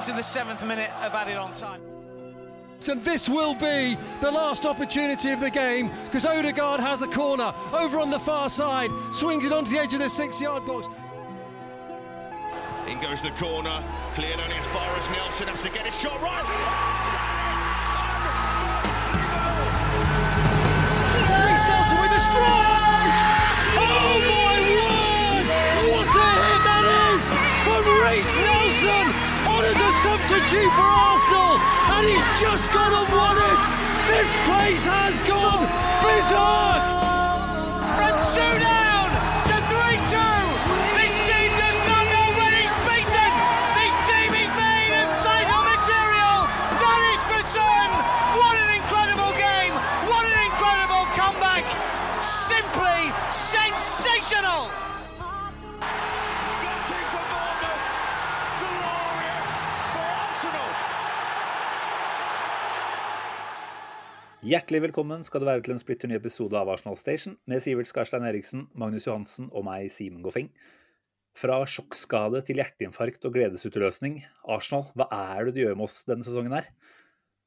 We're into the seventh minute of added on time. And this will be the last opportunity of the game because Odegaard has a corner over on the far side, swings it onto the edge of the six yard box. In goes the corner, cleared only as far as Nelson has to get his shot right. Oh, Reece Nelson with a strike! Oh my word! What a hit that is from Reece Nelson on as a substitute for Arsenal, and he's just gone and won it. This place has gone berserk. From two Hjertelig velkommen skal du være til en splitter ny episode av Arsenal Station med Sivert Skarstein Eriksen, Magnus Johansen og meg, Simen Goffing. Fra sjokkskade til hjerteinfarkt og gledesutløsning. Arsenal, hva er det du gjør med oss denne sesongen her?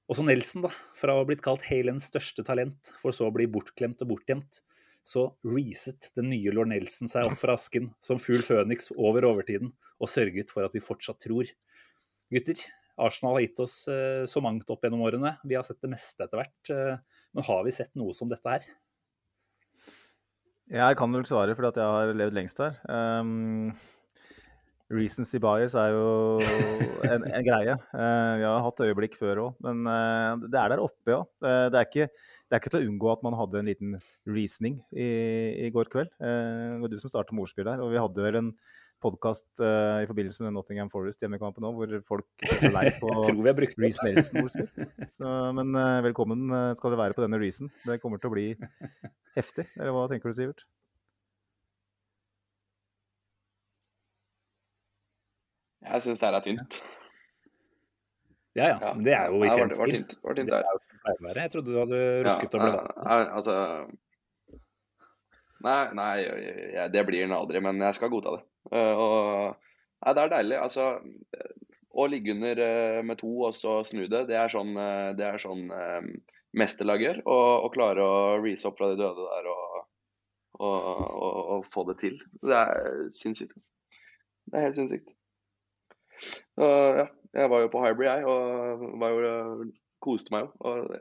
Også Nelson, da. Fra å ha blitt kalt Halens største talent, for så å bli bortglemt og bortgjemt. Så reset den nye lord Nelson seg opp fra asken som fugl føniks over overtiden, og sørget for at vi fortsatt tror. Gutter, Arsenal har gitt oss eh, så mangt opp gjennom årene. Vi har sett det meste etter hvert. Eh, men har vi sett noe som dette her? Jeg kan vel svare fordi jeg har levd lengst her. Um, recency bias er jo en, en greie. Uh, vi har hatt øyeblikk før òg, men uh, det er der oppe, ja. Uh, det, er ikke, det er ikke til å unngå at man hadde en liten reasoning i, i går kveld. Det var du som startet med ordspill der, og vi hadde vel en podkast i forbindelse med Nottingham Forest hjemmekampen òg, hvor folk er lei på tror vi har brukt det. Reece Nelson-ordspill. Så, Men uh, velkommen uh, skal dere være på denne reason. Det kommer til å bli heftig. Eller hva tenker du, Sivert? Jeg syns det her er tynt. Ja, ja. Ja. Det er jo i Ja, det var- tynt, er. Jeg trodde du hadde Ja, rukket å bli ja, vant. altså Nei, nei jeg, det blir den aldri, men jeg skal godta det. Eh, og ja, det er deilig. Altså Å ligge under eh, med to og så snu det, det er sånn, eh, det er sånn eh, mesterlag gjør. Og klare å rease opp fra de døde der og, og, og, og få det til. Det er sinnssykt. Altså. Det er helt sinnssykt. Og, ja, jeg var jo på Hybrid, jeg, og jo, koste meg jo.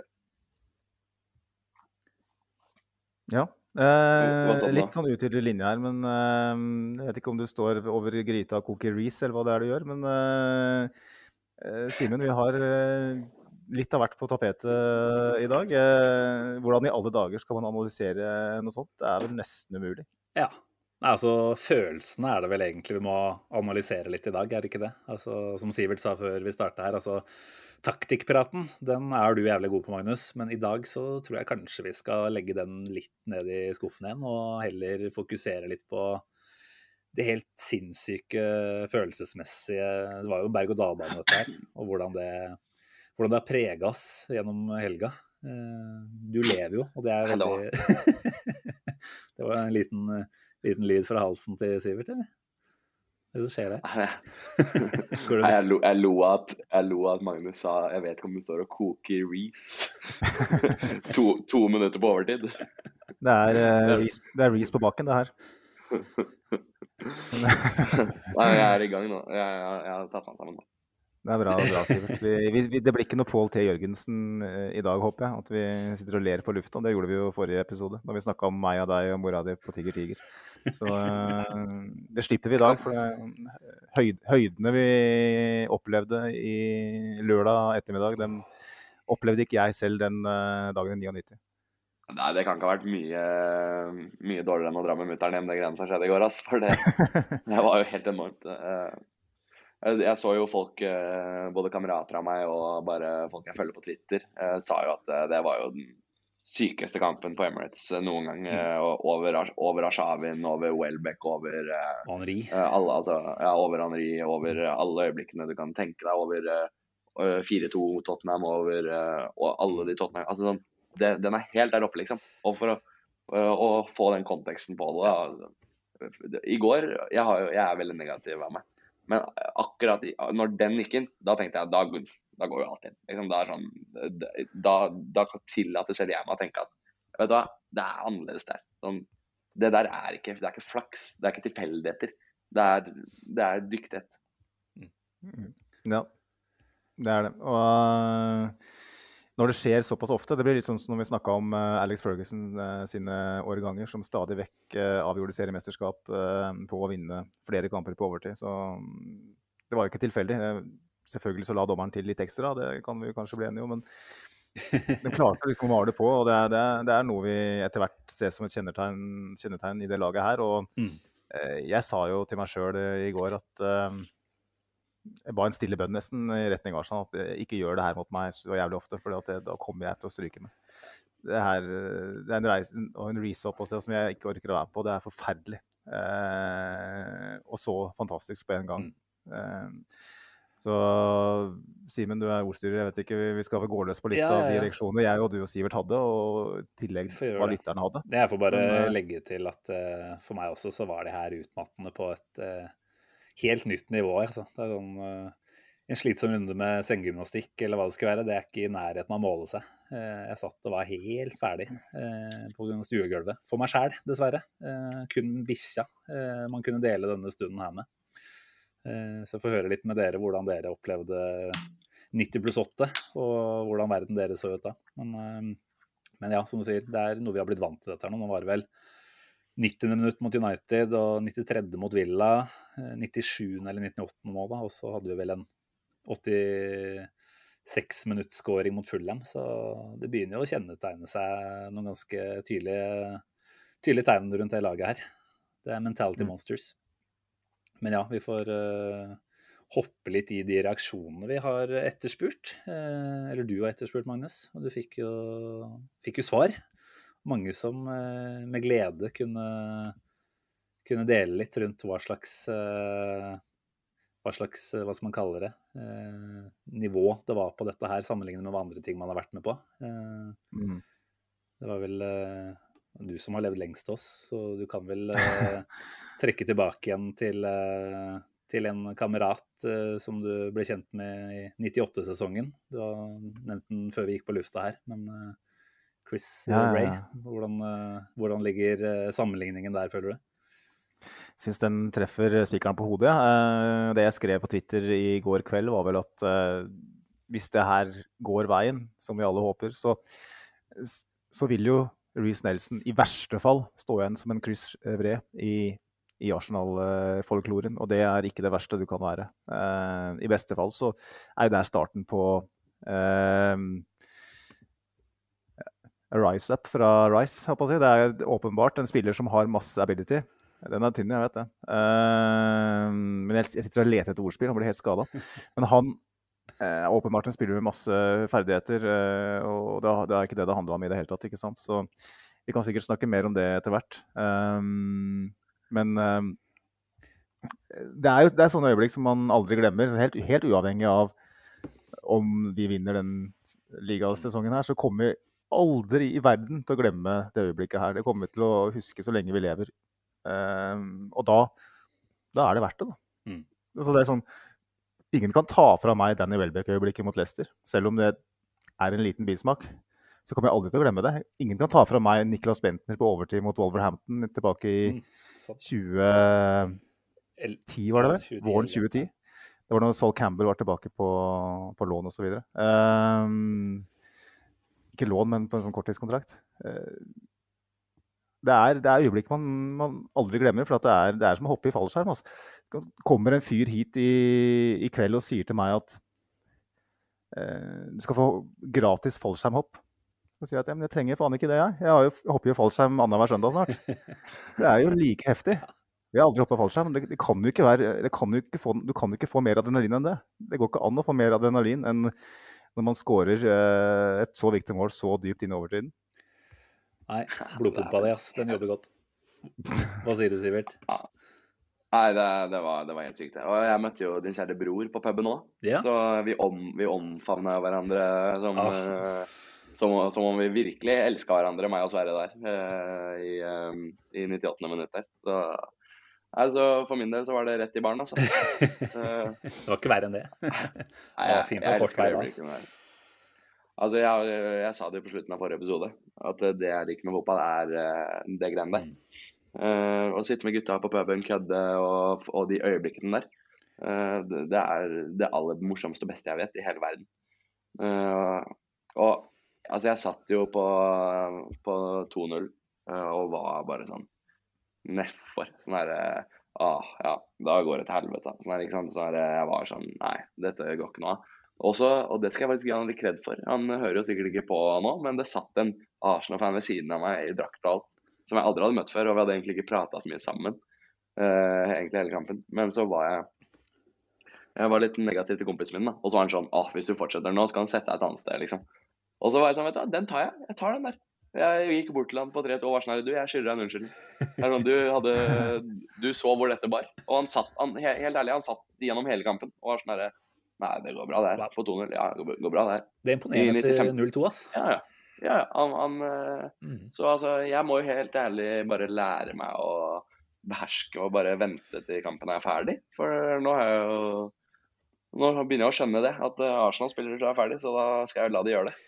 Ja. Eh, litt sånn utydelig linje her, men eh, jeg vet ikke om du står over gryta og koker ris, eller hva det er du gjør. Men eh, eh, Simen, vi har eh, litt av hvert på tapetet i dag. Eh, hvordan i alle dager skal man analysere noe sånt? Det er vel nesten umulig. Ja. Nei, altså, Følelsene er det vel egentlig vi må analysere litt i dag, er det ikke det? Altså, Som Sivert sa før vi starta her, altså taktikkpraten den er du jævlig god på, Magnus. Men i dag så tror jeg kanskje vi skal legge den litt ned i skuffen igjen, og heller fokusere litt på det helt sinnssyke følelsesmessige Det var jo berg-og-dal-bane, dette her. Og hvordan det, hvordan det har prega oss gjennom helga. Eh, Du lever jo, og det er veldig Det var en liten, liten lyd fra halsen til Sivert, eller? Hva er det som skjer her? Nei, jeg, lo, jeg, lo at, jeg lo at Magnus sa Jeg vet ikke om du står og koker Reece. to, to minutter på overtid. Det er, uh, ris, det er ris på bakken, det her. Nei, jeg er i gang nå. Jeg, jeg, jeg har tatt meg sammen nå. Det er bra, bra Sivert. Det blir ikke noe Pål T. Jørgensen eh, i dag, håper jeg. At vi sitter og ler på lufta. Det gjorde vi jo i forrige episode, da vi snakka om meg og deg og mora di på Tiger Tiger. Så eh, det slipper vi i dag. For det, høyd, høydene vi opplevde i lørdag ettermiddag, dem opplevde ikke jeg selv den eh, dagen i 99. Nei, det kan ikke ha vært mye, mye dårligere enn å dra med mutter'n hjem det greiene som skjedde i går. Altså, For det, det var jo helt enormt. Jeg så jo folk, eh, både kamerater av meg og bare folk jeg følger på Twitter, eh, sa jo at eh, det var jo den sykeste kampen på Emirates noen gang. eh, Over, over Ashavin, over Welbeck, over Henri. Alle, altså, ja, over Henri, over alle øyeblikkene du kan tenke deg, over eh, 4-2 Tottenham, over og alle de Tottenham altså, sånn, det, Den er helt der oppe, liksom. Og for å, å få den konteksten på det da, I går jeg, har, jo- jeg er veldig negativ av meg, men akkurat når den gikk inn, da tenkte jeg da, da går jo alt inn. Liksom, da, sånn, da, da tillater selv jeg meg å tenke at vet du hva, det er annerledes der. Sånn, det der er ikke, det er ikke flaks, det er ikke tilfeldigheter. Det er, det er dyktighet. Ja, det er det. Og når det skjer såpass ofte Det blir litt sånn som når vi snakka om øh, Alex Ferguson øh, sine årganger, som stadig vekk øh, avgjorde seriemesterskap på å vinne flere kamper på overtid. Så mm, det var jo ikke tilfeldig. Eh, Selvfølgelig så la dommeren til litt ekstra, det kan vi kanskje bli enige om. Men de klarte liksom å male det på, og det er, det, er, det er noe vi etter hvert ser som et kjennetegn, kjennetegn i det laget her. Og Mm. eh, jeg sa jo til meg sjøl i går at eh, jeg ba en stille bønn nesten i retning Arsenal at jeg ikke gjør det her mot meg så jævlig ofte, for da kommer jeg til å stryke meg. Det, her, eh, det er en reise og en resopp også, som jeg ikke orker å være på. Det er forferdelig. Eh, og så fantastisk på en gang. Eh, så Simen, du er ordstyrer. Jeg vet ikke, Vi skal vel gå løs på litt Ja, av ja, de reaksjonene jeg og du og Sivert hadde, og i tillegg hva lytterne hadde. Jeg får bare Men, eh, legge til at uh, for meg også så var det her utmattende på et eh, helt nytt nivå. Altså. Det er sånn eh, En slitsom runde med senggymnastikk eller hva det skulle være, det er ikke i nærheten av å måle seg. Eh, jeg satt og var helt ferdig eh, på stuegulvet. For meg sjæl, dessverre. Kun bikkja man kunne dele denne stunden her med. Så jeg får høre litt med dere hvordan dere opplevde 90 pluss 8, og hvordan verden deres så ut da. Men, men ja, som du sier, det er noe vi har blitt vant til dette her nå. Nå var det vel 90. minutt mot United og 93. mot Villa. eh, 97. eller 98. nå, da. Og så hadde vi vel en 86 minutts scoring mot Fulham. Så det begynner jo å kjennetegne seg noen ganske tydelige, tydelige tegn rundt det laget her. Det er mentality Mm. monsters. Men ja, vi får uh, hoppe litt i de reaksjonene vi har etterspurt. Uh, eller du har etterspurt, Magnus. Og du fikk jo, fikk jo svar. Mange som eh, med glede kunne, kunne dele litt rundt hva slags eh, hva slags, eh, hva skal man kalle det, eh, nivå det var på dette her, sammenlignet med hva andre ting man har vært med på. Eh, Mm. det var vel eh, du som har levd lengst av oss, så du kan vel trekke tilbake igjen til, til en kamerat som du ble kjent med i 98-sesongen. Du har nevnt den før vi gikk på lufta her, men Chris eh, Ja, Ray, hvordan, eh, hvordan ligger eh, sammenligningen der, føler du? Syns den treffer spikeren på hodet. Ja. Det jeg skrev på Twitter i går kveld, var vel at hvis det her går veien, som vi alle håper, så, så vil jo Reece Nelson i verste fall stå igjen som en Chris Vré i, i Arsenal-folkloren. Og det er ikke det verste du kan være. I beste fall så er jo det starten på a rise up fra Rice, å si. Det er åpenbart en spiller som har masse ability. Den er tynn, jeg vet det. Uh, men jeg, jeg sitter og leter etter ordspill, han blir helt skada. Men han eh, er åpenbart en spiller med masse ferdigheter, uh, og det, det er ikke det det handler om i det hele tatt. ikke sant? Så vi kan sikkert snakke mer om det etter hvert. Men det er jo det er sånne øyeblikk som man aldri glemmer, helt, helt uavhengig av om vi vinner den ligasesongen her, så kommer aldri i verden til å glemme det øyeblikket her. Det kommer vi til å huske så lenge vi lever. Ehm, og da, da er det verdt det, da. Mm. Så det er sånn Ingen kan ta fra meg Danny Welbeck-øyeblikket mot Leicester, selv om det er en liten bismak. Så kommer jeg aldri til å glemme det. Ingen kan ta fra meg Niklas Bentner på overtid mot Wolverhampton tilbake i Mm, 2010, var det det? Våren 2010. Det var da Sol Campbell var tilbake på, på lån osv. Um, ikke lån, men på en sånn korttidskontrakt. Eh, det, er, det er øyeblikk man, man aldri glemmer, for at det, er, det er som å hoppe i fallskjerm. Altså. Kommer en fyr hit i, i kveld og sier til meg at eh, du skal få gratis fallskjermhopp Og sier at ja, men jeg trenger faen ikke det, jeg. Jeg, har jo, jeg hopper jo fallskjerm annenhver søndag snart. Det er jo like heftig. Vi har aldri hoppa fallskjerm. Det, det kan jo ikke være, det kan jo ikke få, du kan jo ikke få mer adrenalin enn det. Det går ikke an å få mer adrenalin enn når man skårer eh, et så viktig mål så dypt inn i overtiden. Nei, blodpumpa di, ass. Den jobber godt. Hva sier du, Sivert? Nei, det, det, var, det var helt sykt. det. Og jeg møtte jo din kjære bror på puben òg. Ja. Så vi, om, vi omfavna hverandre som, Ah. eh, som, som om vi virkelig elska hverandre, meg og Sverre der, eh, i, i 98. minutt. Så, nei, så for min del så var det rett i baren, altså. Eh, Det var ikke verre enn det. Nei, jeg, fint jeg elsker vei, der. Altså, jeg, jeg sa det jo på slutten av forrige episode, at det jeg liker med fotball, er eh, det greiene der. Mm. Uh, å sitte med gutta på puben, kødde og, og de øyeblikkene der. Uh, det, det er det aller morsomste og beste jeg vet i hele verden. Uh, og altså, jeg satt jo på, på 2-0 eh, og var bare sånn nedfor. Sånn herre Ah, ja, da går det til helvete. Sånn her, ikke sant? Sånn her, jeg var sånn Nei, dette går ikke noe av. Også, og det skal jeg faktisk gi han litt kred for. Han hører jo sikkert ikke på nå, men det satt en Arsenal-fan ved siden av meg i drakt og alt, som jeg aldri hadde møtt før, og vi hadde egentlig ikke prata så mye sammen. uh, egentlig hele kampen. Men så var jeg jeg var litt negativ til kompisen min, da. Og så var han sånn Å, hvis du fortsetter nå, så kan han sette deg et annet sted, liksom. Og så var jeg sånn, vet du hva, den tar jeg. Jeg tar den der. Jeg gikk bort til han på 3-2 og var her, du, jeg skylder deg en unnskyldning. Sånn, du, hadde, du så hvor dette bar. Og han satt, han, helt ærlig, han satt gjennom hele kampen og var sånn herre Nei, det går bra, det her. På 2-0. Ja, det går, bra, det her. Det er imponerende til 0-2, ass. Ja, ja. ja han, han Mm. Så altså, jeg må jo helt ærlig bare lære meg å beherske og bare vente til kampen er ferdig. For nå har jeg jo Nå begynner jeg å skjønne det, at eh, Arsenal-spillere er ferdig, så da skal jeg la de gjøre det.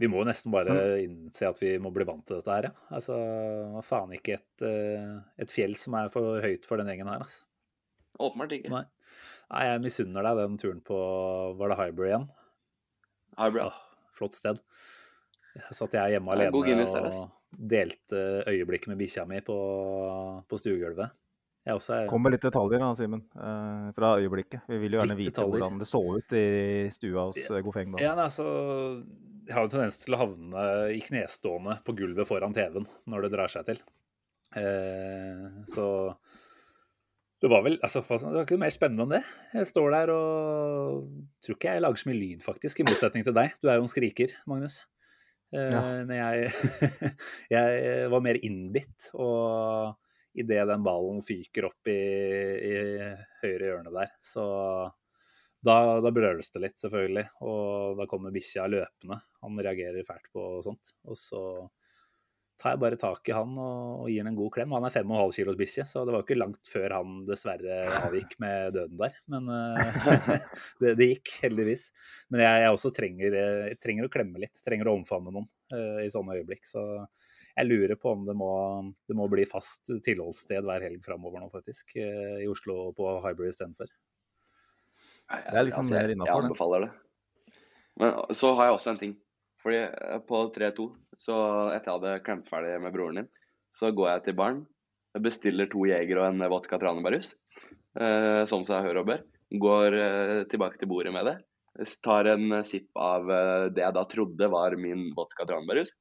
Vi må jo nesten bare innse at vi må bli vant til dette her, ja. Altså, faen ikke et, eh, et fjell som er for høyt for den gjengen her, altså. Åpenbart ikke. Nei. Nei, jeg misunner deg den turen på Var det Hybrid igjen? Hybrid. Åh, flott sted. Jeg satt jeg hjemme alene og delte øyeblikket med bikkja mi på, på stuegulvet. Jeg også er Kom med litt detaljer da, Simen, Uh, fra øyeblikket. Vi vil jo gjerne Litt vite detaljer. hvordan det så ut i stua hos ja, Gofeng. da. Ja, nei, altså, jeg har jo tendens til å havne i knestående på gulvet foran TV-en når det drar seg til. Eh, så det var vel altså, det var ikke mer spennende enn det. Jeg står der og tror ikke jeg lager så mye lyd, faktisk, i motsetning til deg. Du er jo en skriker, Magnus. Eh, Ja. Men jeg, jeg var mer innbitt, og idet den ballen fyker opp i, i høyre hjørne der, så da, da brøles det litt, selvfølgelig. Og da kommer bikkja løpende. Han reagerer fælt på sånt. Og så tar jeg bare tak i han og, og gir han en god klem. Han er 5,5 kilos bikkje, så det var ikke langt før han dessverre avgikk med døden der. Men uh, det, det gikk, heldigvis. Men jeg, jeg også trenger, eh, jeg trenger å klemme litt. Trenger å omfavne noen uh, i sånne øyeblikk. Så jeg lurer på om det må, det må bli fast tilholdssted hver helg framover nå, faktisk. Uh, I Oslo og på Hybrid istedenfor. Det er liksom altså, mer jeg, jeg anbefaler det. Men så har jeg også en ting. Fordi eh, på 3-2, så etter jeg hadde klemt ferdig med broren din, så går jeg til baren, bestiller to jeger og en vodka tranebærjus, eh, som seg hør og bør. Går eh, tilbake til bordet med det. Tar en sipp av eh, det jeg da trodde var min vodka tranebærjus.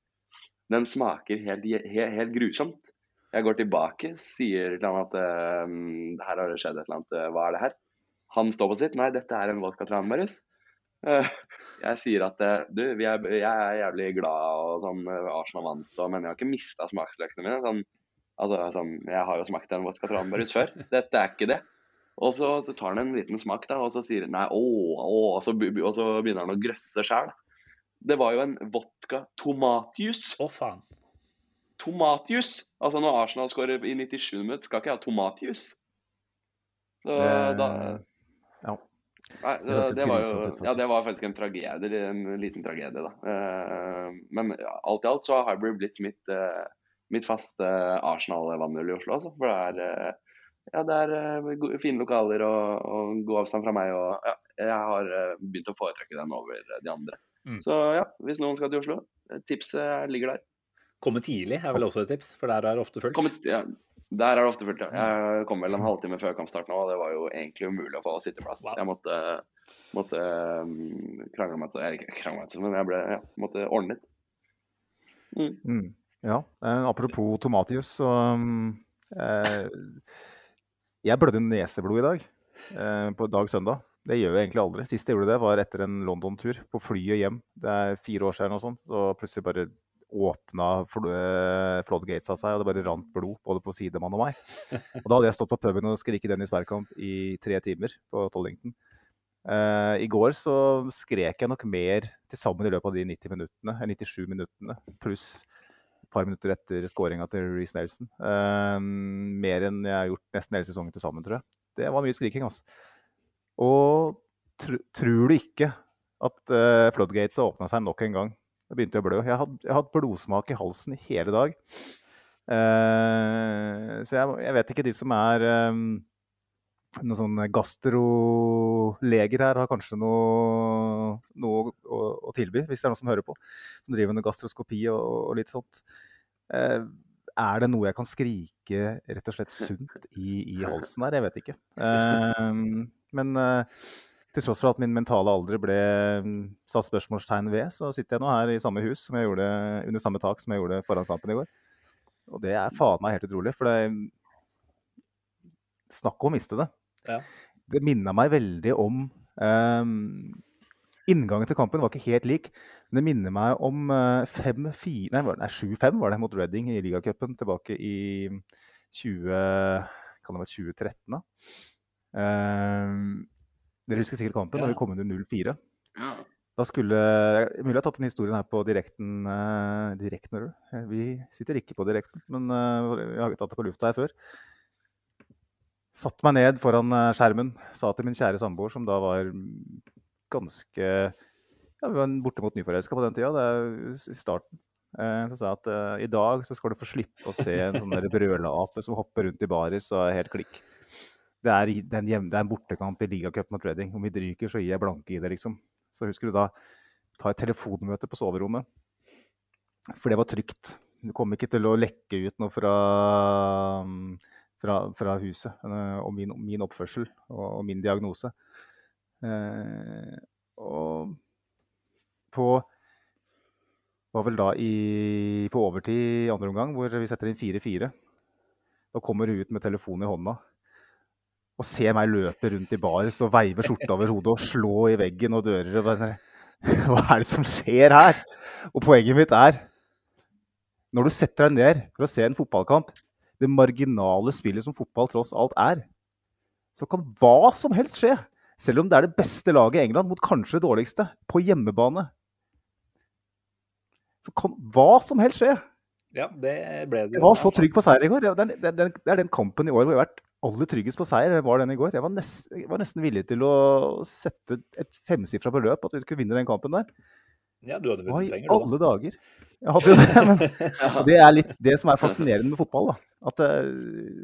Den smaker helt, helt, helt grusomt. Jeg går tilbake, sier til han at eh, her har det skjedd et eller annet, eh, hva er det her? Han står på sitt. Nei, dette er en vodka tranbærjus. Eh, Jeg sier at eh, du, vi er, jeg er jævlig glad og sånn eh, Arsenal vant, og, men jeg har ikke mista smaksløkene mine. Sånn, altså, sånn, jeg har jo smakt en vodka tranbærjus før. Dette er ikke det. Og så tar han en liten smak, da, og så sier han nei, å, å, og så, og så begynner han å grøsse sjæl. Det var jo en vodka tomatjus. Å, faen. Tomatjus! Altså når Arsenal skårer i 97 minutter, skal ikke jeg ha tomatjus. Så, Eh, da, ja. Nei, Det det, det, var jo, ja, det var faktisk en tragedie, en liten tragedie, da. Eh, men alt i alt så har Hybrid blitt mitt, eh, mitt faste Arsenal-vannhull i Oslo, altså. For det er, eh, ja, det er eh, fine lokaler og, og god avstand fra meg, og ja, jeg har eh, begynt å foretrekke den over eh, de andre. Mm. Så ja, hvis noen skal til Oslo, eh, tipset ligger der. Komme tidlig er vel også et tips, for der er det ofte fullt. Ja, der er det ofte fullt, ja. Jeg kom vel en halvtime før kampstart nå, og det var jo egentlig umulig å få sitteplass. Wow. Jeg måtte, måtte um, krangle meg til Eller ikke krangle meg til, men jeg ble, ja, måtte ordne litt. Mm. Ja, eh, apropos Tomatius, så um, eh, Jeg blødde neseblod i dag, eh, på dag søndag. Det gjør jeg egentlig aldri. Sist jeg gjorde det, var etter en London-tur, på flyet hjem. Det er fire år siden og sånt, så plutselig bare åpna fl eh, floodgates av seg, og det bare rant blod både på sidemann og meg. Og da hadde jeg stått på puben og skriket Dennis Bergkamp i tre timer på Tollington. Uh, I går så skrek jeg nok mer til sammen i løpet av de 90 minuttene, eller 97 minuttene, pluss et par minutter etter skåringa til Reece Nelson. Uh, mer enn jeg har gjort nesten hele sesongen til sammen, tror jeg. Det var mye skriking, altså. Og tr tror du ikke at uh, floodgates har åpna seg nok en gang? Det begynte jeg å blø. Jeg hadde, jeg hadde blodsmak i halsen i hele dag. Uh, så jeg, jeg vet ikke, de som er um, noen sånne gastroleger her, har kanskje noe, noe å, å, tilby, hvis det er noen som hører på. Som driver med gastroskopi og, og litt sånt. Uh, er det noe jeg kan skrike rett og slett sunt i, i halsen her? Jeg vet ikke. Uh, men til tross for at min mentale alder ble mm, satt spørsmålstegn ved, så sitter jeg nå her i samme hus som jeg gjorde, under samme tak som jeg gjorde foran kampen i går. Og det er faen meg helt utrolig. For det Snakk om å miste det. Ja. Det minna meg veldig om um, Inngangen til kampen var ikke helt lik, men det minner meg om uh, 5-4 Nei, nei 7-5 var det mot Reading i ligacupen tilbake i 20, kan det være 2013. da. Um, dere husker sikkert kampen, da vi kom under 0-4. Ja. Da skulle Mulig jeg har tatt den historien her på direkten. Uh, direkten? Eh, Vi sitter ikke på direkten, men uh, vi har tatt det på lufta her før. Satt meg ned foran eh, skjermen, sa til min kjære samboer, som da var ganske ja, Vi var bortimot nyforelska på den tida, det er i starten. Eh, så sa jeg at uh, i dag så skal du få slippe å se en sånn der brøleape som hopper rundt i baris og er helt klikk. Det er, det er det er en bortekamp i ligacup mot Reading. Om vi ryker, så gir jeg blanke i det, liksom. Så husker du da ta et telefonmøte på soverommet. For det var trygt. Du kom ikke til å lekke ut noe fra, fra, fra huset eh, om min, min oppførsel og, og min diagnose. Eh, og på var vel da i, på overtid i andre omgang, hvor vi setter inn 4-4. Da kommer hun ut med telefonen i hånda og ser meg løpe rundt i bars og veive skjorta over hodet og slå i veggen og dører. og bare sånn, Hva er det som skjer her? Og poenget mitt er Når du setter deg ned for å se en fotballkamp, det marginale spillet som fotball tross alt er, så kan hva som helst skje. Selv om det er det beste laget i England mot kanskje det dårligste, på hjemmebane. Så kan hva som helst skje. Ja, det ble det Jeg var så trygg på seier i går. Det er, er, det er den kampen i år hvor jeg har vært aller tryggest på seier. Var den i går. Jeg var, nest, jeg var nesten villig til å sette et femsifra beløp at vi skulle vinne den kampen der. Ja, du hadde vunnet penger, du, da. alle dager? Jeg hadde jo det, men det er litt det som er fascinerende med fotball. da. At eh,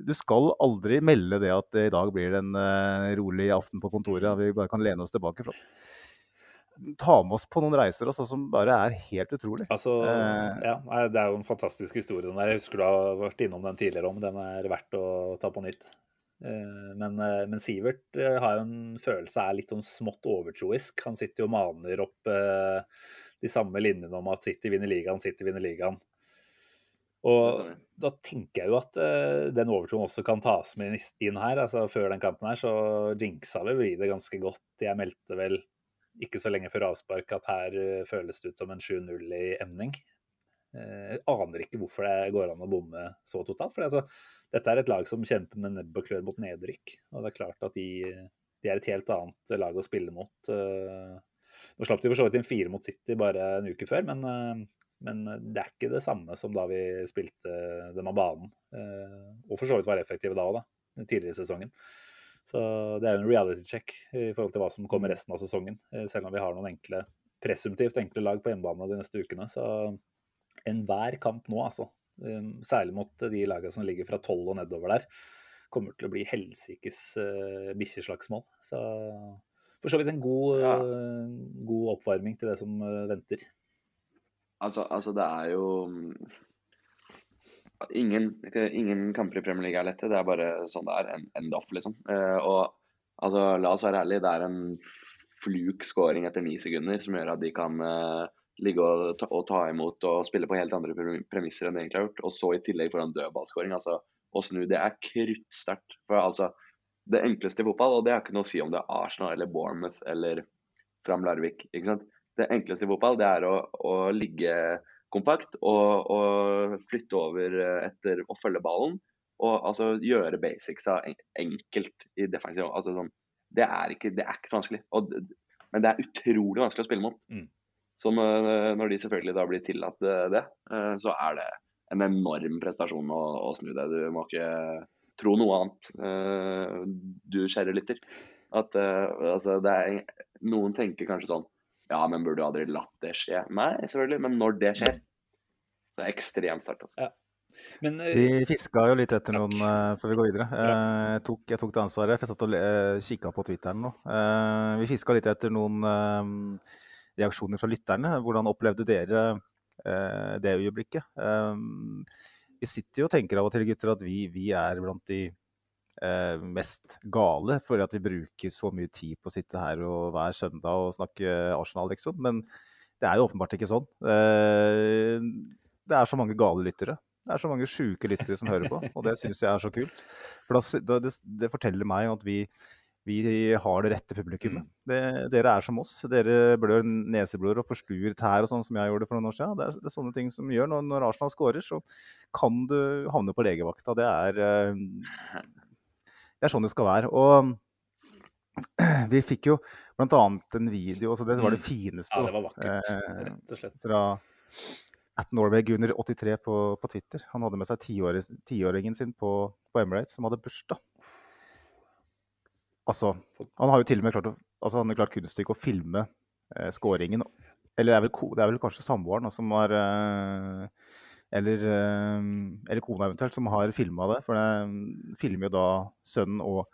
du skal aldri melde det at i dag blir det en eh, rolig aften på kontoret. og Vi bare kan lene oss tilbake. For. Ta med oss på noen reiser også, som bare er helt utrolig. Altså, Eh. ja, Det er jo en fantastisk historie. den der. Jeg husker du har vært innom den tidligere om. Den er verdt å ta på nytt. Eh, Men, eh, men Sivert har jo en følelse er litt sånn smått overtroisk. Han sitter jo og maner opp de samme linjene om at City vinner ligaen, City vinner ligaen. Og da tenker jeg jo at uh, den overtroen også kan tas med inn her. altså Før den kampen her så jinxa vi det ganske godt. Jeg meldte vel ikke så lenge før avspark at her eh, føles det ut som en 7-0 i emning. Eh, Jeg aner ikke hvorfor det går an å bomme så totalt. for altså, Dette er et lag som kjemper med nebb og klør mot nedrykk. og det er klart at de, de er et helt annet lag å spille mot. eh. Nå slapp de for så vidt inn fire mot City bare en uke før, men, eh, men det er ikke det samme som da vi spilte dem av banen. eh, Og for så vidt var effektive da òg, da, tidligere i sesongen. Så det er jo en reality check i forhold til hva som kommer resten av sesongen. eh, Selv om vi har noen enkle, presumptivt enkle lag på hjemmebane de neste ukene. Så enhver kamp nå, altså, eh, særlig mot de lagene som ligger fra tolv og nedover der, kommer til å bli helsikes uh, bikkjeslagsmål. Så for så vidt en god, Ja. eh, god oppvarming til det som venter. Altså, altså det er jo mm, ingen, ingen kamper i Premier League er lette. Det er bare sånn det er. En, en doff, liksom. Eh, og altså, la oss være ærlige, det er en fluk scoring etter ni sekunder som gjør at de kan eh, ligge og ta, og ta imot og spille på helt andre premisser enn det egentlig har gjort. Og så i tillegg får en dødballskåring. Altså, å snu det er kruttsterkt. For altså, det enkleste i fotball, og det har ikke noe å si om det er Arsenal eller Bournemouth eller Fram Larvik. ikke sant? Det enkleste i fotball det er å, å ligge kompakt og, og flytte over eh, etter å følge ballen. Og altså gjøre basicsa en- enkelt i defensiv. Altså, sånn, det, er ikke, det er ikke så vanskelig. Og, men det er utrolig vanskelig å spille mot. Mm. Så når, når de selvfølgelig da blir tillatt eh, det, eh, så er det en enorm prestasjon å, å snu det. Du må ikke tro noe annet, eh, du kjære lytter. At eh, altså, det er, noen tenker kanskje sånn Ja, men burde du aldri latt det skje? Nei, selvfølgelig, men når det skjer, så er det ekstremt sterkt. Altså. Men uh, Vi fiska jo litt etter Takk. noen uh, før vi går videre. Uh, Jeg tok, jeg tok det ansvaret, for jeg satt og uh, kikka på Twitteren nå. Eh, vi fiska litt etter noen eh, reaksjoner fra lytterne. Hvordan opplevde dere eh, det øyeblikket? Eh, vi sitter jo og tenker av og til, gutter, at vi, vi er blant de eh, mest gale for at vi bruker så mye tid på å sitte her og hver søndag og snakke Arsenal, liksom. Men det er jo åpenbart ikke sånn. Eh, det er så mange gale lyttere. Det er så mange sjuke lyttere som hører på, og det syns jeg er så kult. For da, det, det forteller meg at vi, vi har det rette publikummet. Dere er som oss. Dere blør neseblod og forstuer tær og sånn som jeg gjorde for noen år siden. Det er, det er sånne ting som gjør når, når Arsenal scorer, så kan du havne på legevakta. Det er, eh, det er sånn det skal være. Og vi fikk jo bl.a. en video, så det var det fineste ja, det var vakkert, eh, rett og slett. fra at Norway Gunner 83 på, på Twitter. Han hadde med seg tiåri- tiåringen sin på, på Emirates, som hadde bursdag. Altså, han har jo til og med klart, å, altså han har klart kunststykket å filme eh, scoringen. Eller det er, vel, det er vel kanskje samboeren som har eh, eller, eh, eller kona eventuelt, som har filma det. For det filmer jo da sønnen og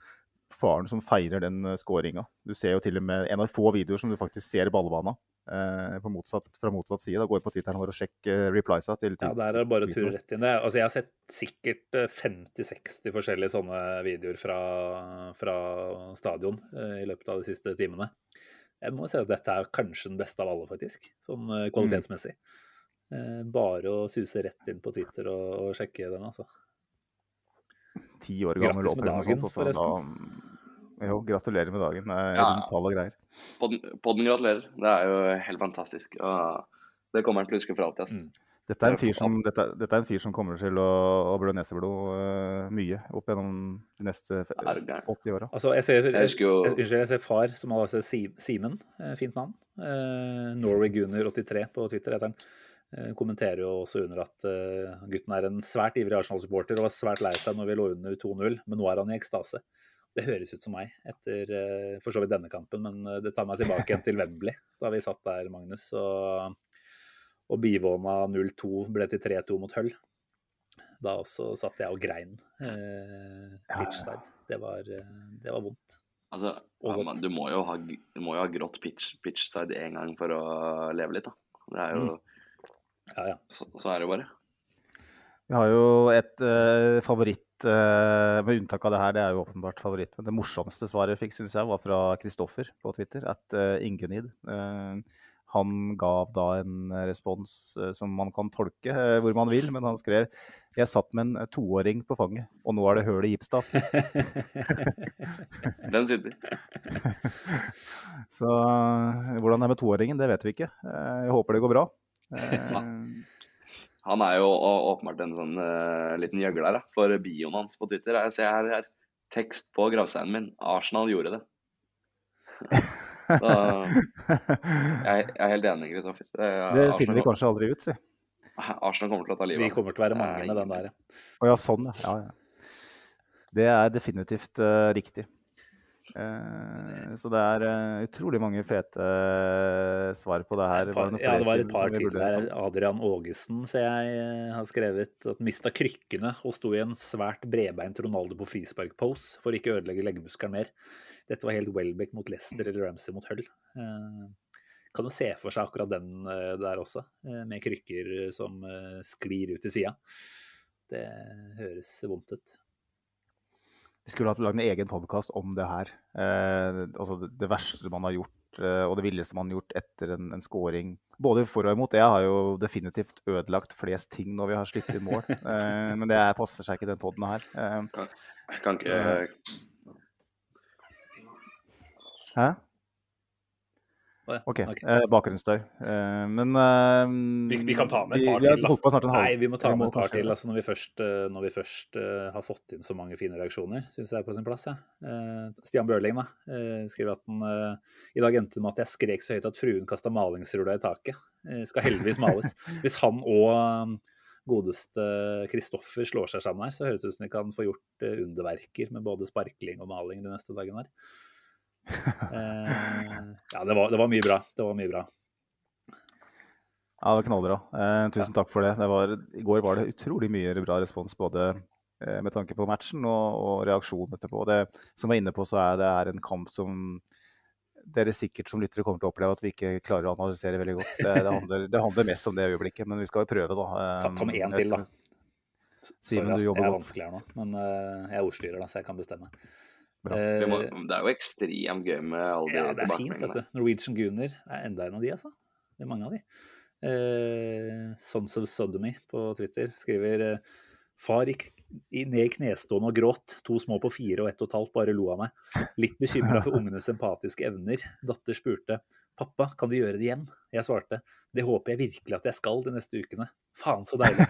faren som feirer den uh, scoringa. Du ser jo til og med en av få videoer som du faktisk ser i ballebanen på motsatt, fra motsatt side. Da går jeg på Twitteren vår og sjekk uh, repliesa til Ja, der er det bare å ture rett inn. Det, altså, jeg har sett sikkert eh, 50-60 forskjellige sånne videoer fra, fra stadion eh, i løpet av de siste timene. Jeg må si at dette er kanskje den beste av alle, faktisk. Sånn eh, kvalitetsmessig. Eh, bare å suse rett inn på Twitter og, og sjekke den, altså. Ti år gammel Grattis med dagen, sånt, forresten. Da, jo, gratulerer med dagen. Det er Ja. tall og greier. Podden, podden gratulerer. Det er jo helt fantastisk. Og det kommer han til å huske for alltid. Mm. Dette er en fyr som, dette, dette er en fyr som kommer til å, å blø neseblod uh, mye opp gjennom de neste fe- Er du gæren? 80 åra. Altså, jeg ser, Jeg jo jeg, unnskyld, jeg ser far som har altså Simen, eh, fint navn. Uh, Norway Gunner83 på Twitter heter han. Eh, kommenterer jo også under at eh, gutten er en svært ivrig Arsenal-supporter og var svært lei seg når vi lå under 2-0, men nå er han i ekstase. Det høres ut som meg etter eh, for så vidt denne kampen, men det tar meg tilbake igjen til Wembley, da vi satt der, Magnus. Og, og Bivåna 0-2 ble til 3-2 mot Hull. Da også satt jeg og grein eh, pitchside. Det var, det var vondt. Altså, Og godt. du må jo ha, du må jo ha grått pitch, pitchside én gang for å leve litt, da. Det er jo, Ja, ja. så, så er det bare. Vi har jo et uh, favoritt, uh, med unntak av det her, det er jo åpenbart favoritt. Men det morsomste svaret jeg fikk, syns jeg, var fra Kristoffer på Twitter, at uh, Ingenid. Eh, han gav da en respons som man kan tolke hvor man vil, men han skrev Jeg satt med en toåring på fanget, og nå er det høl i Gipsdal. Den sitter. Så hvordan det er med toåringen, det vet vi ikke. Eh, jeg håper det går bra. Eh, Han er jo åpenbart en sånn uh, liten gjøgler da, for bioen hans på Twitter. Jeg ser her, her tekst på gravsteinen min. Arsenal gjorde det. Så jeg, jeg er helt enig, Kristoffer. Det, det Arsenal- finner vi kanskje aldri ut, si. Arsenal kommer til å ta livet Vi kommer til å være mange med den der. Å oh, ja, sånn, ja. ja. ja. Det er definitivt uh, riktig. Eh, så det er eh, utrolig mange fete eh, svar på det her. Par, det ja, det var et par til der. Adrian Aagesen ser jeg har skrevet at mista krykkene og sto i en svært bredbeint Ronaldo på frispark-pose for ikke å ødelegge leggmuskelen mer. Dette var helt Welbeck mot Leicester eller Ramsey mot Hull. Kan jo se for seg akkurat den der også, med krykker som sklir ut til sida. Det høres vondt ut. Vi skulle hatt lagd en egen podkast om det her. Eh, altså det, det verste man har gjort eh, og det villeste man har gjort etter en, en scoring. Både for og imot. Jeg har jo definitivt ødelagt flest ting når vi har slitt inn mål. Eh, men det er- passer seg ikke den poden her. Eh, Jeg kan ikke Hæ? OK. okay. Eh, bakgrunnsstøy. Eh, men eh, Vi, vi kan ta med et par vi til, da. Nei, vi må ta med et par til. Altså, når vi først, eh, når vi først eh, har fått inn så mange fine reaksjoner, syns jeg er på sin plass. Ja. Eh, Stian Børling da, eh, skriver at han eh, i dag endte det med at jeg skrek så høyt at fruen kasta malingsrulla i taket. Eh, skal heldigvis males. Hvis han og eh, godeste Kristoffer slår seg sammen her, så høres det ut som de kan få gjort eh, underverker med både sparkling og maling de neste dagene her. Eh, ja, det var, det var mye bra. Det var mye bra. Ja, det var knallbra. Eh, tusen takk for det. det var, I går var det utrolig mye bra respons, både eh, med tanke på matchen og, og reaksjonen etterpå. Det, som jeg var inne på, så er det er en kamp som dere sikkert som lyttere kommer til å oppleve at vi ikke klarer å analysere veldig godt. Det, det, handler, det handler mest om det øyeblikket, men vi skal jo prøve, da. Eh, Ta, ta med én til, da. Simen, du jobber jeg er vanskelig her nå, men uh, jeg er ordstyrer, da, så jeg kan bestemme. Bra. vi må, Eh, Det er jo ekstremt gøy med alle de ja, det er fint, vet du. Norwegian Gunner er enda en av de, altså. Det er mange av de. Eh, Sons of Sodomy på Twitter skriver eh, Far gikk ned i knestående og gråt. To små på fire og ett og et halvt bare lo av meg. Litt bekymra for ungenes empatiske evner. Datter spurte pappa, kan du gjøre det igjen? Jeg svarte det håper jeg virkelig at jeg skal de neste ukene. Faen så deilig.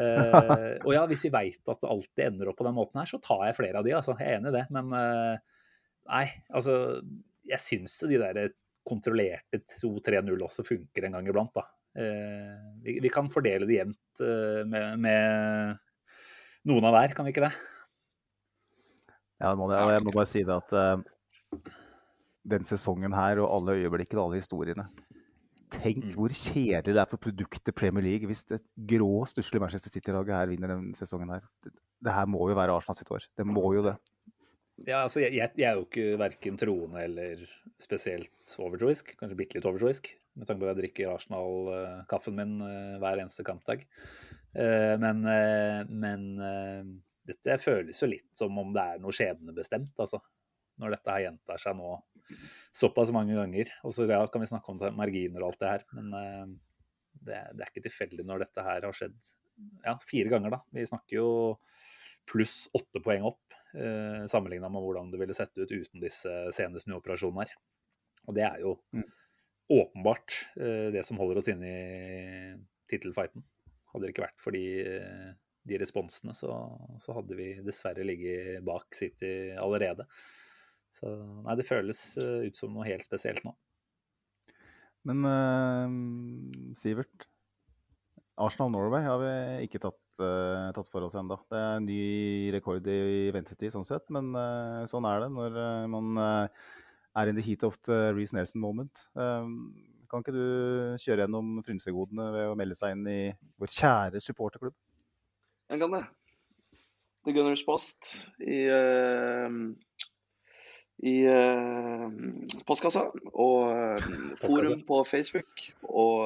uh, og ja, hvis vi veit at det alltid ender opp på den måten her, så tar jeg flere av de, altså. Jeg er enig i det. Men uh, nei, altså Jeg syns de der kontrollerte 2-3-0 også funker en gang iblant, da. Uh, vi, vi kan fordele det jevnt med, med noen av hver, kan vi ikke det? Ja, det må det. Og jeg må bare si det at uh, den sesongen her og alle øyeblikkene og alle historiene Tenk Mm. hvor kjedelig det er for produktet Premier League hvis et grå, stusslig Manchester City-laget her vinner den sesongen her. Det, her må jo være Arsenal sitt år. Det må jo det. Ja, altså, jeg, jeg, er jo ikke verken troende eller spesielt overtroisk. Kanskje bitte litt overtroisk, med tanke på at jeg drikker Arsenal-kaffen min eh, hver eneste kampdag. Eh, Men, eh, men eh, dette føles jo litt som om det er noe skjebnebestemt, altså. Når dette her gjentar seg nå såpass mange ganger. Og så ja, kan vi snakke om marginer og alt det her, men det, det er ikke tilfeldig når dette her har skjedd ja, fire ganger, da. Vi snakker jo pluss åtte poeng opp eh, sammenligna med hvordan det ville sett ut uten disse sene snuoperasjonene her. Og det er jo Mm. åpenbart eh, det som holder oss inne i tittelfighten. Hadde det ikke vært for de, de responsene, så, så hadde vi dessverre ligget bak City allerede. Så nei, det føles eh, ut som noe helt spesielt nå. Men uh, Sivert, Arsenal Norway har vi ikke tatt, uh, tatt for oss ennå. Det er en ny rekord i ventetid sånn sett, men uh, sånn er det når man er in the heat of the Reece Nelson moment. Eh, kan ikke du kjøre gjennom frynsegodene ved å melde seg inn i vår kjære supporterklubb? Jeg kan det. The Gunners Post i, uh, i uh, postkassa. Og eh, forum på Facebook. Og,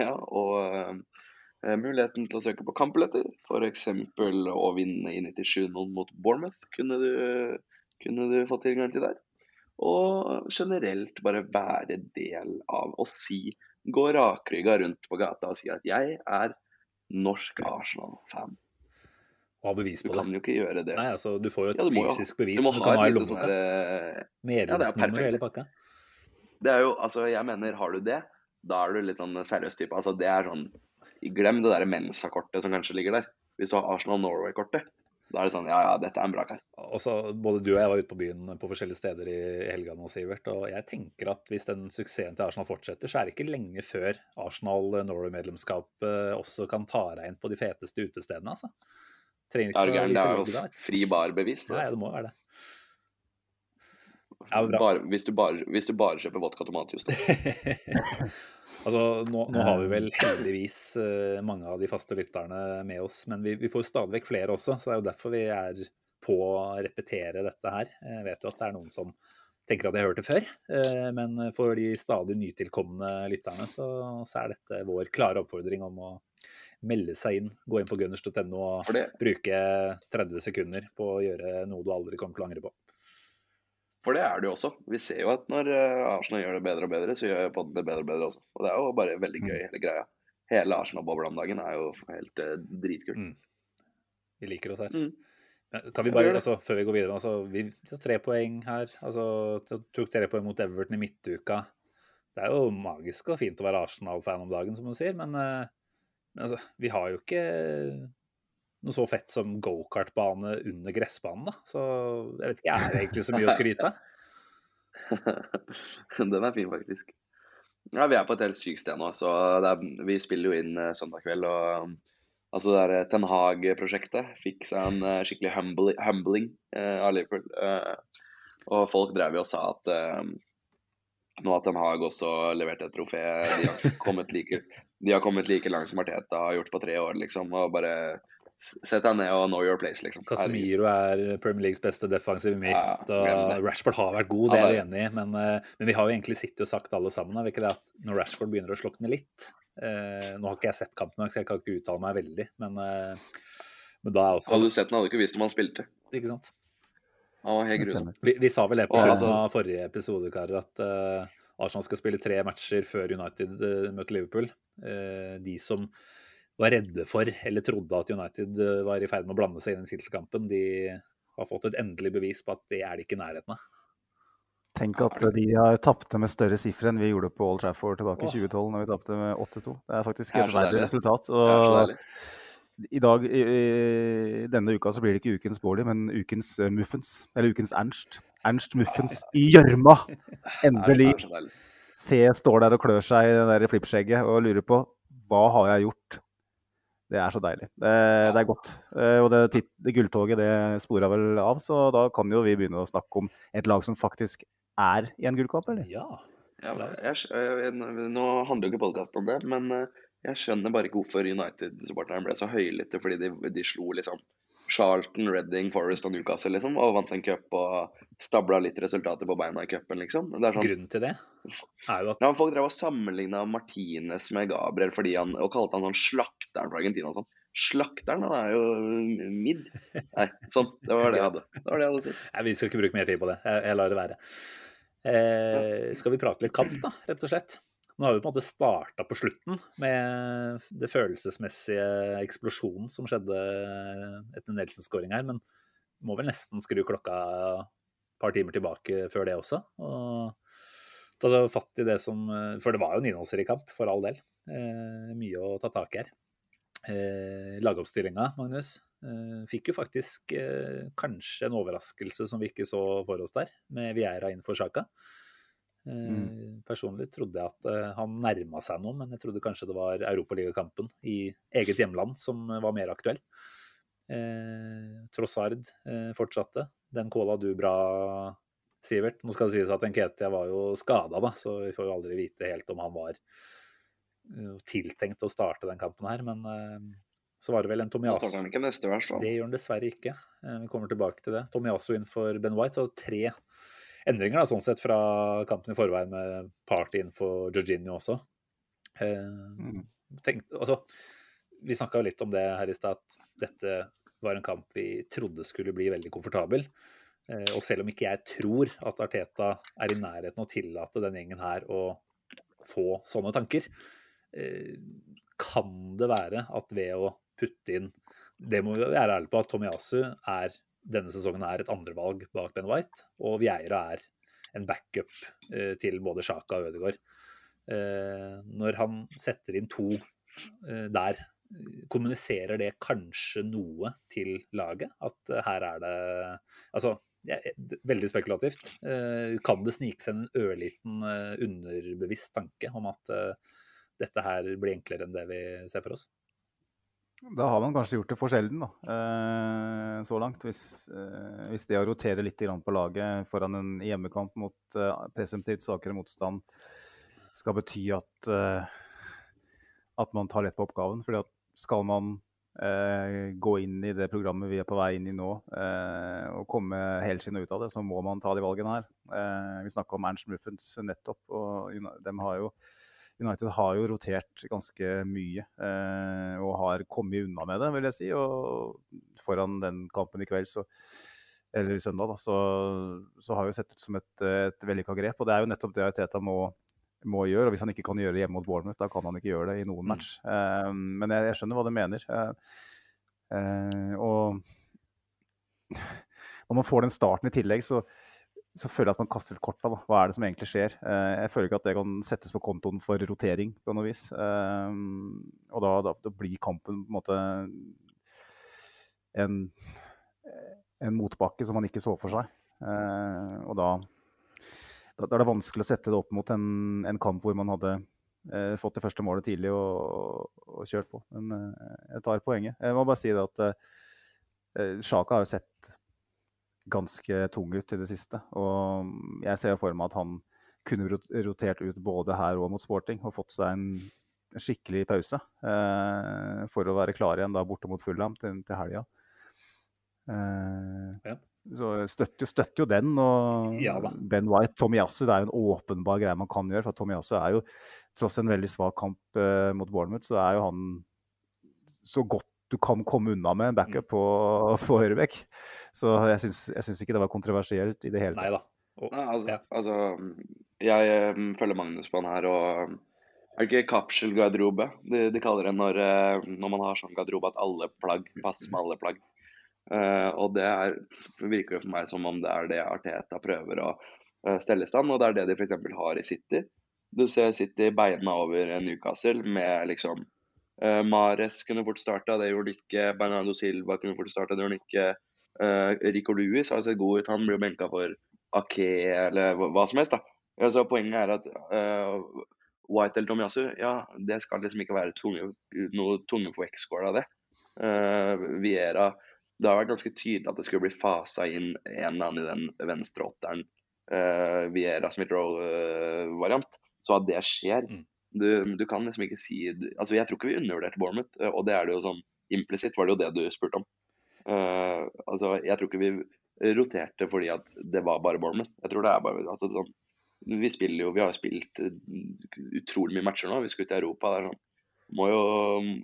ja, og uh, muligheten til å søke på kampbilletter. F.eks. å vinne i 97-0 mot Bournemouth kunne du, kunne du få tilgang til der. Og generelt bare være del av å si Gå rakrygga rundt på gata og si at jeg er norsk Arsenal-fan. Og ha bevis Du på kan det. jo ikke gjøre det. Nei, altså, du får jo et Ja, du fysisk bevis Du må du ha kan ha et lite sånn. Medlemsnummer Ja, det er Medlemsnummer perfekt. hele pakka. Det er jo, altså, jeg mener, har du det, da er du litt sånn seriøs type. Altså, det er sånn Glem det derre Mensa-kortet som kanskje ligger der. Hvis du har Arsenal Norway-kortet, da er det sånn Ja, ja, dette er en bra kar. Også, Både du og jeg var ute på byen på forskjellige steder i helga nå, Sivert. Og jeg tenker at hvis den suksessen til Arsenal fortsetter, så er det ikke lenge før Arsenal Norway-medlemskapet også kan ta deg inn på de feteste utestedene, altså. Trenger ikke å Gæren, det er jo fri bar-bevis. Nei, det. det må være det. Ja. Bare, hvis, du bare, hvis du bare kjøper vodka tomatjuice. altså, nå, nå har vi vel heldigvis uh, mange av de faste lytterne med oss, men vi, vi får stadig vekk flere også, så det er jo derfor vi er på å repetere dette her. Jeg vet jo at det er noen som tenker at jeg har hørt det før, uh, men for de stadig nytilkomne lytterne så, så er dette vår klare oppfordring om å melde seg inn, gå inn på gunners.no og bruke 30 sekunder på å gjøre noe du aldri kommer til å angre på. For det er det jo også. Vi ser jo at når eh, Arsenal gjør det bedre og bedre, så gjør podden det bedre og bedre også. Og det er jo bare veldig gøy, hele greia. Hele Arsenal-bobla om dagen er jo helt uh, dritkult. Mm. Vi liker oss her. Mm. Men Kan vi bare, altså, Før vi går videre, altså, vi tok tre poeng her. altså, Tok tre poeng mot Everton i midtuka. Det er jo magisk og fint å være Arsenal-fan om dagen, som du sier, men, eh, men altså, vi har jo ikke noe så fett som gokartbane under gressbanen, da. Så jeg vet ikke, er det egentlig så mye å skryte av? Den er fin, faktisk. Ja, Vi er på et helt sykt sted nå. så er, Vi spiller jo inn eh, søndag kveld. og um, altså det der Ten Hag-prosjektet fikk seg en uh, skikkelig humbling, humbling uh, av Liverpool. Uh, og folk drev jo og sa at eh, nå har Ten Hag også levert et trofé. De har kommet like, de like langt som Arteta har gjort på tre år, liksom. Og bare sett deg ned og know your place, liksom. Casemiro er Premier Leagues beste defensive midt, Ja, og. Rashford har vært god, det er vi er- enig i. Men, eh, men vi har jo egentlig sittet og sagt alle sammen, har vi ikke det, at når Rashford begynner å slukne litt eh, Nå har ikke jeg sett kampen, så jeg kan ikke uttale meg veldig, men, eh, men da er også Hadde du sett den, hadde du ikke visst om han spilte. Ikke sant? Han var helt grusom. Vi, vi sa vel det på slutten altså- av forrige episode, karer, at eh, Arsenal skal spille tre matcher før United eh, møter Liverpool. Eh, de som var redde for, eller trodde at United eh, var i ferd med å blande seg inn i tittelkampen, de har fått et endelig bevis på at det er de ikke i nærheten av. Tenk at de har tapte med større sifre enn vi gjorde på Old Trafford tilbake i 2012, når vi tapte med 8-2. Det er faktisk et verre resultat. Og i dag, i, i denne uka, så blir det ikke ukens Bårli, men ukens uh, Muffens. Eller ukens Ernst. Ernst Muffens i gjørma! Endelig. Se står der og klør seg i det der flippskjegget og lurer på hva har jeg gjort? Det er så deilig. Det, det er godt. Eh, Og det, det gulltoget det spora vel av, så da kan jo vi begynne å snakke om et lag som faktisk er i en gullkamp, eller? Ja. Ja, jeg, jeg, nå handler jo ikke podkasten om det, men eh, jeg skjønner bare ikke hvorfor United-supporterne ble så høylytte fordi de, de slo liksom Charlton, Reading, Forest og Newcastle liksom, og vant en cup og stabla litt resultater på beina i cupen, liksom. Sånn, Grunnen til det er jo at ja, Folk drev og sammenligna Martinez med Gabriel fordi han, og kalte han sånn slakteren fra Argentina og sånn. Slakteren, han er jo midd. Nei, sånn. Det var det jeg hadde. Det var det jeg hadde å si. Nei, Vi skal ikke bruke mer tid på det. Jeg, jeg lar det være. Eh, skal vi prate litt kamp, da, rett og slett? Nå har vi på en måte starta på slutten med det følelsesmessige eksplosjonen som skjedde etter Nelson-skåring her, men må vel nesten skru klokka et par timer tilbake før det også. Og ta fatt i det som For det var jo en innholdsrik kamp, for all del. Eh, mye å ta tak i her. Eh, lagoppstillinga, Magnus, eh, fikk jo faktisk eh, kanskje en overraskelse som vi ikke så for oss der, med Vieira inn for Sjaka. Eh, Personlig trodde jeg at eh, han nærma seg noe, men jeg trodde kanskje det var Europaligakampen i eget hjemland som var mer aktuell. Eh, Trossard eh, fortsatte. Den kåla du bra, Sivert. Nå skal det sies at Nketia var jo skada, da, så vi får jo aldri vite helt om han var uh, tiltenkt å starte den kampen her, men eh, så var det vel en Tomiasso det gjør han dessverre ikke. Eh, Vi kommer tilbake til det. Tomiasso inn for Ben White. Så tre endringer da, sånn sett fra kampen i forveien med Party innenfor for Jorginho også. Eh, tenk, altså, vi snakka litt om det her i stad, at dette var en kamp vi trodde skulle bli veldig komfortabel. Eh, og selv om ikke jeg tror at Arteta er i nærheten å tillate den gjengen her å få sånne tanker, eh, kan det være at ved å putte inn Det må vi være ærlige på at Tomiyasu er denne sesongen er et andrevalg bak Ben White, og Vieira er en backup eh, til både Sjaka og Ødegaard. Eh, når han setter inn to eh, der, kommuniserer det kanskje noe til laget? At her er det Altså, ja, veldig spekulativt. Kan det snike seg en ørliten underbevisst tanke om at dette her blir enklere enn det vi ser for oss? Da har man kanskje gjort det for sjelden, da, eh, så langt. Hvis, eh, hvis det å rotere litt på laget foran en hjemmekamp mot eh, presumptivt svakere motstand skal bety at, eh, at man tar lett på oppgaven. fordi at skal man eh, gå inn i det programmet vi er på vei inn i nå, eh, og komme helskinna ut av det, så må man ta de valgene her. Vi snakka om Ernst Muffens nettopp, og de har jo United har jo rotert ganske mye eh, og har kommet unna med det, vil jeg si. Og foran den kampen i kveld, så eller søndag, da, så, så har det jo sett ut som et, et vellykka grep. Og det er jo nettopp det Teta må, må gjøre. og Hvis han ikke kan gjøre det hjemme mot Bournemouth, da kan han ikke gjøre det i noen match. Eh, men jeg, jeg, skjønner hva du mener. Eh, eh, og når man får den starten i tillegg, så, så føler jeg at man kaster et kort. Da. Hva er det som egentlig skjer? Eh, jeg føler ikke at det kan settes på kontoen for rotering på noe vis. Eh, og da, da, da, blir kampen på en måte en, en motbakke som man ikke så for seg. Eh, og da, da, er det vanskelig å sette det opp mot en, en kamp hvor man hadde fått det første målet tidlig og, og kjørt på. Men jeg tar poenget. Jeg må bare si det at Sjaka har jo sett ganske tung ut i det siste. Og jeg ser for meg at han kunne rotert ut både her og mot sporting og fått seg en skikkelig pause eh, for å være klar igjen da borte mot Fulham til, til helga. Eh, ja. Så støtter, støtter, jo den. Og ja, Ben White, Tomiyasu, det er jo en åpenbar greie man kan gjøre. For Tomiyasu er jo, tross en veldig svak kamp eh, mot Bournemouth, så er jo han så godt du kan komme unna med en backup mm. på, på høyrebekk. Så jeg syns, ikke det var kontroversielt i det hele tatt. Og, Nei, altså, ja. altså, jeg um, følger Magnus på han her, og um, er det ikke kapselgarderobe de, de, kaller det når, uh, når, man har sånn garderobe at alle plagg passer med alle plagg? Uh, og det er, virker for meg som om det er det Arteta prøver å uh, stelle i stand, og det er det de f.eks. har i City. Du ser City beina over Newcastle med liksom Uh, Mares kunne fort starta, det gjorde ikke. Bernardo Silva kunne fort starta, det gjorde ikke. Uh, Rico Louis har sett god ut, han blir benka for Ake eller hva som helst. da. Altså, poenget er at uh, White eller Tomiyasu, ja, det skal liksom ikke være tunge, noe tunge på av det. Uh, Viera Det har vært ganske tydelig at det skulle bli fasa inn en eller annen i den venstre åtteren. Uh, Viera Smith-Roe-variant. Så at det skjer, mm. Du, du, kan liksom ikke si altså Jeg tror ikke vi undervurderte Bournemouth, eh, og det er det jo sånn implisitt, var det jo det du spurte om. Uh, altså Jeg tror ikke vi roterte fordi at det var bare Bournemouth. Jeg tror det er bare altså, sånn, Vi spiller jo, vi har jo spilt eh, utrolig mye matcher nå. Vi skal ut i Europa. Det er sånn, må jo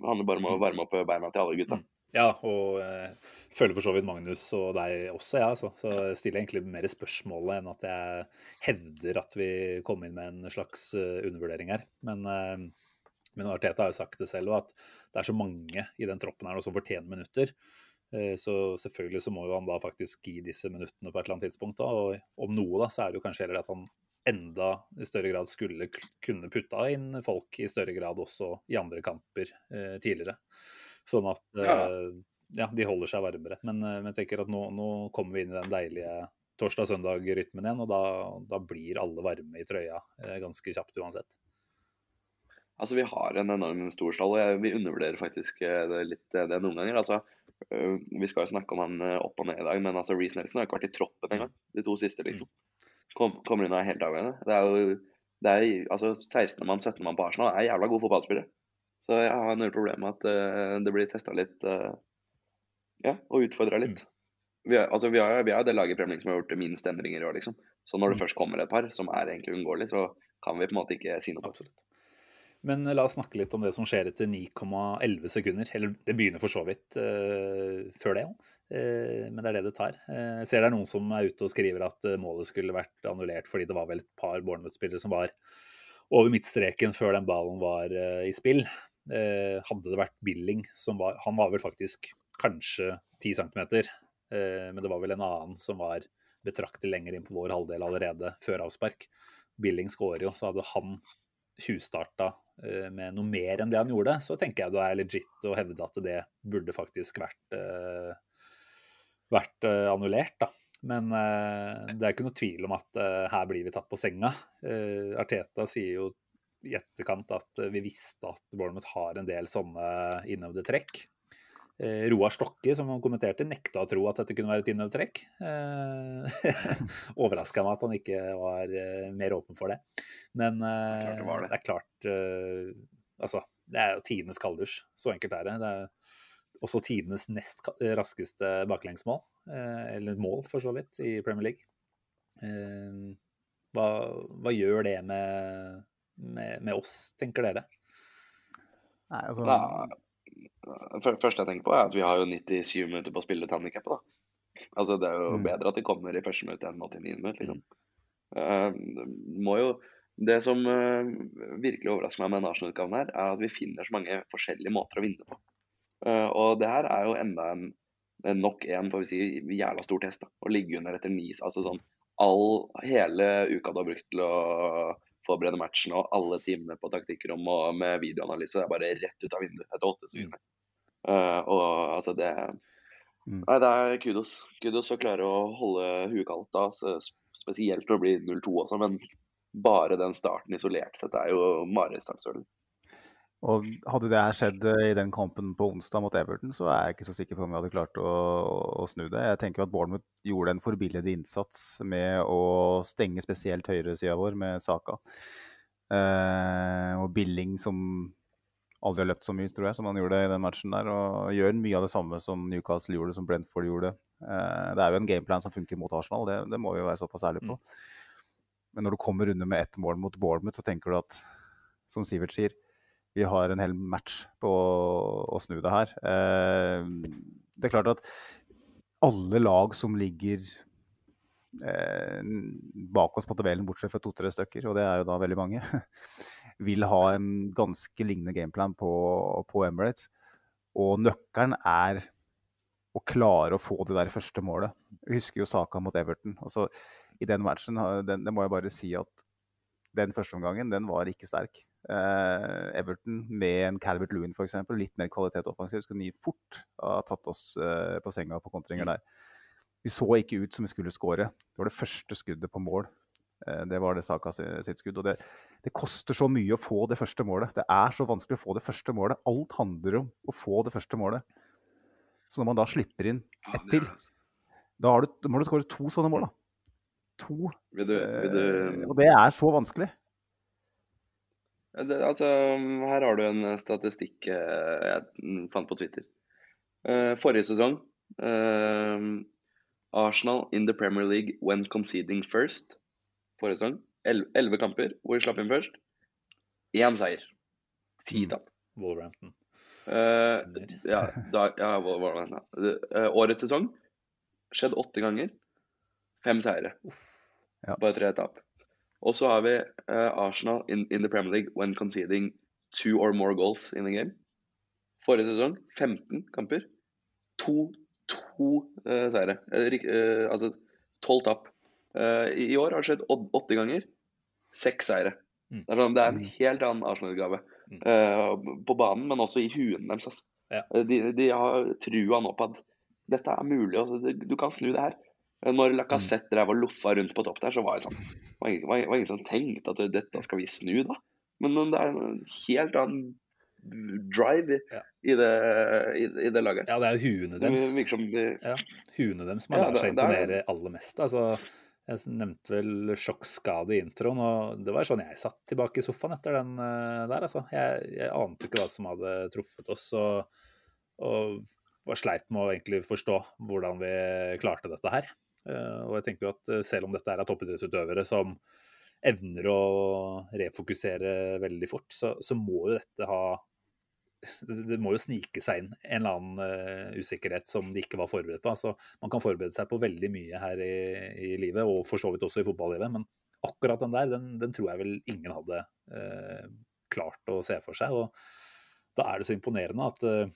handler bare om å varme opp beina til alle gutta. Ja, og eh, føler for så vidt Magnus og deg også, ja, altså. Så jeg egentlig mer spørsmålet enn at jeg hevder at vi kom inn med en slags uh, undervurdering her. Men, eh, men Arteta har jo sagt det selv, og at det er så mange i den troppen her som fortjener minutter. Uh, så selvfølgelig så må jo han da faktisk gi disse minuttene på et eller annet tidspunkt. Da. Og om noe, da, så er det jo kanskje heller at han enda i større grad skulle kunne putta inn folk i større grad også i andre kamper tidligere. Sånn at ja. Eh, ja. de holder seg varmere. Men, eh, men jeg tenker at nå, nå, kommer vi inn i den deilige torsdag-søndag-rytmen igjen, og da, da, blir alle varme i trøya eh, ganske kjapt uansett. Altså, Vi har en enorm stor stall, og vi undervurderer faktisk det litt det noen ganger. altså Vi skal jo snakke om han opp og ned i dag, men altså Reece Nelson har ikke vært i troppen engang. De to siste, liksom. Kom, kommer inn og er helt avgjørende. Det er jo det er, altså 16. mann, 17. mann på Arsenal er jævla gode fotballspillere. Så jeg har null problem med at uh, det blir testa litt uh, ja, og utfordra litt. Mm. Vi, er, altså, vi, har, vi er det laget i Premier League som har gjort minst endringer i år, liksom. Så når det mm. først kommer et par som er egentlig uunngåelig, så kan vi på en måte ikke si noe. Absolutt. Men la oss snakke litt om det som skjer etter 9,11 sekunder. Eller det begynner for så vidt uh, før det òg, uh, men det er det det tar. Uh, jeg ser det er noen som er ute og skriver at målet skulle vært annullert fordi det var vel et par Bournemouth-spillere som var over midtstreken før den ballen var i spill. Eh, hadde det vært Billing som var Han var vel faktisk kanskje 10 cm, eh, men det var vel en annen som var betraktelig lenger inn på vår halvdel allerede før avspark. Billing skårer jo, så hadde han tjuvstarta eh, med noe mer enn det han gjorde, så tenker jeg det er legit å hevde at det burde faktisk vært, vært annullert. da. Men det er ikke noe tvil om at her blir vi tatt på senga. Arteta sier jo i etterkant at vi visste at Bournemouth har en del sånne innøvde trekk. Eh, Roar Stokke, som han kommenterte, nekta å tro at dette kunne være et innøvd trekk. Eh, Overraska meg at han ikke var eh, mer åpen for det. Men eh, det, det. det, er klart eh, Altså, det er jo tidenes kalddusj. Så enkelt er det. Det er også tidenes nest raskeste baklengsmål. Eh, eller mål, for så vidt, i Premier League. Hva, hva gjør det med med, med oss, tenker dere? Nei, altså... Da, første jeg tenker på, er at vi har jo 97 minutter på å spille ut handikappet. Altså, det er jo Mm. bedre at de kommer i første minutt enn 89 minutt, liksom. Uh, må jo Det som uh, virkelig overrasker meg med Arsenal-utgaven her, er at vi finner så mange forskjellige måter å vinne på. Uh, og det her er jo enda en, en nok en får vi si, jævla stor test. da, Å ligge under etter ni altså sånn all, Hele uka du har brukt til å forberede matchen og alle timene på taktikkrom og med videoanalyse, det er bare rett ut av vinduet etter åtte sekunder. Uh, og altså det Mm. Nei, det er kudos. Kudos å klare å holde huet kaldt da, spesielt når det blir 0-2 også, men bare den starten isolert sett er jo marerittsdagsølen. Og hadde det her skjedd eh, i den kampen på onsdag mot Everton, så er jeg ikke så sikker på om vi hadde klart å, å snu det. Jeg tenker at Bournemouth gjorde en forbilledlig innsats med å stenge spesielt høyresida vår med Saka. Eh, og Billing som aldri har løpt så mye, tror jeg, som han gjorde i den matchen der. Og gjør mye av det samme som Newcastle gjorde, som Brentford gjorde. Eh, det er jo en gameplan som funker mot Arsenal, det, det må vi jo være såpass ærlige på. Men når du kommer under med ett mål mot Bournemouth, så tenker du at, som Sivert sier, vi har en hel match på å, snu det her. Eh, det er klart at alle lag som ligger eh, bak oss på tabellen, bortsett fra to-tre stykker, og det er jo da veldig mange, vil ha en ganske lignende gameplan på, på Emirates. Og nøkkelen er å klare å få det der første målet. Jeg husker jo saka mot Everton. altså I den matchen den, det må jeg bare si at den første omgangen den var ikke sterk. Eh, Everton med en Calvert Lewin f.eks., litt mer kvalitet offensivt, skulle ni fort ha tatt oss eh, på senga på kontringer der. Vi så ikke ut som vi skulle skåre. Det var det første skuddet på mål. Eh, det var det Saka sitt skudd. og det, det koster så mye å få det første målet. Det er så vanskelig å få det første målet. Alt handler om å få det første målet. Så når man da slipper inn ett til, altså. da, har du, må du skåre to sånne mål. da. To. Vil du, vil du og det er så vanskelig. Det, Altså, her har du en statistikk eh, jeg fant på Twitter. Eh, forrige sesong eh, Arsenal in the Premier League when conceding first. Forrige sesong. El- Elleve kamper hvor de slapp inn først. Én seier. Ti Mm. tap. Wolverhampton. Eh, ja, da, ja, Wolverhampton. eh, årets sesong skjedd åtte ganger. Fem seire. Ja. Bare tre tap. Og så har vi eh, Arsenal in, in the Premier League when conceding two or more goals in the game. Forrige sesong 15 kamper. To, to eh, seire. Eh, altså tolv tap. Eh, I år har det skjedd åtte ganger. Seks seire. Mm. Det, er sånn, det er en helt annen Arsenal-utgave. Mm. Eh, på banen, men også i huene deres. Ja. De, de har trua nå på at dette er mulig. Altså, du kan snu det her. Når Lacassette drev og loffa rundt på topp der, så var det sånn var ingen, var var ingen som tenkte at dette skal vi snu, da. Men det er en helt annen drive i, Ja. i, det, i, i det laget. Ja, det er huene Det deres. virker som de Ja, huene deres som har Ja, lært seg det- det er- imponere aller mest. Altså, jeg nevnte vel sjokkskade i introen, og det var sånn jeg satt tilbake i sofaen etter den eh, der. Altså. Jeg, jeg ante ikke hva som hadde truffet oss, og, og var sleit med å egentlig forstå hvordan vi klarte dette her. Eh, og jeg tenker jo at eh, selv om dette er toppidrettsutøvere som evner å refokusere veldig fort, så, så må jo dette ha det må jo snike seg inn en eller annen eh, usikkerhet som de ikke var forberedt på. Altså, man kan forberede seg på veldig mye her i, i livet, og for så vidt også i fotballivet, men akkurat den der, den, den tror jeg vel ingen hadde eh, klart å se for seg. Og da er det så imponerende at eh,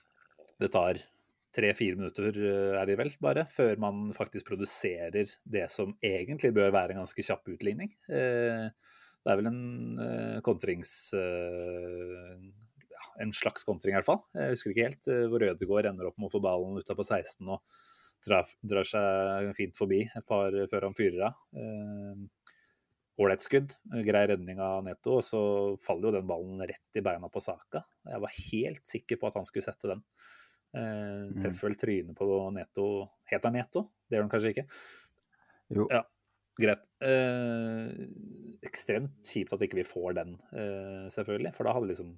det tar tre-fire minutter, eh, er det vel, bare, før man faktisk produserer det som egentlig bør være en ganske kjapp utligning. Eh, det er vel en eh, kontrings... Ja, en slags kontring, i hvert fall. Jeg husker ikke helt. Hvor Ødegaard ender opp med å få ballen utafor 16 og drar, seg fint forbi et par før han fyrer av. Ålreit skudd, grei redning av Neto, og så faller jo den ballen rett i beina på Saka. Jeg var helt sikker på at han skulle sette den. Eh, treffer vel trynet på Neto Heter han Neto? Det gjør han kanskje ikke? Jo. Ja, greit. Eh, ekstremt kjipt at ikke vi får den, eh, selvfølgelig. For da hadde liksom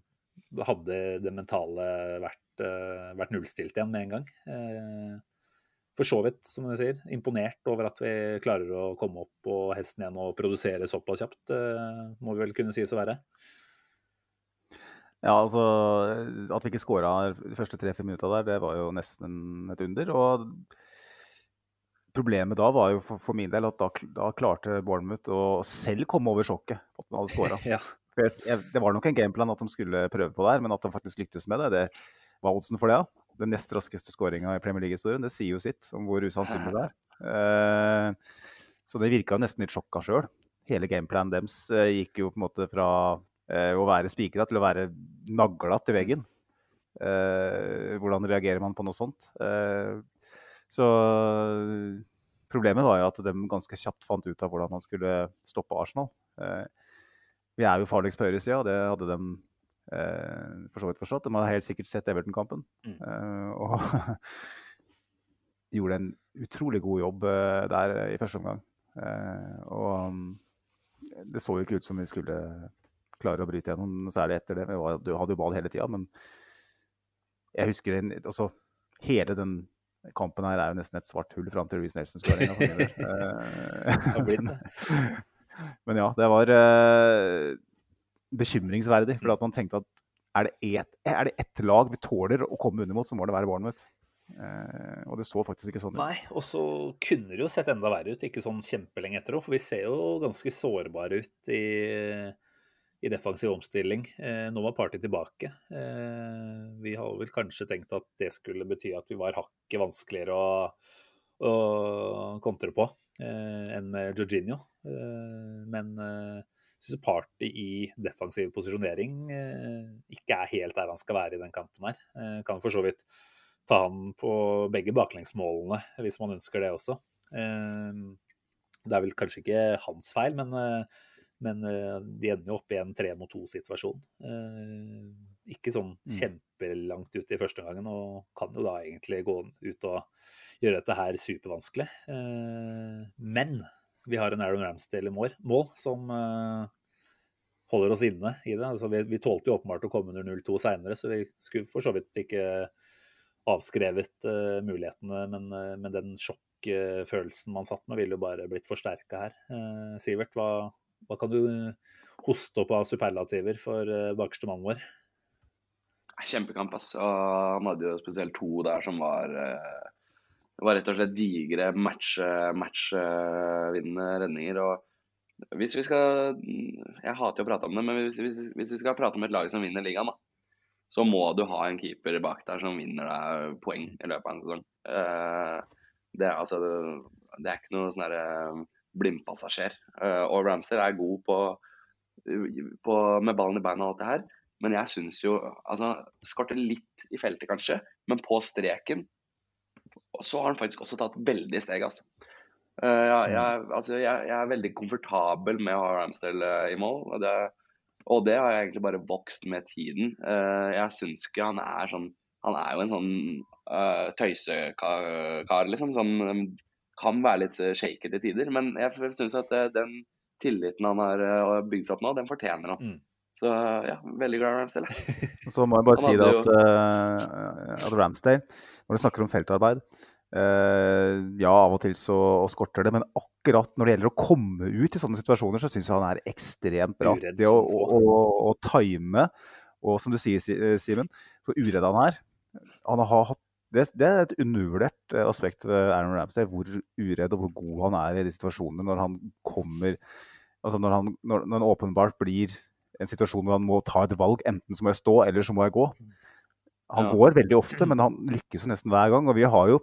da hadde det mentale vært, eh, vært nullstilt igjen med en gang. Eh, for så vidt, som du sier, imponert over at vi klarer å komme opp på hesten igjen og produsere såpass kjapt, eh, må vi vel kunne sies å være. Ja, altså At vi ikke skåra de første tre-fire minutta der, det var jo nesten et under. Og problemet da var jo for, for min del at da, da, klarte Bournemouth å selv komme over sjokket på at de hadde skåra. ja. Det var nok en gameplan at de skulle prøve på der, men at de faktisk lyktes med det, det var oddsen for det. Ja. Den nest raskeste skåringa i Premier League-historien. Det sier jo sitt om hvor usannsynlig det er. Eh, så det virka nesten litt sjokka sjøl. Hele gameplanen deres eh, gikk jo på en måte fra å være spikra til å være nagla til veggen. Eh, hvordan reagerer man på noe sånt? Eh, så problemet var jo at de ganske kjapt fant ut av hvordan man skulle stoppe Arsenal. Eh, vi er jo farligst på høyresida, og det hadde de eh, for så vidt forstått. De hadde helt sikkert sett Everton-kampen. Mm. Eh, og gjorde en utrolig god jobb eh, der i første omgang. Eh, og mm, det så jo ikke ut som vi skulle klare å bryte gjennom, særlig etter det. Du hadde jo ball hele tida, men jeg husker en, altså, hele den kampen her er jo nesten et svart hull fram til Reece Nelson-skåringa. Men ja, det var uh, bekymringsverdig. For at man tenkte at er det, et, er det ett lag vi tåler å komme under mot, så må det være Bournemouth. Uh, og det så faktisk ikke sånn ut. Nei, og så kunne det jo sett enda verre ut, ikke sånn kjempelenge etter òg. For vi ser jo ganske sårbare ut i, i defensiv omstilling. Uh, nå var Party tilbake. vi hadde vel kanskje tenkt at det skulle bety at vi var hakket vanskeligere å å kontre på eh, enn med Jorginho. Eh, men eh, syns Party i defensiv posisjonering eh, ikke er helt der han skal være i den kampen her. Eh, kan for så vidt ta han på begge baklengsmålene hvis man ønsker det også. Eh, det er vel kanskje ikke hans feil, men, eh, men de ender jo opp i en tre mot to-situasjon. Ikke sånn mm. kjempelangt ut i første omgangen, og kan jo da egentlig gå ut og gjøre dette her supervanskelig. Eh, men vi har en Aaron Ramsdale i mål, som eh, holder oss inne i det. Altså, vi, vi tålte jo åpenbart å komme under 0-2 seinere, så vi skulle for så vidt ikke avskrevet uh, mulighetene. Men, uh, men den sjokkfølelsen man satt med, ville jo bare blitt forsterka her. Uh, Sivert, hva, hva, kan du hoste opp av superlativer for uh, bakerste mannen vår? Kjempekamp, ass. Og han hadde jo spesielt to der som var uh, det var rett og slett digre matchvinnende match redninger. og hvis vi skal Jeg hater å prate om det, men hvis, hvis, hvis, vi skal prate om et lag som vinner ligaen, da, så må du ha en keeper bak der som vinner deg poeng i løpet av en sesong. Det, er, altså, det, er ikke noe sånn uh, blindpassasjer. Uh, og Ramsay er god på, på, med ballen i beina og alt det her. Men jeg syns jo altså, Skorter litt i feltet, kanskje, men på streken så har han faktisk også tatt veldig steg, altså. Uh, ja, jeg, altså jeg, jeg, er veldig komfortabel med å ha Ramsdale uh, i mål. Og det, og det, har jeg egentlig bare vokst med tiden. Jeg syns ikke han er sånn Han er jo en sånn uh, tøysekar, liksom. Sånn, kan være litt shaky til tider. Men jeg syns at den tilliten han har bygd seg opp nå, den fortjener han. Mm. Så ja, veldig glad i Ramsdale. Så må jeg bare si det at, uh, at Ramsdale, når du snakker om feltarbeid uh, Ja, av og til så skorter det, men akkurat når det gjelder å komme ut i sånne situasjoner, så syns jeg han er ekstremt bra. Det å, å, å, å, time, og som du sier, eh, Simen, så uredd han er. Han har hatt det, det, er et undervurdert aspekt ved Aaron Ramsay, hvor uredd og hvor god han er i de situasjonene når han kommer Altså når, han, når, når han åpenbart blir en situasjon hvor han må ta et valg. Enten så må jeg stå, eller så må jeg gå. Han ja. går veldig ofte, men han lykkes jo nesten hver gang. Og vi har jo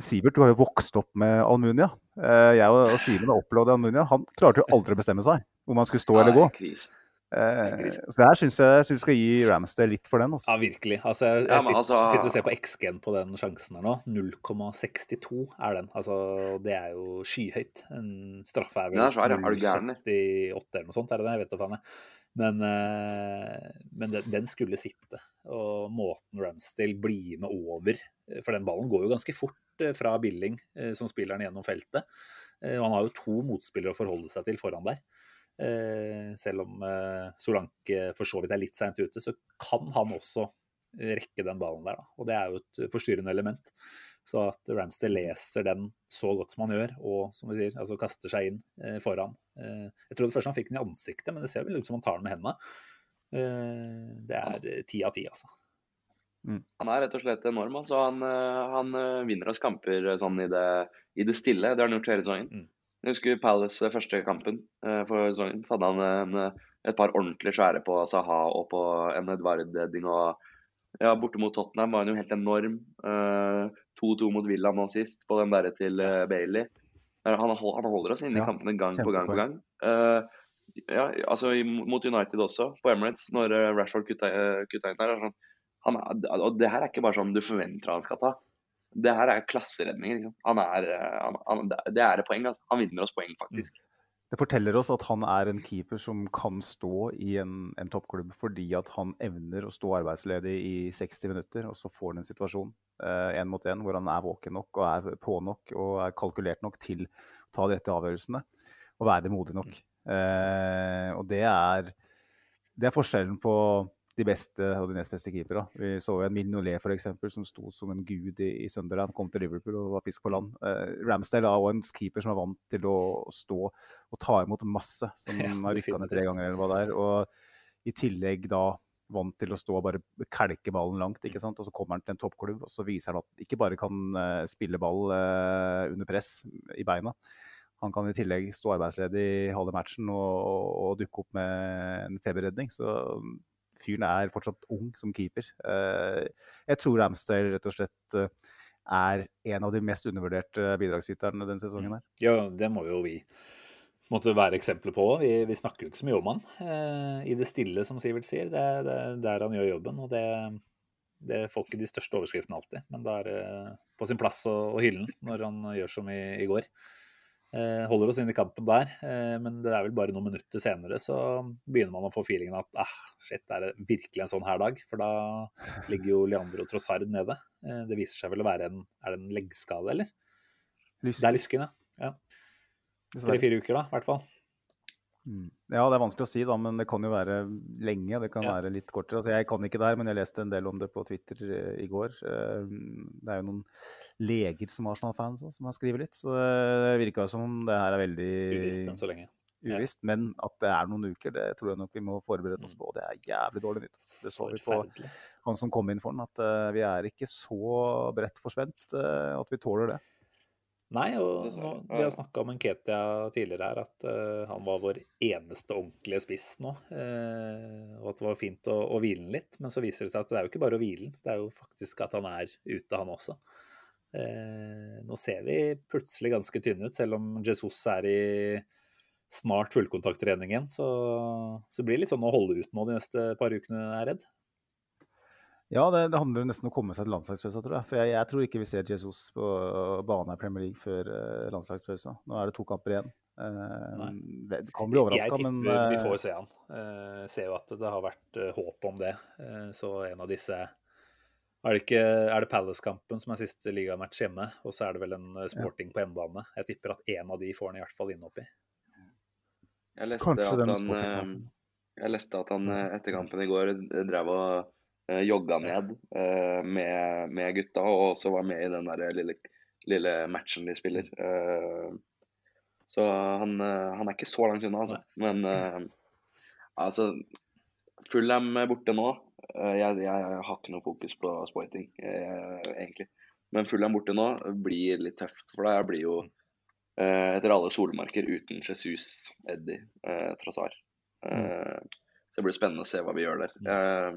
Sivert, du har jo vokst opp med Almunia. Eh, jeg og Simen har opplevd Almunia. Han klarte jo aldri å bestemme seg om han skulle stå eller gå. Eh, så der syns jeg, jeg vi skal gi Ramsdale litt for den. Også. Ja, virkelig. Altså, jeg, jeg sitter, altså, sitter, og ser på XG-en på den sjansen her nå. 0,62 er den. Altså, det er jo skyhøyt. En straffe er vel 0,78 eller noe sånt, er det det? Jeg vet da faen. Men, eh, men den, den, skulle sitte. Og måten Ramsdale blir med over For den ballen går jo ganske fort eh, fra Billing, eh, som spiller den gjennom feltet. Og han har jo to motspillere å forholde seg til foran der. Selv om Solanke for så vidt er litt seint ute, så kan han også rekke den ballen der. Da. Og det er jo et forstyrrende element. Så at Ramster leser den så godt som han gjør, og som vi sier, altså kaster seg inn eh, foran. Eh, jeg trodde først han fikk den i ansiktet, men det ser vel ut som han tar den med hendene. Eh, det er eh, ti av ti, altså. Mm. Han er rett og slett enorm. altså Han, eh, han eh, vinner oss kamper sånn i det i det stille. Det har han gjort hele sesongen. Mm. Jeg husker Palace eh, første kampen eh, for sesongen. Så hadde han en, eh, et par ordentlig svære på Saha og på en Edvard-heading. og ja, Borte mot Tottenham var han jo helt enorm. Eh, 2-2 mot Villa nå sist, på den derre til Bailey. Han, han holder oss inne Ja, i kampene gang på gang på gang. Ja, altså mot United også, på Emirates, når Rashford kutta, kutta inn der. er Sånn, han og det her er ikke bare sånn du forventer han skal ta. Det her er klasseredninger. Liksom. Han er, eh, han, han, det er et poeng. Altså. Han vinner oss poeng, faktisk. Det forteller oss at han er en keeper som kan stå i en, en toppklubb fordi at han evner å stå arbeidsledig i 60 minutter, og så får han en situasjon én mot én hvor han er våken nok og er på nok og er kalkulert nok til å ta de rette avgjørelsene og være modig nok. Eh, og det er, det er forskjellen på de beste og de nest beste keepere. Vi så jo en Mignolet eksempel, som sto som en gud i, i Sunderland, kom til Liverpool og var fisk på land. Eh, Ramsdale er også en keeper som er vant til å stå og ta imot masse, som Ja, har rykka ned tre ganger eller hva det er. Og i tillegg da vant til å stå og bare kelke ballen langt, ikke sant? og så kommer han til en toppklubb og så viser han at ikke bare kan eh, spille ball eh, under press i beina, han kan i tillegg stå arbeidsledig i halve matchen og, og, og dukke opp med en feberredning. Så fyren er fortsatt ung som keeper. Eh, jeg tror Ramsdale rett og slett eh, er en av de mest undervurderte bidragsyterne denne sesongen. her. Ja, det må jo vi måtte være eksempler på. Vi, vi snakker jo ikke så mye om han. Eh, I det stille, som Sivert sier. Det er er der han gjør jobben. Og det, det får ikke de største overskriftene alltid, men det er eh, på sin plass å, hylle den når han gjør som i, i går. Eh, holder oss inn i kampen der, eh, men det er vel bare noen minutter senere så begynner man å få feelingen at ah, shit, er det virkelig en sånn her dag? For da ligger jo Leandro Trossard nede. Eh, det viser seg vel å være en Er det en leggskade, eller? Lysken. Det er lysken, ja. ja. Tre-fire uker, da, i hvert fall. Mm. Ja, det er vanskelig å si, da, men det kan jo være lenge. Det kan Ja. være litt kortere. Altså, jeg kan ikke det her, men jeg leste en del om det på Twitter eh, i går. Eh, Det er jo noen leger som Arsenal-fans også, som har skrevet litt, så det virka som om det her er veldig Uvisst enn så lenge. ja. Men at det er noen uker, det tror jeg nok vi må forberede oss på. Og Det er jævlig dårlig nytt. altså. Det så vi på han som kom inn for den, at eh, vi er ikke så bredt forspent at vi tåler det. Nei, og nå, vi har snakka om Nketia tidligere her, at uh, han var vår eneste ordentlige spiss nå. Uh, og at det var fint å, å hvile han litt. Men så viser det seg at det er jo ikke bare å hvile han, det er jo faktisk at han er ute, han også. Uh, nå ser vi plutselig ganske tynne ut, selv om Jesus er i snart fullkontakttrening igjen. Så, så blir det litt sånn å holde ut nå de neste par ukene, er redd. Ja, det, det handler nesten om å komme seg til landslagspausa, tror jeg. For jeg, jeg tror ikke vi ser Jesus på banen i Premier League før uh, landslagspausa. Nå er det to kamper igjen. Uh, det- kan bli Jeg tipper men vi eh, får se han. Uh, ser jo at det har vært håp om det. Eh, så en av disse er det, ikke, er det Palace-kampen som er siste ligamatch hjemme, og så er det vel en sporting sporting på hjemmebane. Jeg tipper at en av de får han i hvert fall inne oppi. Jeg leste kanskje at han, jeg leste at han etter kampen i går drev og jogga ned eh, med, med gutta, og også var med i den der lille, lille matchen de spiller. Eh, så han, eh, han er ikke så langt unna, altså. Men eh, altså Fulham er borte nå. Eh, jeg, jeg har ikke noe fokus på sporting, eh, egentlig. Men Fulham borte nå blir litt tøft, for da blir jo eh, etter alle solmarker uten Jesus, Eddie, eh, Trossard. Mm. Så det blir spennende å se hva vi gjør der. Eh,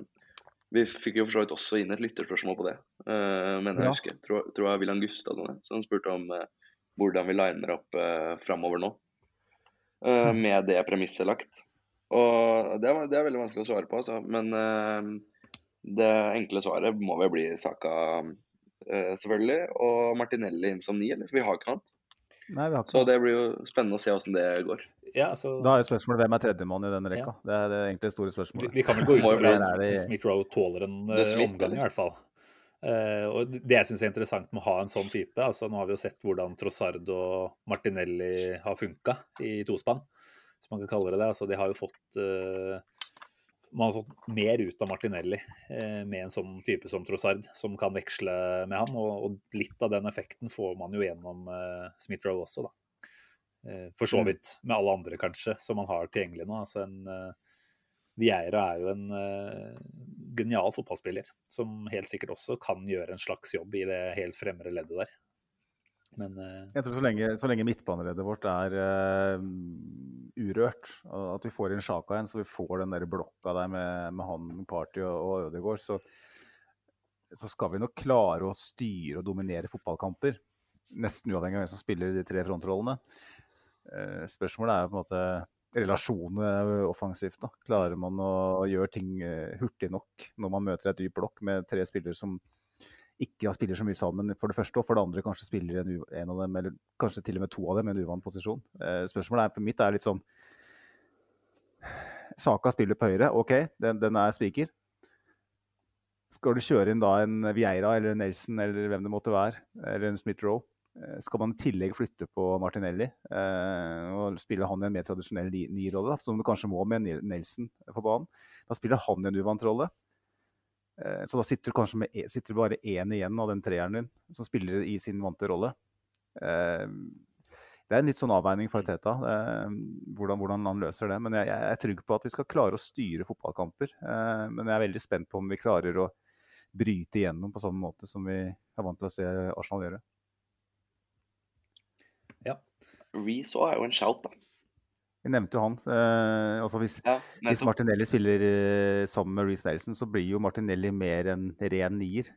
vi fikk jo for så vidt også inn et lytterspørsmål på det, uh, men jeg Ja. husker. Tror, tror jeg William Gustavsson som spurte om uh, hvordan vi liner opp uh, framover nå. eh, med det premisset lagt. Og det, det er veldig vanskelig å svare på, altså. Men eh, det enkle svaret må vel bli Saka, eh, selvfølgelig. Og Martinelli inn som ni, eller? For vi har ikke noe annet. Nei, vi har ikke Så det blir jo spennende å se hvordan det går. Ja, så... Da er jo spørsmålet hvem er tredjemann i denne rekka. Ja. Det er det egentlig store vi, spørsmålet. vi kan vel gå ut fra at Smith Rowe tåler en Det eh, omgang, i hvert fall. Uh, og det jeg syns er interessant med å ha en sånn type altså Nå har vi jo sett hvordan Trossard og Martinelli har funka i tospann, hvis man kan kalle det det. Altså, de har jo fått eh, Man har fått mer ut av Martinelli eh, med en sånn type som Trossard, som kan veksle med han. Og, og litt av den effekten får man jo gjennom eh, Smith-Roe også, da. Eh, for så Mm. vidt med alle andre, kanskje, som man har tilgjengelig nå. Altså en eh, Vieira er jo en eh, genial fotballspiller, som helt sikkert også kan gjøre en slags jobb i det helt fremre leddet der. Men uh... Jeg tror så lenge, så lenge midtbaneleddet vårt er uh, urørt, at vi får inn Sjaka igjen, så vi får den der blokka der med, med han, Party og, og Ødegaard, så, så skal vi nok klare å styre og dominere fotballkamper. Nesten uavhengig av hvem som spiller de tre frontrollene. Uh, spørsmålet er på en måte relasjonene offensivt. da. Klarer man å gjøre ting hurtig nok når man møter et dyp blokk med tre spillere som ikke spiller så mye sammen, for det første, og for det andre kanskje spiller en, en av dem, eller kanskje til og med to av dem, i en uvant posisjon. Eh, spørsmålet er for mitt er litt sånn Saka spiller på høyre, OK, den, den er spiker. Skal du kjøre inn da en Vieira eller en Nelson eller hvem det måtte være, eller en Smith-Roe, eh, skal man i tillegg flytte på Martinelli eh, og spille han i en mer tradisjonell ni-rolle, som du kanskje må med Nelson på banen? Da spiller han i en uvant rolle. Eh, så da sitter du kanskje med, e, sitter du bare én igjen av den treeren din, som spiller i sin vante rolle. Eh, det er en litt sånn avveining for Teta, eh, hvordan, hvordan, han løser det. Men jeg, jeg, er trygg på at vi skal klare å styre fotballkamper. Men jeg er veldig spent på om vi klarer å bryte igjennom på samme måte som vi er vant til å se Arsenal gjøre. Ja. Reece er jo en shout, da. Vi nevnte jo han. Eh, altså hvis, ja, hvis, Martinelli spiller eh, sammen med Reece Nelson, så blir jo Martinelli mer en ren nier.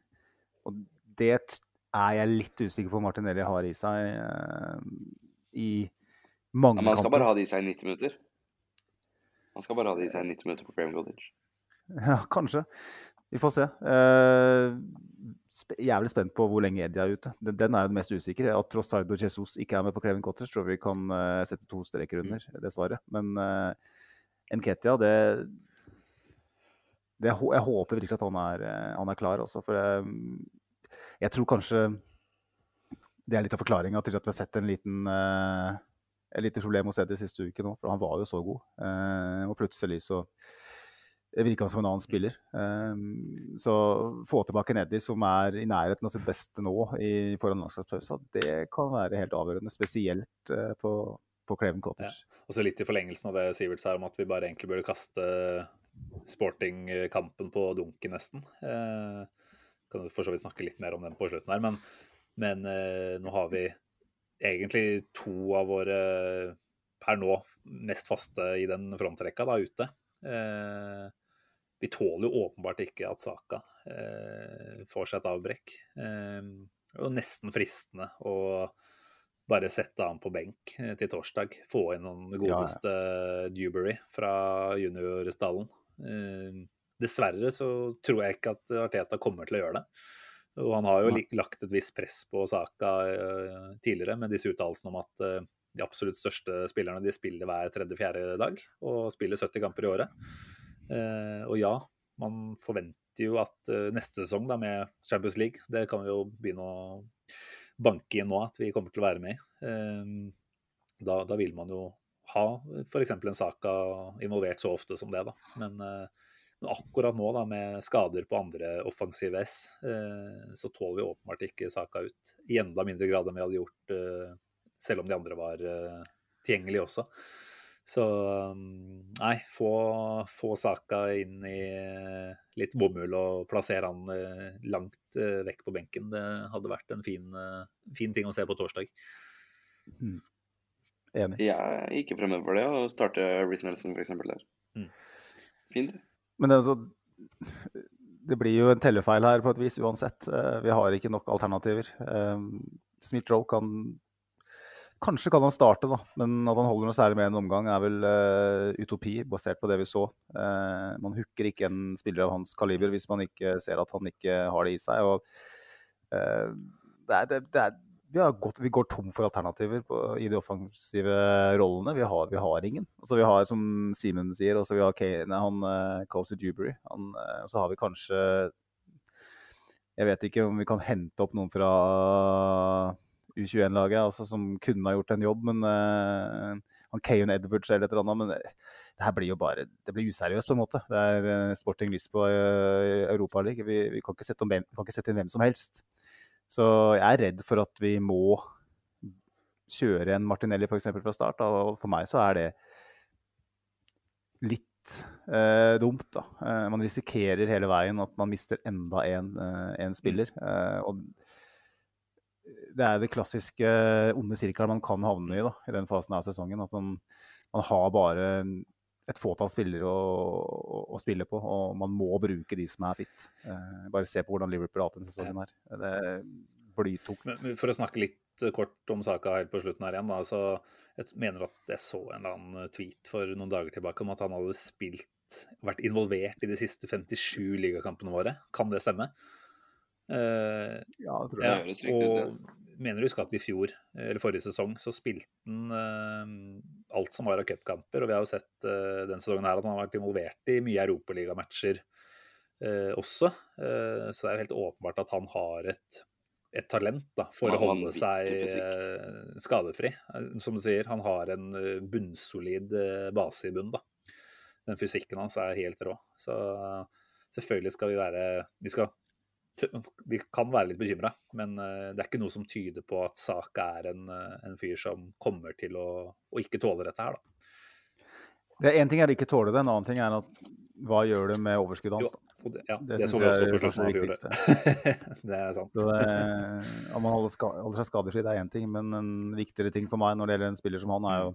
Og det er jeg litt usikker på Martinelli har i seg eh, i mange kamper. Man skal bare ha det i seg i 90 minutter. Man skal bare ha det i seg i 90 minutter på Craven Cottage. Ja, kanskje. Vi får se. Uh, jævlig spent på hvor lenge Eddie er ute. Den, den er jo den mest usikre. At Trossard og Jesus ikke er med på Craven Cottage, tror vi kan uh, sette to streker under, mm. dessverre. Men uh, Nketia, det, det, Jeg håper virkelig at han er, han er klar også. For jeg, jeg, tror kanskje det er litt av forklaringa til at vi har sett en liten uh, et lite problem hos Eddie siste uke nå. For han var jo så god. og plutselig så virka som en annen spiller. Um, så få tilbake Neddy, som er i nærheten av sitt beste nå i, foran landskapspausa, det kan være helt avgjørende. Spesielt uh, på, på Craven Cottage. Ja. Og så litt i forlengelsen av det Sivert sa om at vi bare egentlig burde kaste sportingkampen på dunken, nesten. Uh, kan du for så vidt snakke litt mer om den på slutten her, men, men uh, nå har vi egentlig to av våre per nå mest faste i den frontrekka da ute. Eh, vi tåler jo åpenbart ikke at Saka eh, får seg et avbrekk. Eh, og nesten fristende å bare sette han på benk eh, til torsdag. Få inn den godeste ja, ja. Dewberry fra juniorstallen. Eh, dessverre så tror jeg ikke at Arteta kommer til å gjøre det. Og han har jo lagt et visst press på Saka eh, tidligere med disse uttalelsene om at eh, de absolutt største spillerne de spiller hver tredje-fjerde dag og spiller 70 kamper i året. Eh, og ja, man forventer jo at eh, neste sesong da, med Champions League, det kan vi jo begynne å banke inn nå at vi kommer til å være med i. Eh, da, da, vil man jo ha f.eks. en Saka involvert så ofte som det, da. Men, men akkurat nå, da, med skader på andre offensive S, så tåler vi åpenbart ikke Saka ut. I enda mindre grad enn vi hadde gjort selv om de andre var tilgjengelige også. Så um, nei, få, få Saka inn i litt bomull og plassere han eh, langt eh, vekk på benken. Det hadde vært en fin, eh, fin ting å se på torsdag. Mm. Enig. Jeg er ikke fremmed for det, å starte Reece Nelson f.eks. der. Mm. Fint. Men det, altså, det blir jo en tellefeil her på et vis uansett. Vi har ikke nok alternativer. Smith-Roe kan Kanskje kan han starte, da, men at han holder noe særlig med en omgang, er vel uh, utopi, basert på det vi så. Uh, man hooker ikke en spiller av hans kaliber hvis man ikke ser at han ikke har det i seg. Og, uh, det er, det, er, vi, gått, vi, går tom for alternativer på, i de offensive rollene. Vi har, vi har ingen. Altså, vi har, som Simen sier, også vi har Kane, han Cozy Jubery. Så har vi kanskje Jeg vet ikke om vi kan hente opp noen fra U21-laget altså, som kunne ha gjort en jobb. Men uh, han Kayon Edwards eller et eller annet. Men det, her blir jo bare det blir useriøst, på en måte. Det er uh, Sporting Lisboa i uh, Europaligaen. Vi, vi, kan ikke kan ikke sette inn hvem som helst. Så jeg er redd for at vi må kjøre en Martinelli eksempel, fra start. Og for meg så er det litt Uh, dumt. da. Uh, man risikerer hele veien at man mister enda en, uh, en spiller. og det er det klassiske onde sirkelen man kan havne i da, i den fasen av sesongen. At man, man har bare et fåtall spillere å, å, å, spille på, og man må bruke de som er fit. Eh, bare se på hvordan Liverpool har hatt denne sesongen her. Det er blytungt. Men for å snakke litt kort om saka helt på slutten her igjen, da, så jeg mener at jeg så en eller annen tweet for noen dager tilbake om at han hadde spilt, vært involvert i de siste 57 ligakampene våre. Kan det stemme? Uh, ja, det tror jeg. Ja, det og altså. mener du husker at i fjor, eller forrige sesong, så spilte han uh, alt som var av cupkamper. Og vi har jo sett uh, denne sesongen her at han har vært involvert i mye europaligamatcher også. så det er jo helt åpenbart at han har et, et talent da, for å holde seg skadefri. Som du sier, han har en bunnsolid base i bunnen. da. Den fysikken hans er helt rå. Så selvfølgelig skal vi være Vi skal vi kan være litt bekymra, men eh, det er ikke noe som tyder på at Saka er en, eh, en fyr som kommer til å, å ikke tåle dette her, da. Det Én ting er å ikke tåle det, en annen ting er at hva gjør det med overskuddet hans? Jo, det, ja, det, det syns jeg er kanskje det viktigste. det er sant. Så det, om man holder, ska, holder seg skadefri, det er én ting, men en viktigere ting for meg når det gjelder en spiller som han, er jo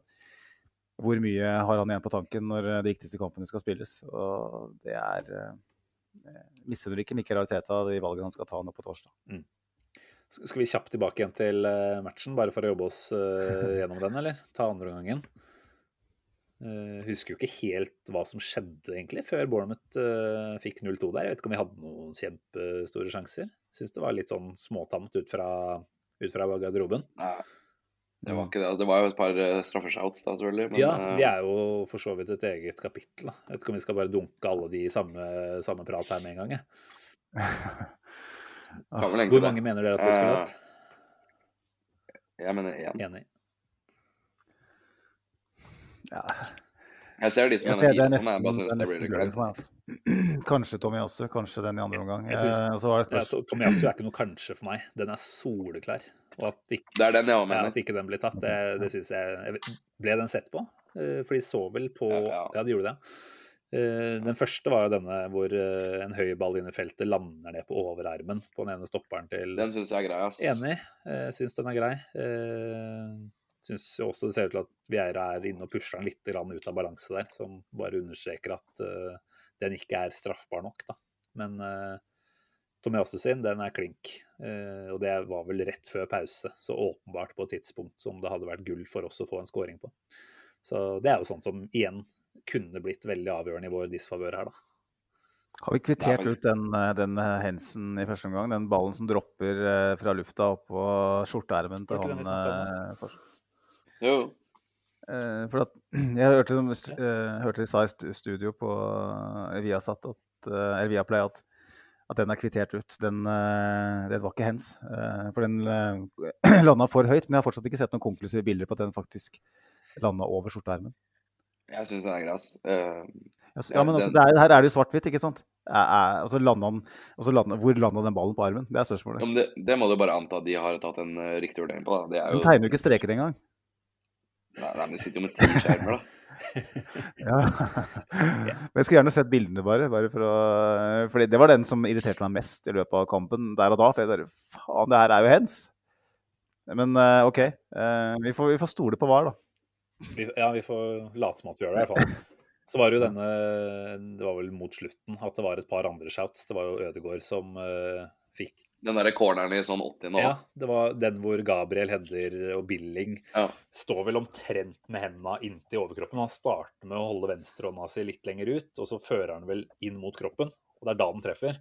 hvor mye har han igjen på tanken når de viktigste kampene skal spilles. Og det er eh, misunner ikke Mikkel Ariteta de valgene han skal ta nå på torsdag. Mm. Skal vi kjapt tilbake igjen til eh, matchen, bare for å jobbe oss uh, gjennom den, eller? Ta andre gangen. Uh, husker jo ikke helt hva som skjedde, egentlig, før Bournemouth uh, fikk 0-2 der. Jeg vet ikke om vi hadde noen kjempestore sjanser. Syns det var litt sånn småtamt ut fra, ut fra garderoben. Nei. Det var ikke det. Det var jo et par eh, straffeshouts da, selvfølgelig. Men, ja, de eh, er jo for så vidt et eget kapittel. Da. Jeg vet ikke om vi skal bare dunke alle de i samme, samme prat her med en gang. Hvor mange mener dere at vi skulle hatt? Eh, jeg mener én. Enig. Ja. Jeg ser de som mener fire, sånn, jeg bare syns det blir glemt. Kanskje Kanskje Tomiyasu, kanskje den i andre omgang. Synes, ja, Tomiyasu er ikke noe kanskje for meg. Den er soleklar. Og at ikke, det er den jeg mener. at ikke den blir tatt, det, det syns jeg Ble den sett på? Eh, for de så vel på Ja, ja. ja de gjorde det. Eh, den første var jo denne hvor eh, en høy ball inn i feltet lander ned på overarmen på den ene stopperen til Den syns jeg er grei, ass. Enig. Syns den er grei syns også det ser ut til at Vieira er inne og pusher den litt ut av balanse der, som bare understreker at den ikke er straffbar nok. Da. Men Tomiasu sin, den er klink. Uh, og det var vel rett før pause, så åpenbart på et tidspunkt som det hadde vært gull for oss å få en scoring på. Så det er jo sånt som igjen kunne blitt veldig avgjørende i vår disfavør her, da. Har vi kvittert ut den, den Hensen i første omgang? Den ballen som dropper fra lufta oppå på skjorteermen til han jo. Eh, for at jeg hørte, hørte de sa i studio på Viasat at, eller Viaplay at, at den er kvittert ut. Den, uh, det var ikke hens. for den uh, landa for høyt. Men jeg har fortsatt ikke sett noen konklusive bilder på at den faktisk landa over skjorteermen. Jeg syns den er grei. ja, men altså, er, her er det jo svart-hvitt, ikke sant? Er, altså, den, altså landa, hvor landa den ballen på armen? Det er spørsmålet. Ja, det, det, må du bare anta de har tatt en riktig vurdering på. Da. Det er jo... Den tegner jo ikke streker engang. Nei, nei, vi sitter jo med ti skjermer, da. Ja. Men jeg skulle gjerne sett bildene, bare. bare for å, fordi det var den som irriterte meg mest i løpet av kampen der og da. For jeg bare Faen, det her er jo hens! Men uh, OK. Uh, vi, får, vi, får, stole på VAR, da. Ja, vi får late som at vi gjør det, i hvert fall. Så var det jo denne Det var vel mot slutten at det var et par andre shouts. Det var jo Ødegaard som uh, fikk den derre corneren i sånn 80 nå. Ja, det var den hvor Gabriel Hedder og Billing ja. står vel omtrent med hendene inntil overkroppen. Han starter med å holde venstrehånda si litt lenger ut, og så fører han vel inn mot kroppen. Og det er da den treffer.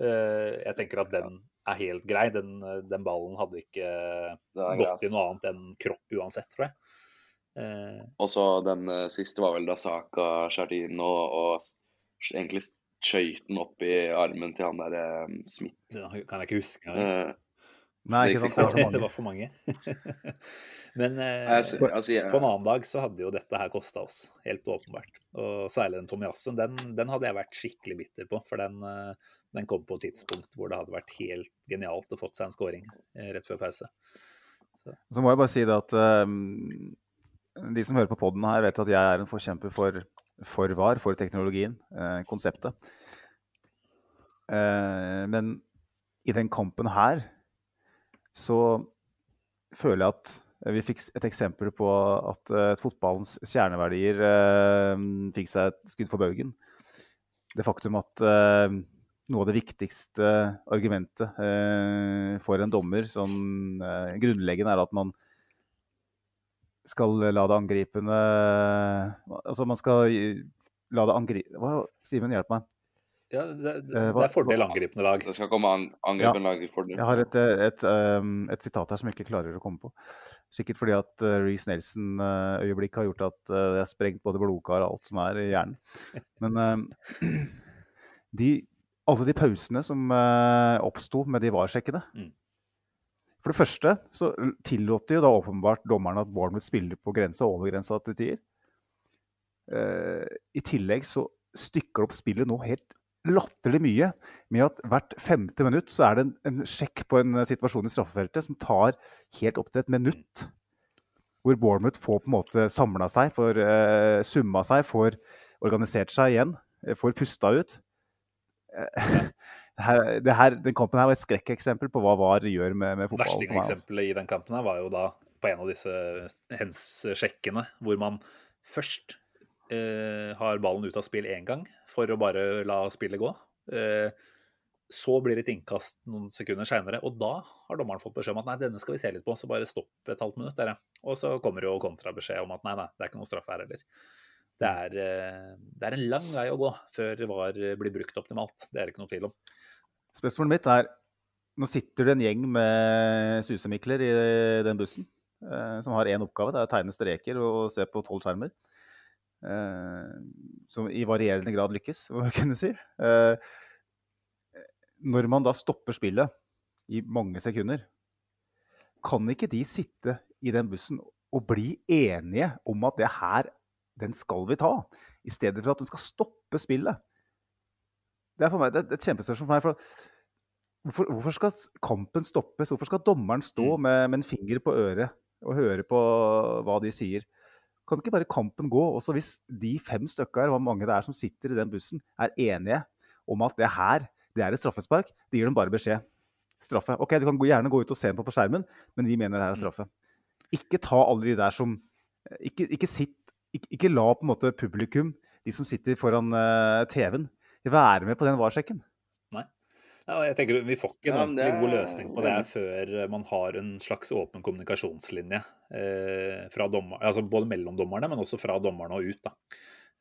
Eh, jeg tenker at den er helt grei. Den, den ballen hadde ikke gått i noe annet enn kropp uansett, tror jeg. Eh, og så den eh, siste var vel da Saka inn og, og egentlig skøyt den opp i armen til han der um, Smith. Det kan jeg ikke huske. Uh, Nei, ikke sant. Det var for mange. Men eh, altså, altså, ja. på en annen dag så hadde jo dette her kosta oss, helt åpenbart. Og særlig den Tomiassen, den, den hadde jeg vært skikkelig bitter på. For den, uh, den, kom på et tidspunkt hvor det hadde vært helt genialt å fått seg en scoring rett før pause. Så. så. må jeg bare si det at um, de som hører på poden her, vet at jeg er en forkjemper for for VAR, for teknologien, eh, konseptet. Eh, men i den kampen her så føler jeg at vi fikk et eksempel på at eh, fotballens kjerneverdier uh, fikk seg et skudd for baugen. Det faktum at uh, noe av det viktigste argumentet for en dommer som grunnleggende er at man skal la det angripende Altså man skal la det angripe Simen, hjelp meg. Ja, det, det, det, er fordel angripende lag. Det skal komme an, angripende ja, lag i fordel. Jeg har et, et, et, um, et, sitat her som jeg ikke klarer å komme på. Sikkert fordi at uh, Reece Nelson-øyeblikk uh, har gjort at det er sprengt både blodkar og alt som er i hjernen. Men de, alle de pausene som oppsto med de VAR-sjekkene mm. For det første så tillot jo da åpenbart dommerne at Bournemouth spiller på grensa over grensa til tider. Uh, I tillegg så stykker det opp spillet nå helt latterlig mye med at hvert femte minutt så er det en, en sjekk på en situasjon i straffefeltet som tar helt opp til et minutt. Hvor Bournemouth får på en måte samla seg, får uh, summa seg, får organisert seg igjen, eh, får pusta ut. Uh, her, her, den kampen her var et skrekkeksempel på hva VAR gjør med, med fotball. Verstingeksempelet i den kampen her var jo da på en av disse hens-sjekkene, hvor man først eh, har ballen ut av spill én gang for å bare la spillet gå. Eh, så blir det et innkast noen sekunder seinere, og da har dommeren fått beskjed om at nei, denne skal vi se litt på, så bare stopp et halvt minutt. Dere. Og så kommer jo kontrabeskjed om at nei, nei, det er ikke noe straffe her heller. Det er, eh, det er, en lang vei å gå før VAR blir brukt optimalt. Det er det ikke noe tvil om. Spørsmålet mitt er Nå sitter det en gjeng med susemikler i den bussen eh, som har én oppgave. Det er å tegne streker og se på tolv skjermer. Eh, som i varierende grad lykkes, må jeg kunne si. Eh, når man da stopper spillet i mange sekunder, kan ikke de sitte i den bussen og bli enige om at det her, den skal vi ta, i stedet for at de skal stoppe spillet? Det er for meg det er et kjempespørsmål for meg. for Hvorfor, hvorfor, skal kampen stoppes? Hvorfor skal dommeren stå mm. med, med, en finger på øret og høre på hva de sier? Kan ikke bare kampen gå? Også hvis de fem stykker, hvor mange det er som sitter i den bussen, er enige om at det her det er et straffespark, det gir dem bare beskjed. Straffe. Ok, Du kan gjerne gå ut og se den på, på skjermen, men vi mener det her er straffe. Ikke ta alle de der som Ikke, ikke, sitt, ikke, ikke la på en måte publikum, de som sitter foran uh, TV-en, være med på den VAR-sjekken. Ja, jeg tenker Vi får ikke en ja, er... god løsning på det før man har en slags åpen kommunikasjonslinje. Eh, fra dommer, altså både mellom dommerne, men også fra dommerne og ut. da.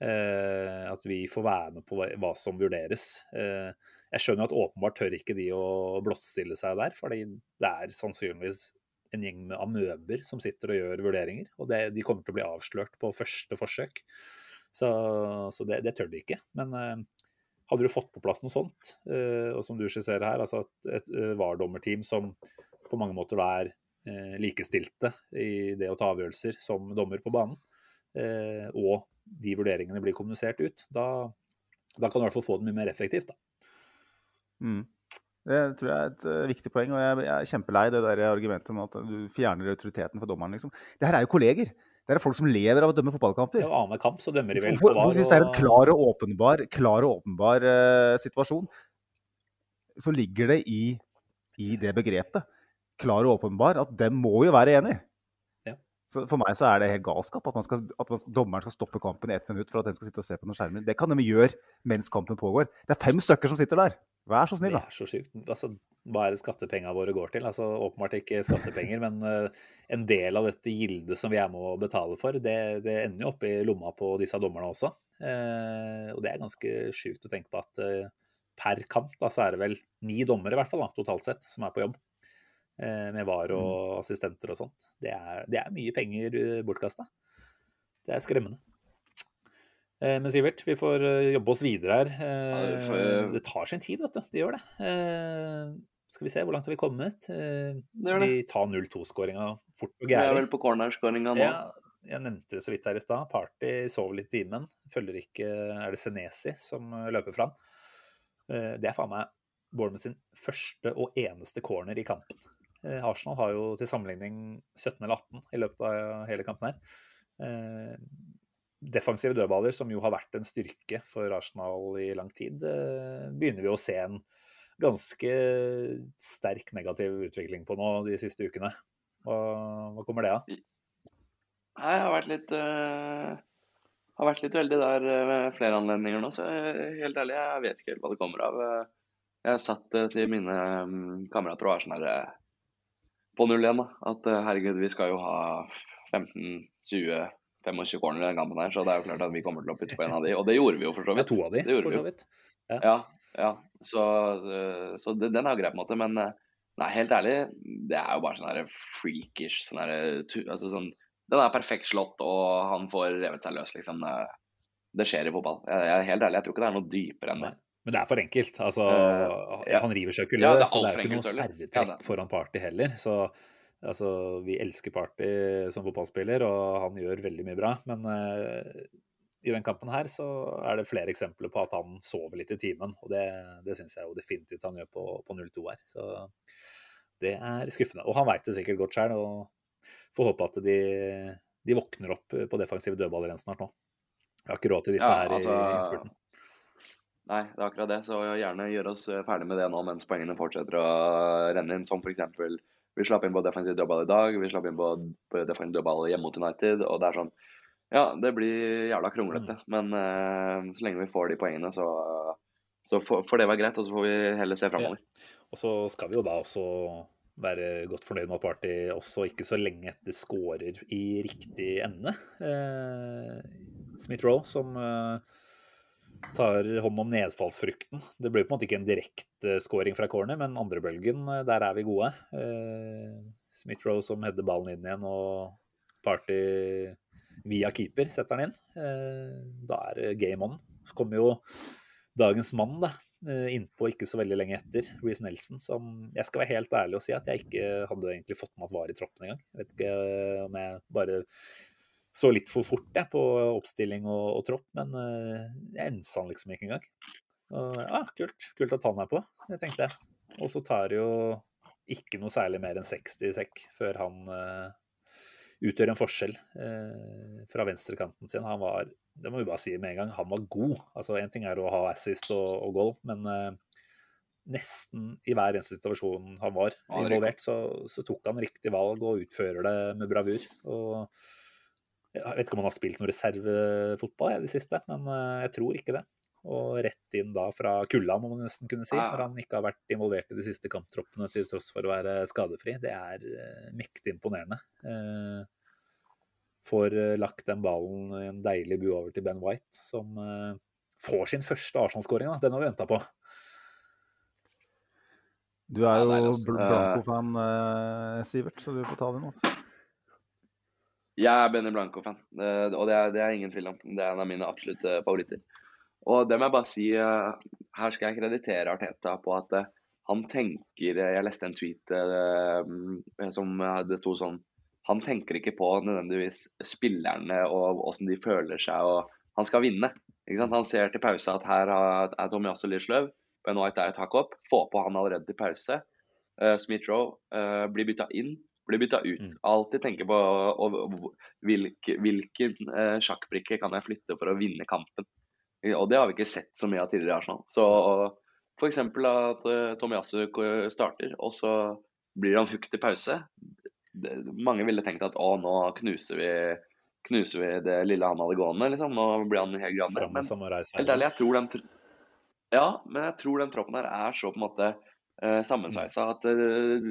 Eh, at vi får være med på hva, hva som vurderes. Eh, jeg skjønner at åpenbart tør ikke de å blottstille seg der, fordi det er sannsynligvis en gjeng med amøber som sitter og gjør vurderinger. Og det, de kommer til å bli avslørt på første forsøk. Så, så det, det, tør de ikke. Men eh, hadde du fått på plass noe sånt, eh, og som du skisserer her, altså et, et eh, VAR-dommerteam som på mange måter er eh, likestilte i det å ta avgjørelser som dommer på banen, og de vurderingene blir kommunisert ut, da, da kan du i hvert fall få det mye mer effektivt. Mm. Det tror jeg er et viktig poeng, og jeg, er kjempelei det der argumentet om at du fjerner autoriteten for dommeren. Liksom. Det her er jo kolleger. Det er folk som lever av å dømme fotballkamper. Ja, Annenhver kamp så dømmer de vel på VAR. Hvis det er en klar og åpenbar, klar og åpenbar uh, situasjon, så ligger det i, i, det begrepet, klar og åpenbar, at dem må jo være enig. Så For meg så er det helt galskap at, man skal, at man, dommeren skal stoppe kampen i ett minutt for at den skal sitte og se på noen skjermer. Det kan de gjøre mens kampen pågår. Det er fem stykker som sitter der. Vær så snill, da. Det er så sykt. Altså, hva er det skattepengene våre går til? Altså, åpenbart ikke skattepenger, men uh, en del av dette gildet som vi er med å betale for, det, det ender jo opp i lomma på disse dommerne også. Uh, og det er ganske sjukt å tenke på at uh, per kamp da, så er det vel ni dommere i hvert fall da, totalt sett som er på jobb. Med VAR og mm. assistenter og sånt. Det er, det er mye penger bortkasta. Det er skremmende. Eh, men Sivert, vi får eh, jobbe oss videre her. Eh, det tar sin tid, vet du. Det gjør det. Skal vi se, hvor langt har vi kommet? Vi tar 0-2-skåringa fort og gærent. Vi er vel på cornerskåringa nå. Ja, jeg nevnte det så vidt her i stad. Party sover litt i timen. Følger ikke Er det Senesi som løper fram? Det er faen meg Bournemouth sin første og eneste corner i kampen. Arsenal har jo til sammenligning 17 eller 18 i løpet av hele kampen her defensive dødballer, som jo har vært en styrke for Arsenal i lang tid, eh, begynner vi å se en ganske sterk negativ utvikling på nå de siste ukene. Hva, hva kommer det av? Nei, jeg har vært litt uh, har vært litt uheldig der ved flere anledninger nå, så helt ærlig, jeg vet ikke helt hva det kommer av. jeg satt til mine um, kamerater og er sånn på null igjen, da. At herregud, vi skal jo ha 15-20 25 corner i den kampen her, så det er jo klart at vi kommer til å putte på en av de. Og det gjorde vi jo for så vidt. Ja, to av de, for så vidt. Ja, ja. ja. Så, så det, den er grei på en måte. Men nei, helt ærlig, det er jo bare sånn her freakish sånn her altså sånn, Den er perfekt slått, og han får revet seg løs, liksom. Det skjer i fotball. Jeg, jeg er helt ærlig, jeg tror ikke det er noe dypere enn det. Men det er for enkelt. Altså, uh, ja. Han river seg ikke løs, ja, så det er jo ikke noe sperretrekk foran Party heller. Så Altså, vi elsker Party som fotballspiller, og han gjør veldig mye bra. Men uh, i den kampen her så er det flere eksempler på at han sover litt i timen. Og det, det syns jeg jo definitivt han gjør på, på 0-2 her. Så det er skuffende. Og han veit det sikkert godt sjøl, og får håpe at de, de, våkner opp på defensive dødballer igjen snart nå. Jeg har ikke råd til disse ja, her altså, i innspurten. Nei, det er akkurat det. Så gjerne gjør oss ferdig med det nå mens poengene fortsetter å renne inn, som f.eks. Vi slapp inn på defensiv dødball i dag, vi slapp inn på, på defensiv dødball hjemme mot United. og det er sånn, Ja, det blir jævla kronglete, mm. men uh, så lenge vi får de poengene, så, så får, for det være greit. Og så får vi heller se framover. Ja. Og så skal vi jo da også være godt fornøyd med at Party også ikke så lenge etter scorer i riktig ende. Uh, Smith-Roe, som eh, tar hånd om nedfallsfrukten. Det blir på en måte ikke en direkteskåring fra corner, men andrebølgen, eh, der er vi gode. Eh, Smith-Roe som header ballen inn igjen, og Party via keeper setter den inn. Eh, da er game on. Så kommer jo dagens mann da, innpå ikke så veldig lenge etter, Reece Nelson, som jeg skal være helt ærlig og si at jeg ikke hadde egentlig fått med at var i troppen engang. Jeg vet ikke om jeg bare så litt for fort jeg, på oppstilling og, og tropp, men uh, jeg ensa han liksom ikke engang. Og, ah, kult. Kult at han er på, jeg tenkte jeg. Og så tar det jo ikke noe særlig mer enn 60 i sekk før han uh, utgjør en forskjell uh, fra venstrekanten sin. Han var, det må vi bare si med en gang, han var god. Altså Én ting er å ha assist og, og goal, men nesten i hver eneste situasjon han var involvert, så, så, tok han riktig valg og utfører det med bravur. og jeg vet ikke om han har spilt noe reservefotball i det siste, men eh, jeg tror ikke det. Og rett inn da fra kulda, må man nesten kunne si, når han ikke har vært involvert i de siste kamptroppene til tross for å være skadefri. Det er uh, mektig imponerende. Uh, får lagt den ballen i en deilig bu over til Ben White, som får sin første Arsenal-skåring. Den har vi venta på. Du er jo Blanco-fan, Sivert, så du får ta den også. Jeg er Benny Blanco-fan, og det er, det er, ingen tvil om. Det er en av mine absolutte favoritter. Og det må jeg bare si, eh, her skal jeg kreditere Arteta på at eh, han tenker eh, Jeg leste en tweet som det sto sånn Han tenker ikke på nødvendigvis spillerne og åssen de føler seg, og han skal vinne. Han ser til pause at her er også litt sløv. Ben White er et hakk opp. Få på han allerede til pause. Smith-Roe blir bytta inn blir bytta ut. Mm. Alltid tenke på og, hvilke, hvilken eh, sjakkbrikke kan jeg flytte for å vinne kampen. Og det har vi ikke sett så mye av tidligere i Arsenal. Så f.eks. at uh, Tomiyasu starter, og så blir han hooked i pause. Det, mange ville tenkt at å, nå knuser vi, knuser vi det lille han hadde gående, liksom. Nå blir han helt grande. Men helt ærlig, jeg tror den, ja, men jeg tror den troppen her er så på en måte eh, sammensveisa. At eh,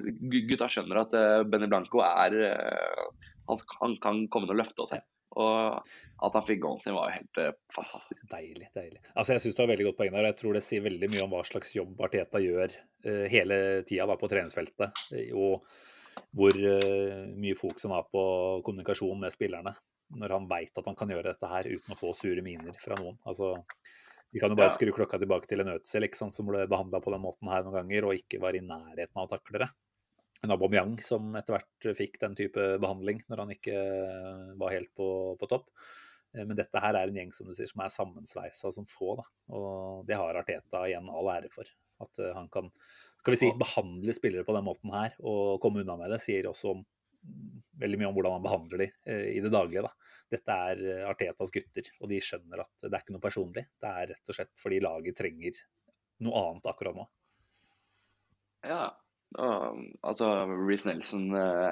gutta skjønner at eh, Benny Blanco er eh, han, han, kan komme til å løfte oss hjem. Og at han fikk goalen sin, var jo helt eh, fantastisk. Deilig, deilig. Altså, Jeg syns du har veldig godt poeng der. Jeg tror det sier veldig mye om hva slags jobb Arteta gjør uh, hele tida på treningsfeltet. Og hvor mye fokus han har på kommunikasjon med spillerne. Når han veit at han kan gjøre dette her uten å få sure miner fra noen. Altså, vi kan jo bare skru klokka tilbake til en Ødsel liksom, som ble behandla på den måten her noen ganger, og ikke var i nærheten av å takle det. En Aubameyang som etter hvert fikk den type behandling når han ikke var helt på, på topp. Eh, men dette her er en gjeng som du sier, som er sammensveisa som få. Da. Og det har Arteta igjen all ære for. At eh, han kan skal vi si, behandle spillere på den måten her og komme unna med det, sier også om veldig mye om hvordan han behandler de eh, i det daglige. Da. Dette er eh, Artetas gutter, og de skjønner at det er ikke noe personlig. Det er rett og slett fordi laget trenger noe annet akkurat nå. Ja. og, altså, Reece Nelson eh,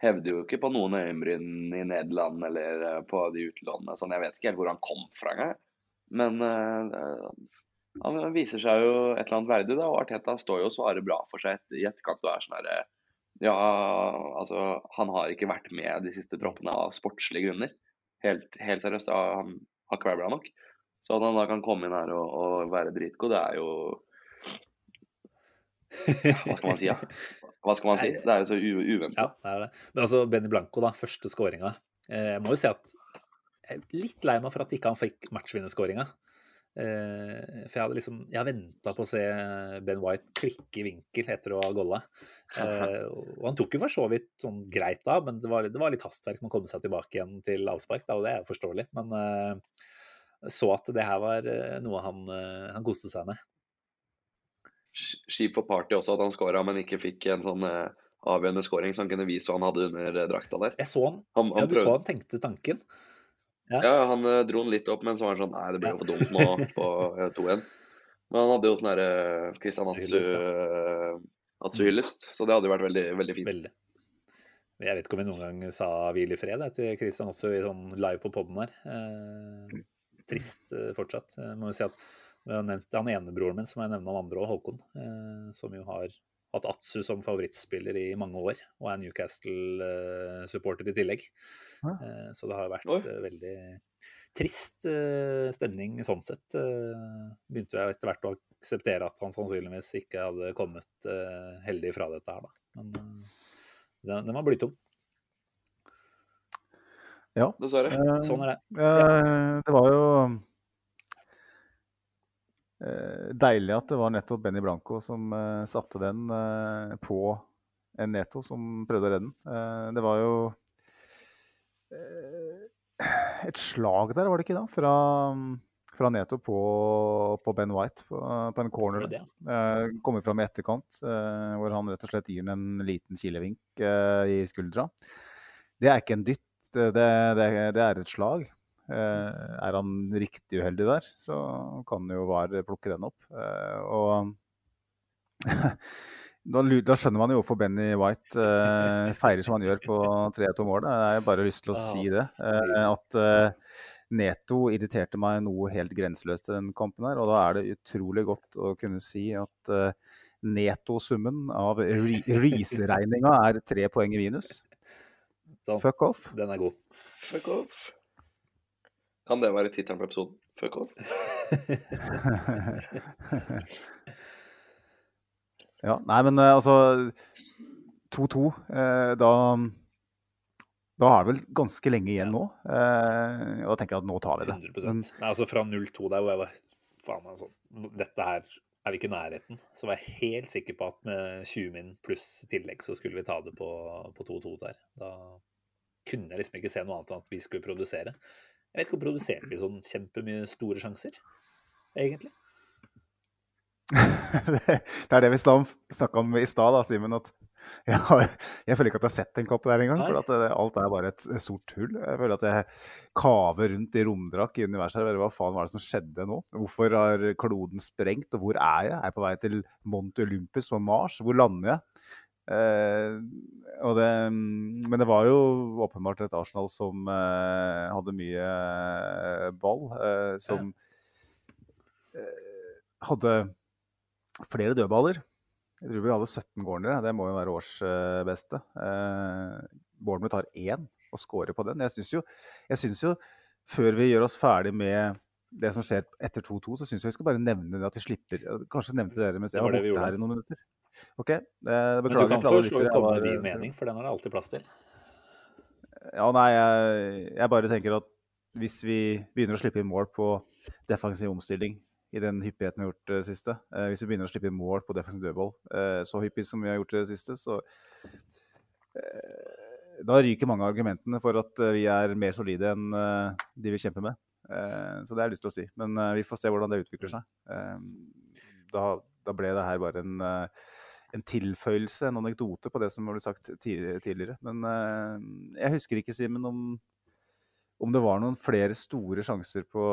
hevder jo ikke på noen øyenbryn i Nederland eller eh, på de utlånene. Sånn, jeg vet ikke helt hvor han kom fra engang. Men eh, han viser seg jo et eller annet verdig, da. Og Arteta står jo og svarer bra for seg i etterkant og er sånn herre Ja, altså, han har ikke vært med de siste troppene av sportslige grunner. Helt, helt seriøst, han har ikke vært bra nok. Så at han da kan komme inn her og, og være dritgod, det er jo Hva skal man si, ja? Hva skal man si? Det er jo så uventa. Ja, det er det. Men altså, Benny Blanco, da, første skåringa. Eh, jeg må jo si at jeg er litt lei meg for at ikke han fikk matchvinnerskåringa. Eh, for jeg hadde liksom Jeg venta på å se Ben White klikke i vinkel etter å ha golla. Eh, og han tok jo for så vidt sånn greit da, men det var, det var litt hastverk med å komme seg tilbake igjen til avspark, da, og det er jo forståelig. Men eh, så at det her var noe han, han koste seg med. Kjipt for Party også at han skåra, men ikke fikk en sånn avgjørende skåring så han kunne vise hva han hadde under drakta der. Jeg så han. Han, Ja, du prøvde. så han tenkte tanken. Ja, han eh, dro den litt opp, men så var han sånn Nei, det blir jo for dumt nå på eh, 2-1. Men han hadde jo sånn derre Christian Atsu Atsu-hyllest, eh, så det hadde jo vært veldig, veldig fint. Veldig. Jeg vet ikke om vi noen gang sa 'hvil i fred' til Christian i sånn live på poden her. Eh, trist eh, fortsatt. Jeg må jo si at vi har nevnt han ene broren min, som jeg nevner han andre òg, Håkon. Eh, som jo har hatt Atsu som favorittspiller i mange år, og er Newcastle-supporter i tillegg. Ja. Eh, så det har vært Oi. eh, veldig trist eh, stemning sånn sett. Eh, begynte jeg etter hvert å akseptere at han sannsynligvis ikke hadde kommet heldig fra dette her, da. Men den, var blytung. Dessverre. Eh, Sånn er det. Eh, det var jo eh, deilig at det var nettopp Benny Blanco som satte den på en Neto som prøvde å redde den. Eh, det var jo et slag der, var det ikke da? Fra, fra Neto på, på Ben White på, på en corner. Det, ja. Eh, kommer fram i etterkant, eh, hvor han rett og slett gir ham en liten kilevink eh, i skuldra. Det er ikke en dytt, det, det, det, er et slag. Eh, er han riktig uheldig der, så kan jo VAR plukke den opp. Eh, og da, da skjønner man jo hvorfor Benny White eh, feirer som han gjør på 3-2-målet. Jeg har bare lyst til å si det. Eh, at eh, Neto irriterte meg noe helt grenseløst i den kampen her. Og da er det utrolig godt å kunne si at uh, Neto-summen av re- Riise-regninga er tre poeng i minus. Fuck off. den er god. Fuck off. Kan det være tittelen på episoden? Fuck off. Ja, nei, men eh, altså 2-2, eh, da Da er det vel ganske lenge igjen nå. Eh, og da tenker jeg at nå tar vi det. 100 Men, Nei, altså Fra 0-2 der hvor jeg var Faen, altså. Dette her er vi ikke i nærheten. Så var jeg helt sikker på at med 20 min pluss tillegg, så skulle vi ta det på på 2-2 der. Da kunne jeg liksom ikke se noe annet enn at vi skulle produsere. Jeg vet ikke om produserte vi sånn kjempemye store sjanser, egentlig. det er det vi snakka om i stad, da, Simen. At jeg, har, jeg føler ikke at jeg har sett en kopp der engang. For at det, alt er bare et sort hull. Jeg føler at jeg kaver rundt i romdrakk i universet. Eller Hva faen var det som skjedde nå? Hvorfor har kloden sprengt, og hvor er jeg? Er jeg på vei til Mount Olympus på Mars? Hvor lander jeg? Eh, det, men det var jo åpenbart et Arsenal som eh, hadde mye eh, ball. Eh, som eh, hadde flere dødballer. Jeg tror vi hadde 17 cornere. Det må jo være årsbeste. Eh, Bournemouth har én og scorer på den. Jeg syns jo, jo, før vi gjør oss ferdig med det som skjer etter 2-2, så syns jeg vi skal bare nevne det at vi slipper Kanskje nevnte dere mens jeg var var borte her i noen minutter. OK. Eh, Men du kan for så vidt komme med din mening, for den har det alltid plass til. ja, nei, jeg, jeg bare tenker at hvis vi begynner å slippe inn mål på defensiv omstilling i den hyppigheten vi har gjort det siste, eh, hvis vi begynner å slippe mål på defensiv dødball eh, så hyppig som vi har gjort det siste, så eh, da ryker mange av argumentene for at eh, vi er mer solide enn eh, de vi kjemper med. Eh, så det har jeg lyst til å si. Men eh, vi får se hvordan det utvikler seg. Eh, da, da ble det her bare en eh, en tilføyelse, en anekdote på det som ble sagt tidligere. Men eh, jeg husker ikke, Simen, om, om det var noen flere store sjanser på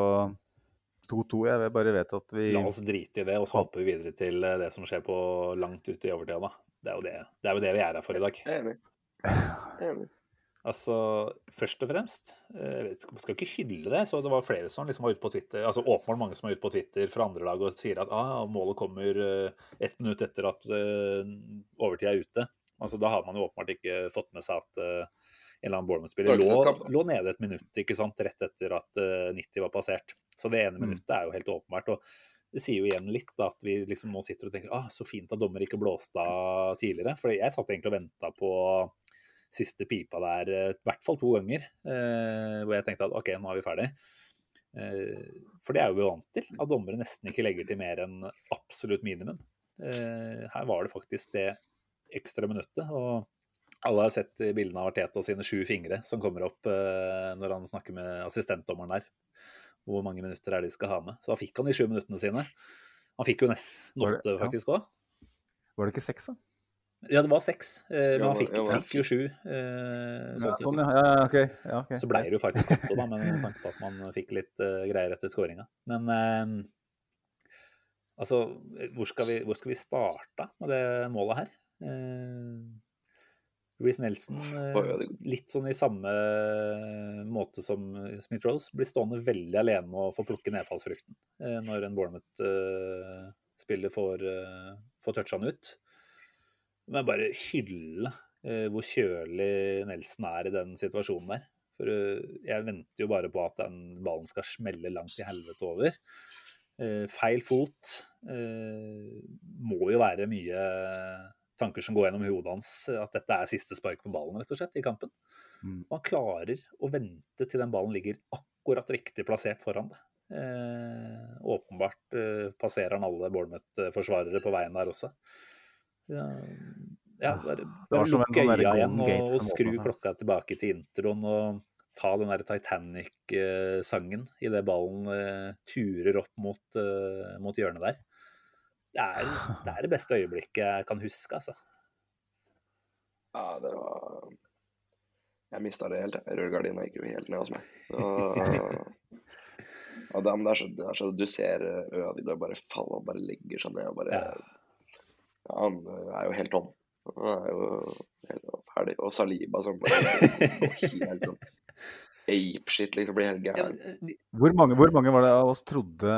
2-2. Jeg bare vet at vi La oss drite i det, og så hopper vi videre til eh, det som skjer på langt ute i overtida, da. Det er jo det, det, er jo det vi er her for i dag. Er enig. Er enig. Altså, først og fremst eh, Jeg vet, skal ikke hylle det, så det var flere som liksom var ute på Twitter altså åpenbart mange som er ute på Twitter fra andre lag og sier at ah, målet kommer eh, ett minutt etter at overtida er ute. Altså, Da har man jo åpenbart ikke fått med seg at en eller annen Bournemouth-spiller lå, lå nede et minutt ikke sant, rett etter at uh, 90 var passert. Så det ene Mm. minuttet er jo helt åpenbart. og det sier jo igjen litt da, at vi liksom nå sitter og tenker ah, så fint at dommer ikke blåste av tidligere. For jeg satt egentlig og venta på siste pipa der eh, i hvert fall to ganger. Eh, hvor jeg tenkte at OK, nå er vi ferdig. Eh, for det er jo vi vant til, at dommere nesten ikke legger til mer enn absolutt minimum. Eh, her var det faktisk det ekstra minuttet. og alle har sett bildene av Arteta sine sju fingre som kommer opp eh, når han snakker med assistentdommeren der. Hvor mange minutter er det de skal ha med. Så da fikk han de sju minuttene sine. Han fikk jo nesten åtte, faktisk òg. Var det ikke seks, da? Ja, det var seks, eh, men han fikk, fikk jo sju. eh, sånn ja, sånn, ja. ja okay. Ja, okay. Så ble det jo faktisk åtte, da, med tanke på at man fikk litt eh, greier etter skåringa. Men eh, altså, hvor skal, vi, hvor skal vi starte med det målet her? Uh, Reece Nelson, eh, litt sånn i samme måte som Smith-Rose, blir stående veldig alene med å få plukke nedfallsfrukten eh, når en Bournemouth-spiller får, får toucha han ut. Men bare hylle eh, hvor kjølig Nelson er i den situasjonen der. For eh, jeg venter jo bare på at den ballen skal smelle langt i helvete over. Eh, feil fot. eh, må jo være mye tanker som går gjennom hodet hans. At dette er siste spark på ballen, rett og slett, i kampen. Mm. Og han klarer å vente til den ballen ligger akkurat riktig plassert foran det. Eh, åpenbart eh, passerer han alle Bournemouth-forsvarere på veien der også. Ja, ja bare, var bare som en lukke sånn øya igjen og, og skru klokka tilbake til introen og ta den der Titanic-sangen idet ballen eh, turer opp mot, eh, mot hjørnet der. Det er, det er det beste øyeblikket jeg kan huske, altså. Ja, det var Jeg mista det helt. Rødgardina gikk jo helt ned hos meg. Og... og det, er så, det er så Du ser øya di bare falle og bare legger seg ned og bare Ja. Ja, han eh, er jo helt tom. Han er jo helt ferdig. Og Saliba som bare går helt sånn apeshit, liksom. Blir helt gæren. eh, Hvor hvor mange var det av oss trodde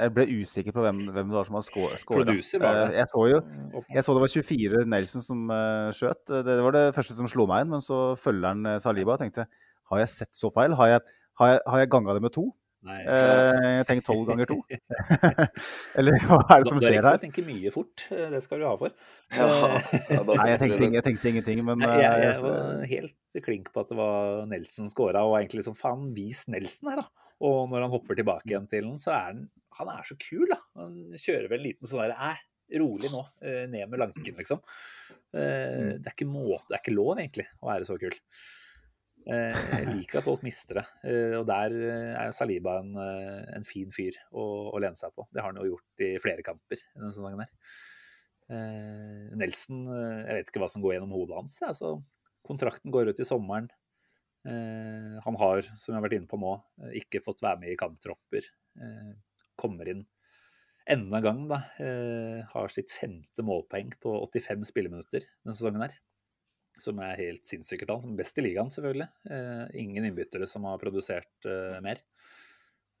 Jeg ble usikker på hvem, hvem det var som hadde skåra. Det. Jeg så jo jeg så det var 24 Nelson som uh, skjøt. Det, det var det første som slo meg inn. Men så følger han eh, Saliba og tenkte har jeg sett så feil? Har jeg, har jeg, har jeg ganga det med to? Nei. Eh, Tenk tolv ganger to? Eller hva er det som Du skjer rekker å her? tenke mye fort, eh, det skal du ha for. Ja, ja, Nei, jeg tenkte, jeg tenkte ingenting, men Nei, eh, jeg, jeg jeg- var helt klink på at det var Nelson scora, og egentlig liksom faen, vis Nelson her, da. Og når han hopper tilbake igjen til den, så er han Han er så kul, da. Han kjører vel en liten sånn derre Æ, rolig nå. eh, Ned med lanken, liksom. Eh, Det er ikke måte Det er ikke lov, egentlig, å være så kul. Eh, Jeg liker at folk mister det. Eh, Og der eh, er Saliba en, en fin fyr å, å lene seg på. Det har han jo gjort i flere kamper denne sesongen her. Nelson, jeg vet ikke hva som går gjennom hodet hans. Altså, kontrakten går ut i sommeren. Han har, som jeg har vært inne på nå, ikke fått være med i kamptropper. Kommer inn enda en gang, da. Har sitt femte målpoeng på 85 spilleminutter denne sesongen her. Som er helt sinnssyke tall. Best i ligaen, selvfølgelig. Eh, ingen innbyttere som har produsert eh, mer.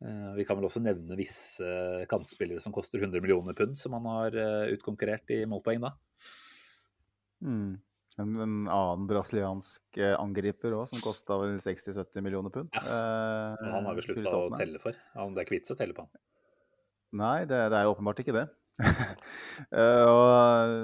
Eh, vi kan vel også nevne visse kantspillere som koster 100 millioner pund, som han har eh, utkonkurrert i målpoeng da. Mm. En, en annen brasiliansk eh, angriper òg, som kosta vel 60-70 millioner pund. Ja. Eh, han har vi slutta å telle for. Han, det er ikke vits å telle på han. Nei, det, det er jo åpenbart ikke det. Og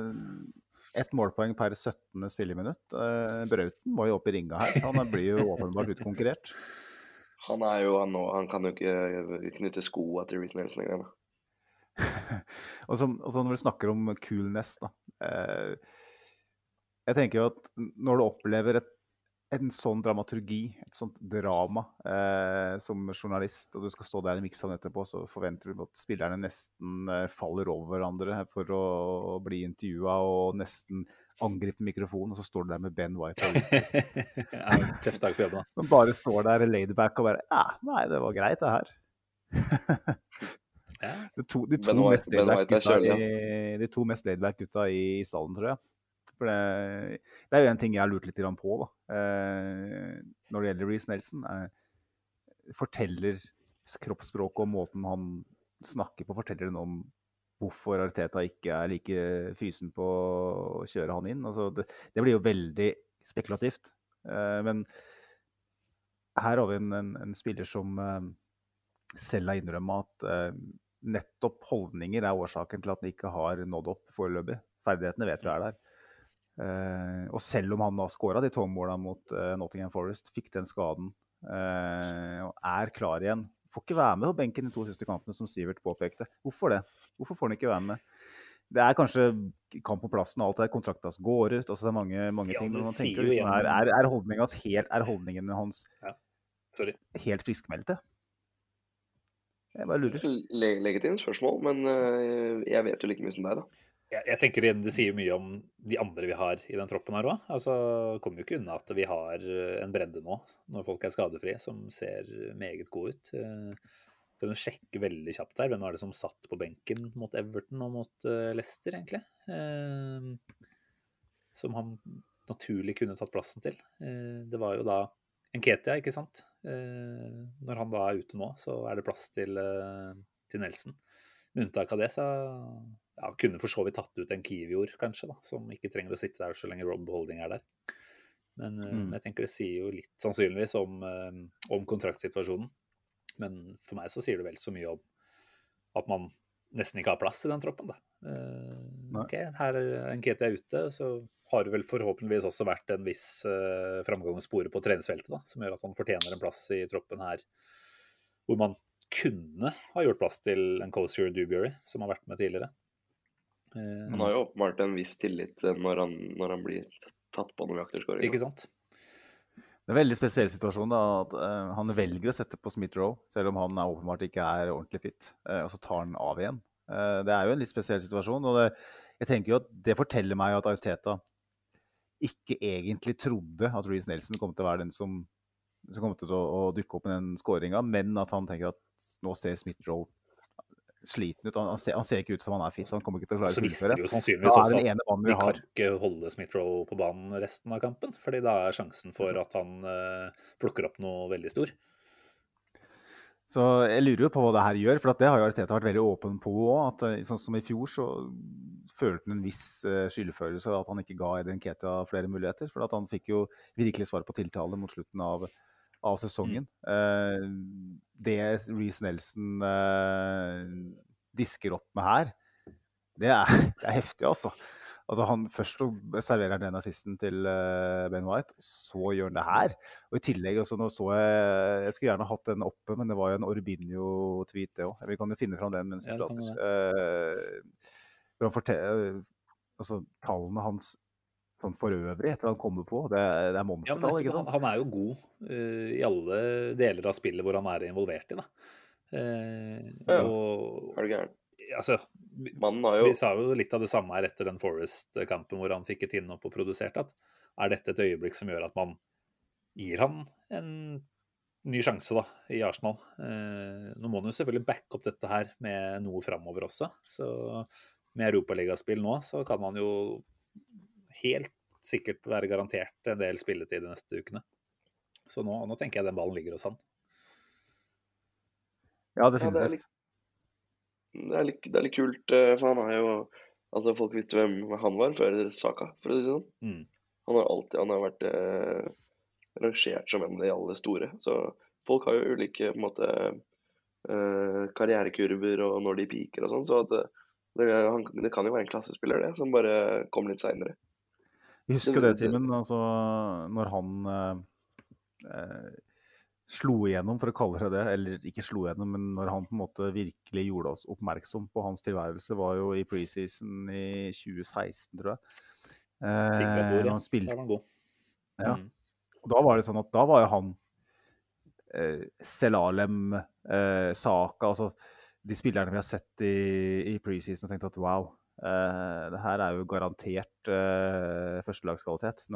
ett målpoeng per 17. spilleminutt. Uh, Brauten må jo opp i ringa her. Han blir jo åpenbart utkonkurrert. Han er jo han nå Han kan jo ikke knytte skoa til Reece Nelson engang. og, så, og så når vi snakker om coolness, da. eh, jeg tenker jo at når du opplever et, en sånn dramaturgi, et sånt drama eh, som journalist, og du skal stå der i miksen etterpå, så forventer du at spillerne nesten eh, faller over hverandre for å, bli intervjua og nesten angripe mikrofonen, og så står du der med Ben White. og Ja, Tøff dag på jobb, da. Som bare står der laidback og bare Ja, nei, det var greit, det her. De to, de to Ben mest laidback gutta, i- de to mest laidback gutta i salen, tror jeg. For det, det er jo en ting jeg har lurt litt på da. Eh, når det gjelder Reece Nelson. Eh, forteller kroppsspråket og måten han snakker på, forteller den om hvorfor Arteta ikke er like fysen på å kjøre han inn. Altså, det, det blir jo veldig spekulativt. Eh, men her har vi en, en, en spiller som selv har innrømma at nettopp holdninger er årsaken til at han ikke har nådd opp foreløpig. Ferdighetene vet vi er der. Eh, og selv om han da skåra de tåmåla mot eh, Nottingham Forest, fikk den skaden eh, og er klar igjen Får ikke være med på benken de to siste kampene, som Sivert påpekte. Hvorfor det? Hvorfor får han ikke være med? Det er kanskje kamp på plassen og alt det der. Kontrakten hans går ut. altså Det er mange, mange Ja, ting. Men man tenker liksom, er, er, er, holdningen hans helt, er holdningen hans ja. helt friskmeldte? Jeg bare lurer. Le legitimt spørsmål, men jeg vet jo like mye som deg, da. Jeg, jeg tenker det sier mye om de andre vi har i den troppen her òg. Altså, kommer jo ikke unna at vi har eh, en bredde nå, når folk er skadefrie, som ser meget gode ut. Eh, Kan du sjekke veldig kjapt der, hvem er det som satt på benken mot Everton og mot eh, Leicester, egentlig? Som han naturlig kunne tatt plassen til. Det var jo da Enketia, ikke sant? Når han da er ute nå, så er det plass til, til Nelson. Med unntak av det, så ja, kunne for så vidt tatt ut en Kiwior, kanskje, da, som ikke trenger å sitte der så lenge Rob Holding er der. Men eh, Mm. jeg tenker det sier jo litt sannsynligvis om, eh, om kontraktsituasjonen. Men for meg så sier det vel så mye om at man nesten ikke har plass i den troppen, da. Uh, ok, her er Nketia ute, så har det vel forhåpentligvis også vært en viss uh, framgang å spore på treningsfeltet, da, som gjør at han fortjener en plass i troppen her, hvor man kunne ha gjort plass til en Cozier Dubury, som har vært med tidligere. Eh, Han har jo åpenbart en viss tillit eh, når han, når han blir tatt på noen jakterskåringer. Ikke sant? Det er en veldig spesiell situasjon da, at uh, han velger å sette på Smith-Roe, selv om han er åpenbart ikke er ordentlig fit, Uh, og så tar han av igjen. Uh, det er jo en litt spesiell situasjon, og det, jeg tenker jo at det forteller meg at Arteta ikke egentlig trodde at Reece Nelson kom til å være den som, som kom til å, å dukke opp med den skåringa, men at han tenker at nå ser Smith-Roe sliten ut. Han, ser, han ser ikke ut som han er fit, så han kommer ikke til å klare Så å visste de fullføre. jo sannsynligvis også at de vi kan ikke holde Smith-Roe på banen resten av kampen, fordi da er sjansen for at han uh, plukker opp noe veldig stor. Så jeg lurer jo på hva det her gjør, for at det har jo Arteta vært veldig åpen på òg. Eh, sånn som i fjor, så følte han en viss eh, skyldfølelse at han ikke ga Eden Ketia flere muligheter. For at han fikk jo virkelig svar på tiltale mot slutten av, av sesongen. Mm. det Reece Nelson eh, disker opp med her, det er, det er heftig, altså. Altså han Først serverer han den assisten til eh, Ben White, og så gjør han det her. Og i tillegg, også, nå så Jeg jeg skulle gjerne hatt den oppe, men det var jo en Orbinio-tweet, det òg. Vi kan jo finne fram den mens vi Ja, prater. Uh, Altså, tallene hans sånn for øvrig, etter han kommer på, det, er- det er Ja, ikke sant? han, han er jo god uh, i alle deler av spillet hvor han er involvert i. Da. Uh, Ja. Og Er du gæren? altså, vi, jo vi sa jo litt av det samme her etter den Forest-kampen hvor han fikk et innhopp og produserte, at er dette et øyeblikk som gjør at man gir han en ny sjanse da, i Arsenal. Eh, nå må han jo selvfølgelig backe opp dette her med noe framover også. Så med europaligaspill nå, så kan han jo helt sikkert være garantert en del spilletid de neste ukene. Så nå, nå tenker jeg den ballen ligger hos han. Ja, Ja, det er definitivt. litt, det er litt, det er litt kult, eh, for han er jo Altså, folk visste hvem han var før Saka, for å si det sånn. Mm. Han har alltid han har vært eh, rangert som en av de aller store. Så folk har jo ulike på en måte, eh, karrierekurver og når de piker og sånn. Så at det, det, han, det kan jo være en klassespiller, det, som bare kom litt seinere. Jeg husker Det- Simen. Altså, når han eh, eh, slo igjennom, for å kalle det det, eller ikke slo igjennom, men når han på en måte virkelig gjorde oss oppmerksom på hans tilværelse, var jo i preseason i 2016, tror jeg. Eh, Singapore, han spilte Der var han god. Ja. Mm. Og da var det sånn at da var jo han eh, Selalem, eh, Saka altså De spillerne vi har sett i, i preseason og tenkt at wow, eh, det her er jo garantert uh, førstelagskvalitet.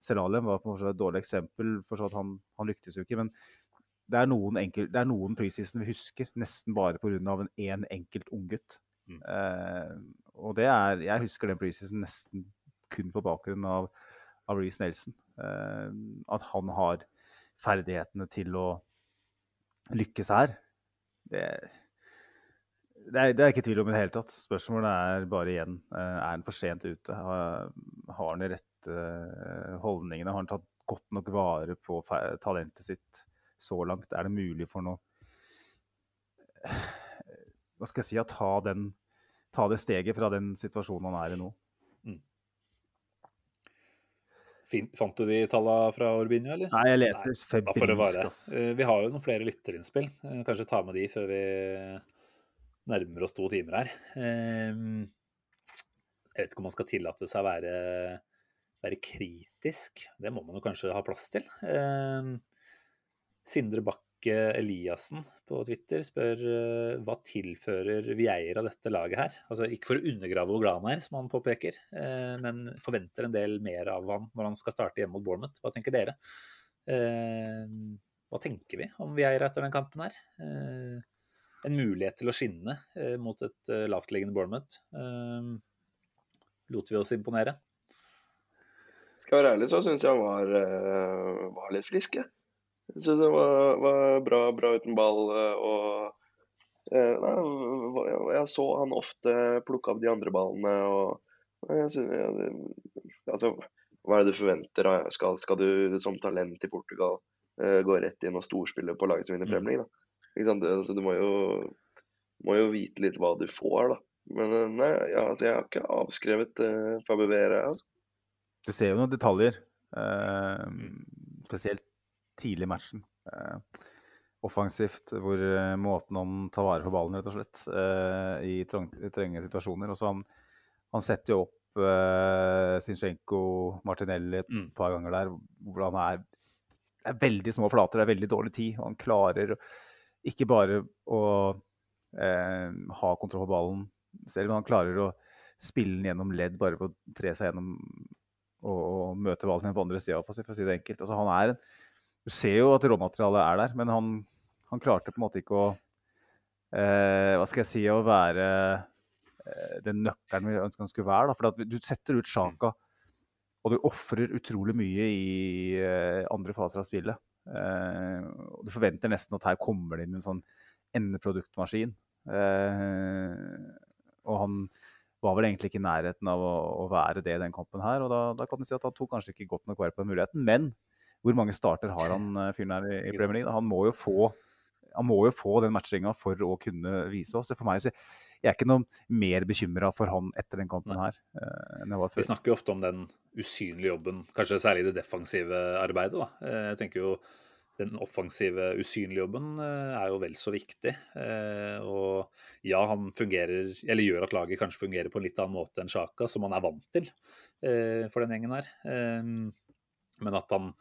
Selalem var på et dårlig eksempel, for så at han, han lyktes jo ikke. Men det er noen, enkel, det er noen preseason vi husker nesten bare pga. en én enkelt unggutt. Mm. Uh, og det er Jeg husker den preseason nesten kun på bakgrunn av, av Reece Nelson. Uh, at han har ferdighetene til å lykkes her, det, det, er, det er ikke tvil om i det hele tatt. Spørsmålet er bare igjen eh, er han for sent ute. Har, har han de rette eh, holdningene? Har han tatt godt nok vare på talentet sitt så langt? Er det mulig for noe Hva skal jeg si? Å ta, den, ta det steget fra den situasjonen han er i nå? Fin, fant du de tallene fra Orbinio, eller? Nei, jeg leter febrilsk. Eh, Vi har jo noen flere lytterinnspill. Kanskje ta med de før vi nærmer oss to timer her. Eh, Jeg vet ikke om man skal tillate seg å være, være kritisk. Det må man jo kanskje ha plass til. Eh, Sindre Bakke Eliassen på Twitter spør eh, hva tilfører Vieira dette laget her? Altså Ikke for å undergrave hvor glad han er, som han påpeker, men forventer en del mer av han når han skal starte hjemme mot Bournemouth. Hva tenker dere? Hva tenker vi om Vieira etter den kampen her? En mulighet til å skinne eh, mot et eh, lavtliggende Bournemouth. Eh, Lot vi oss imponere? Skal jeg være ærlig, så syns jeg han var, eh, var litt frisk, jeg. syns det var, var bra, bra uten ball. eh, Og eh, nei, jeg, så han ofte plukke av de andre ballene. og jeg synes, jeg, altså, Hva er det du forventer? Skal, skal du som talent i Portugal eh, gå rett inn og storspille på laget som vinner Premier League? da? Ikke sant? Altså, du må jo, må jo vite litt hva du får, da. Men eh, nei, ja, altså, jeg har ikke avskrevet uh, Fabio Vera. Altså. Du ser jo noen detaljer, uh, spesielt tidlig i matchen. Uh, offensivt, hvor eh, måten han tar vare på ballen, rett og slett, eh, i, trengende trenge situasjoner. Også han, han setter jo opp uh, Sinchenko, Martinelli et Mm. par ganger der, hvor han er, det er veldig små flater, det er veldig dårlig tid. Og han klarer ikke bare å eh, ha kontroll på ballen selv, men han klarer å spille den gjennom ledd bare ved å tre seg gjennom og, og møte ballen på andre sida, for å si det enkelt. Altså, han er, du ser jo at råmaterialet er der, men han, han klarte på en måte ikke å eh, Hva skal jeg si Å være eh, den nøkkelen vi ønska han skulle være. Da. For du setter ut Sjaka, og du ofrer utrolig mye i eh, andre faser av spillet. Eh, og du forventer nesten at her kommer det inn en sånn endeproduktmaskin. Eh, og han var vel egentlig ikke i nærheten av å, å være det i den kampen her. Og da, da kan du si at han tok kanskje ikke godt nok vare på den muligheten. Men hvor mange starter har han eh, fyren her i, i Premier League? Han må jo få, han må jo få den matchinga for å kunne vise oss. For meg så jeg er ikke noe mer bekymra for han etter den kampen her eh, enn jeg var Vi snakker jo ofte om den usynlige jobben, kanskje særlig det defensive arbeidet. Da. Eh, Jeg tenker jo den offensive, usynlige jobben eh, er jo vel så viktig. Eh, Og ja, han fungerer, eller gjør at laget kanskje fungerer på en litt annen måte enn Sjaka, som han er vant til eh, for den gjengen her. Men at han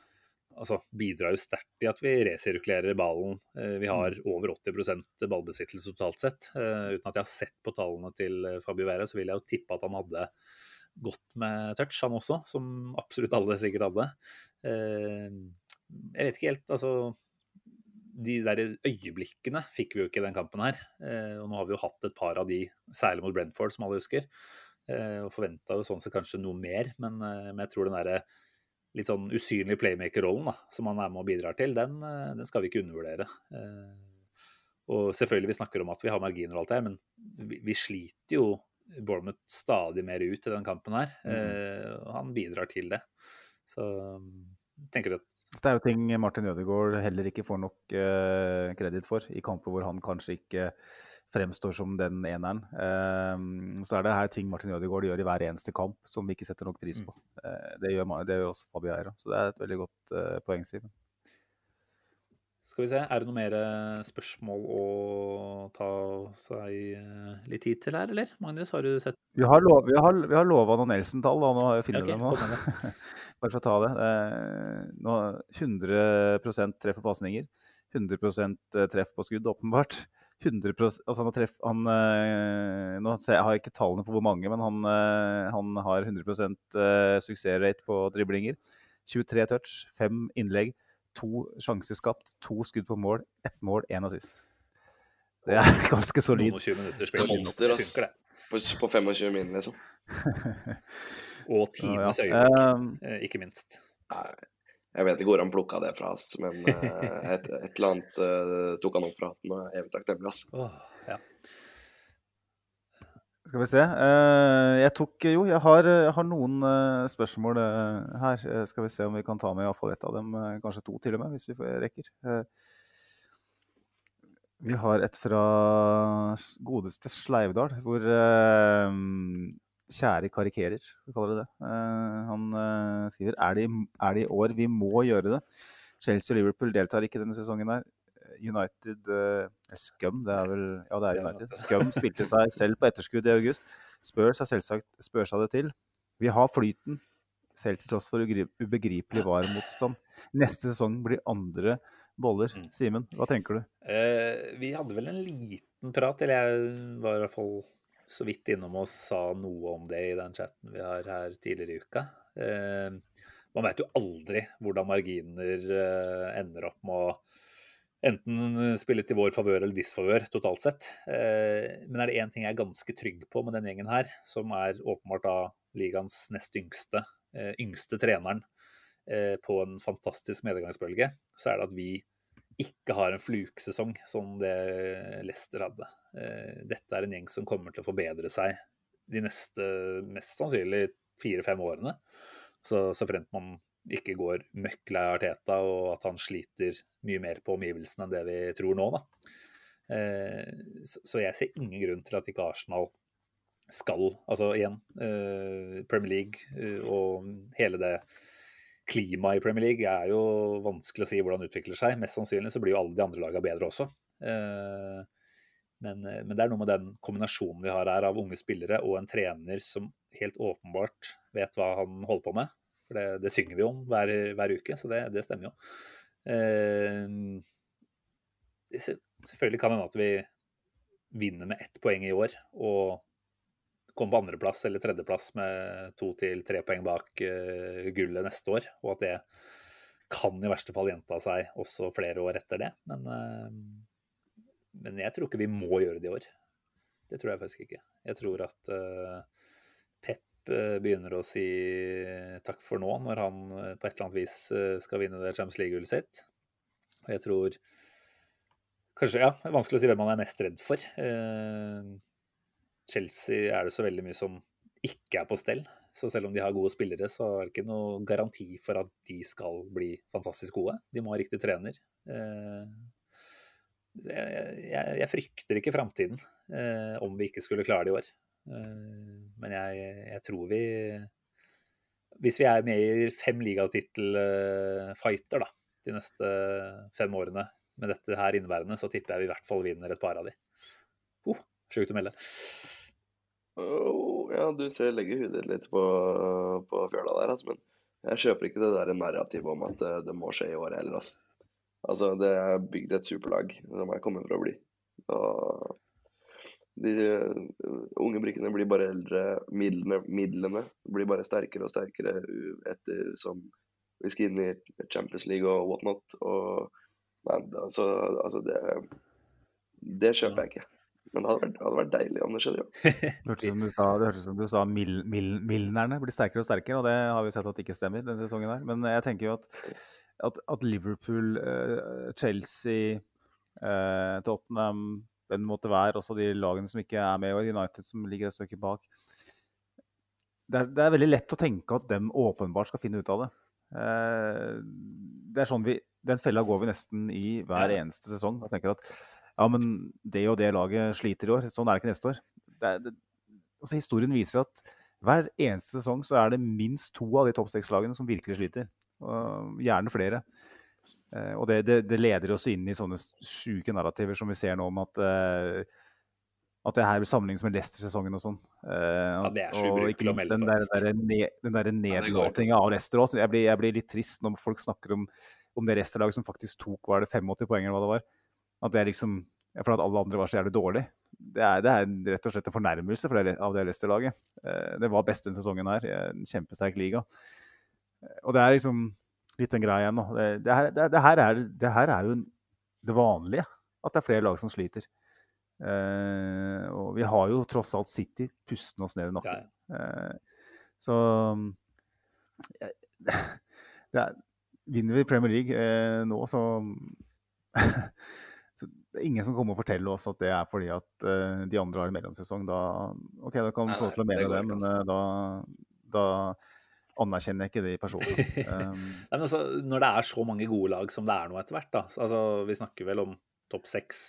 altså, bidrar jo sterkt i at vi resirkulerer ballen. Eh, Vi har over 80% ballbesittelse totalt sett. Eh, Uten at jeg har sett på tallene til eh, Fabio Vera, så vil jeg jo tippe at han hadde godt med touch, han også, som absolutt alle sikkert hadde. Jeg vet ikke helt, altså De der øyeblikkene fikk vi jo ikke i den kampen her. Og nå har vi jo hatt et par av de, særlig mot Brentford, som alle husker. Og forventa jo sånn sett kanskje noe mer, men, men jeg tror den derre litt sånn usynlige playmaker-rollen som han er med og bidrar til, den, eh, den skal vi ikke undervurdere. Eh, Og selvfølgelig, vi snakker om at vi har marginer og alt det her, men vi, vi sliter jo Bournemouth stadig mer ut i den kampen her. Eh, og han bidrar til det. Så tenker at Det er jo ting Martin Ødegaard heller ikke får nok eh, kreditt for, i kamper hvor han kanskje ikke fremstår som den eneren. Eh, så er det her ting Martin Ødegaard gjør i hver eneste kamp som vi ikke setter nok pris på. Eh, det, gjør, det gjør også Fabio Eira, så det er et veldig godt eh, poeng, Simen. Skal vi se, er det noe mer spørsmål å ta seg eh, litt tid til her, eller? Magnus, har du sett Vi har, lov, vi har, vi har lova noen Nelson-tall, da. nå finner vi dem nå. Bare for å ta det. Nå 100 treff på pasninger. 100 treff på skudd, åpenbart. 100 altså han har treff, han, eh, nå jeg, har jeg ikke tallene på hvor mange, men han, eh, han har 100 eh, suksessrate på driblinger. 23 touch, 5 innlegg, 2 sjanser skapt, 2 skudd på mål, 1 mål, 1 assist. Det er ganske solid. Noen og 20 minutter Det er spiller monster, ass. På, på 25 min, liksom. Og tidenes øyeblikk, eh, ikke minst. Nei, Jeg vet ikke hvor han plukka det fra, ass, men eh, et, et eller annet eh, tok han opp fra hatten og er evig takknemlig, ass. Oh, ja. Skal vi se. Eh, jeg tok Jo, jeg har, jeg har noen spørsmål her. Skal vi se om vi kan ta med iallfall ett av dem. Kanskje to til og med, hvis vi rekker. Vi har et fra godeste Sleivdal, hvor Kjære karikerer, vi kaller det det. Eh, han eh, skriver er det, er det i år vi må gjøre det. Chelsea og Liverpool deltar ikke denne sesongen her. United eh, Scum, det er vel Ja, det er United. Scum spilte seg selv på etterskudd i august. Spurs har selvsagt spørsa det til. Vi har flyten, selv til tross for ubegripelig VAR-motstand. Neste sesong blir andre boller. Mm. Simen, hva tenker du? Vi hadde vel en liten prat, eller jeg var i hvert fall så vidt innom og sa noe om det i den chatten vi har her tidligere i uka. Eh, man vet jo aldri hvordan marginer eh, ender opp med å enten spille til vår favør eller disfavør totalt sett. Eh, men er det én ting jeg er ganske trygg på med den gjengen her, som er åpenbart da ligaens nest yngste, yngste treneren på en fantastisk medgangsbølge, så er det at vi ikke har en fluksesong som det Leicester hadde. Eh, Dette er en gjeng som kommer til å forbedre seg de neste mest sannsynlig fire-fem årene. Så, så fremt man ikke går møkk lei Arteta, og at han sliter mye mer på omgivelsene enn det vi tror nå. Da. Eh, Så jeg ser ingen grunn til at ikke Arsenal skal Altså igjen, eh, Premier League og hele det klimaet i Premier League er jo vanskelig å si hvordan det utvikler seg. Mest sannsynlig så blir jo alle de andre lagene bedre også. Eh, Men, men det er noe med den kombinasjonen vi har her av unge spillere og en trener som helt åpenbart vet hva han holder på med. For det, det synger vi om hver, hver uke, så det, det stemmer jo. Eh, Selvfølgelig kan det hende at vi vinner med ett poeng i år og kommer på andreplass eller tredjeplass med to til tre poeng bak uh, gullet neste år, og at det kan i verste fall gjenta seg også flere år etter det. Men, uh, men jeg tror ikke vi må gjøre det i år. Det tror jeg faktisk ikke. Jeg tror at uh, Pep begynner å si takk for nå, når han på et eller annet vis skal vinne det Champions League-gullet sitt. Og jeg tror Kanskje, ja, vanskelig å si hvem man er mest redd for. Eh, Chelsea er det så veldig mye som ikke er på stell. Så selv om de har gode spillere, så er det ikke noe garanti for at de skal bli fantastisk gode. De må ha riktig trener. Eh, jeg, frykter ikke framtiden eh, om vi ikke skulle klare det i år. Eh, men jeg, jeg tror vi Hvis vi er med i fem ligatittelfighter de neste fem årene med dette her inneværende, så tipper jeg vi i hvert fall vinner et par av de. Oh, Sjukt å melde. Oh, ja, du ser legger ditt litt på, på fjøla der, altså, men jeg kjøper ikke det der narrativet om at det, det må skje i år heller. Altså. altså, det er bygd et superlag som jeg kommer for å bli. Og de uh, unge brikkene blir bare eldre, midlene, midlene blir bare sterkere og sterkere etter som vi skal inn i Champions League og whatnot. Og nei, altså, altså det, det kjøper jeg ikke. Men det hadde vært, det hadde vært deilig om det skjedde, jo. Det hørtes som du sa, det hørtes som du sa mil, mil, Milnerne blir sterkere og sterkere, og det har vi sett at ikke stemmer denne sesongen. her. Men jeg tenker jo at, at, at Liverpool, uh, Chelsea, uh, Tottenham, den det måtte være, også de lagene som ikke er med i år, United som ligger et stykke bak det er, det er veldig lett å tenke at dem åpenbart skal finne ut av det. Uh, det er sånn vi, Den fella går vi nesten i hver eneste sesong. og tenker at ja, men det og det laget sliter i år. Sånn er det ikke neste år. Det er, det, altså Historien viser at hver eneste sesong så er det minst to av de topp seks-lagene som virkelig sliter. Og gjerne flere. Eh, og det, det, leder oss inn i sånne sjuke narrativer som vi ser nå om at eh, at det her vil sammenlignes med Leicester-sesongen og sånn. Eh, Ja, det er så og ikke minst melde, den der, faktisk. der, ne, den der nedlåtinga av Leicester òg. Jeg, blir- jeg blir litt trist når folk snakker om, om det Leicester-laget som faktisk tok var det 85 poeng, eller hva det var. At det er liksom For at alle andre var så jævlig dårlig. Det er, det er rett og slett en fornærmelse for det, av det Leicester-laget. Eh, det var best denne sesongen her. En kjempesterk liga. Eh, Og det er liksom litt den greia igjen. nå. Det, det, her, det, det, her er, det her er jo det vanlige, at det er flere lag som sliter. Uh, og vi har jo tross alt City pustende oss ned i nakken. ja. Uh, så er, Vinner vi Premier League uh, nå, så Det er ingen som kommer og forteller oss at det er fordi at uh, de andre har en mellomsesong. Da, ok, da kan vi få til å det mene det, men eh, da, da anerkjenner jeg ikke de personene. Um, Nei, men altså, når det er så mange gode lag som det er nå etter hvert, da altså, Vi snakker vel om topp seks,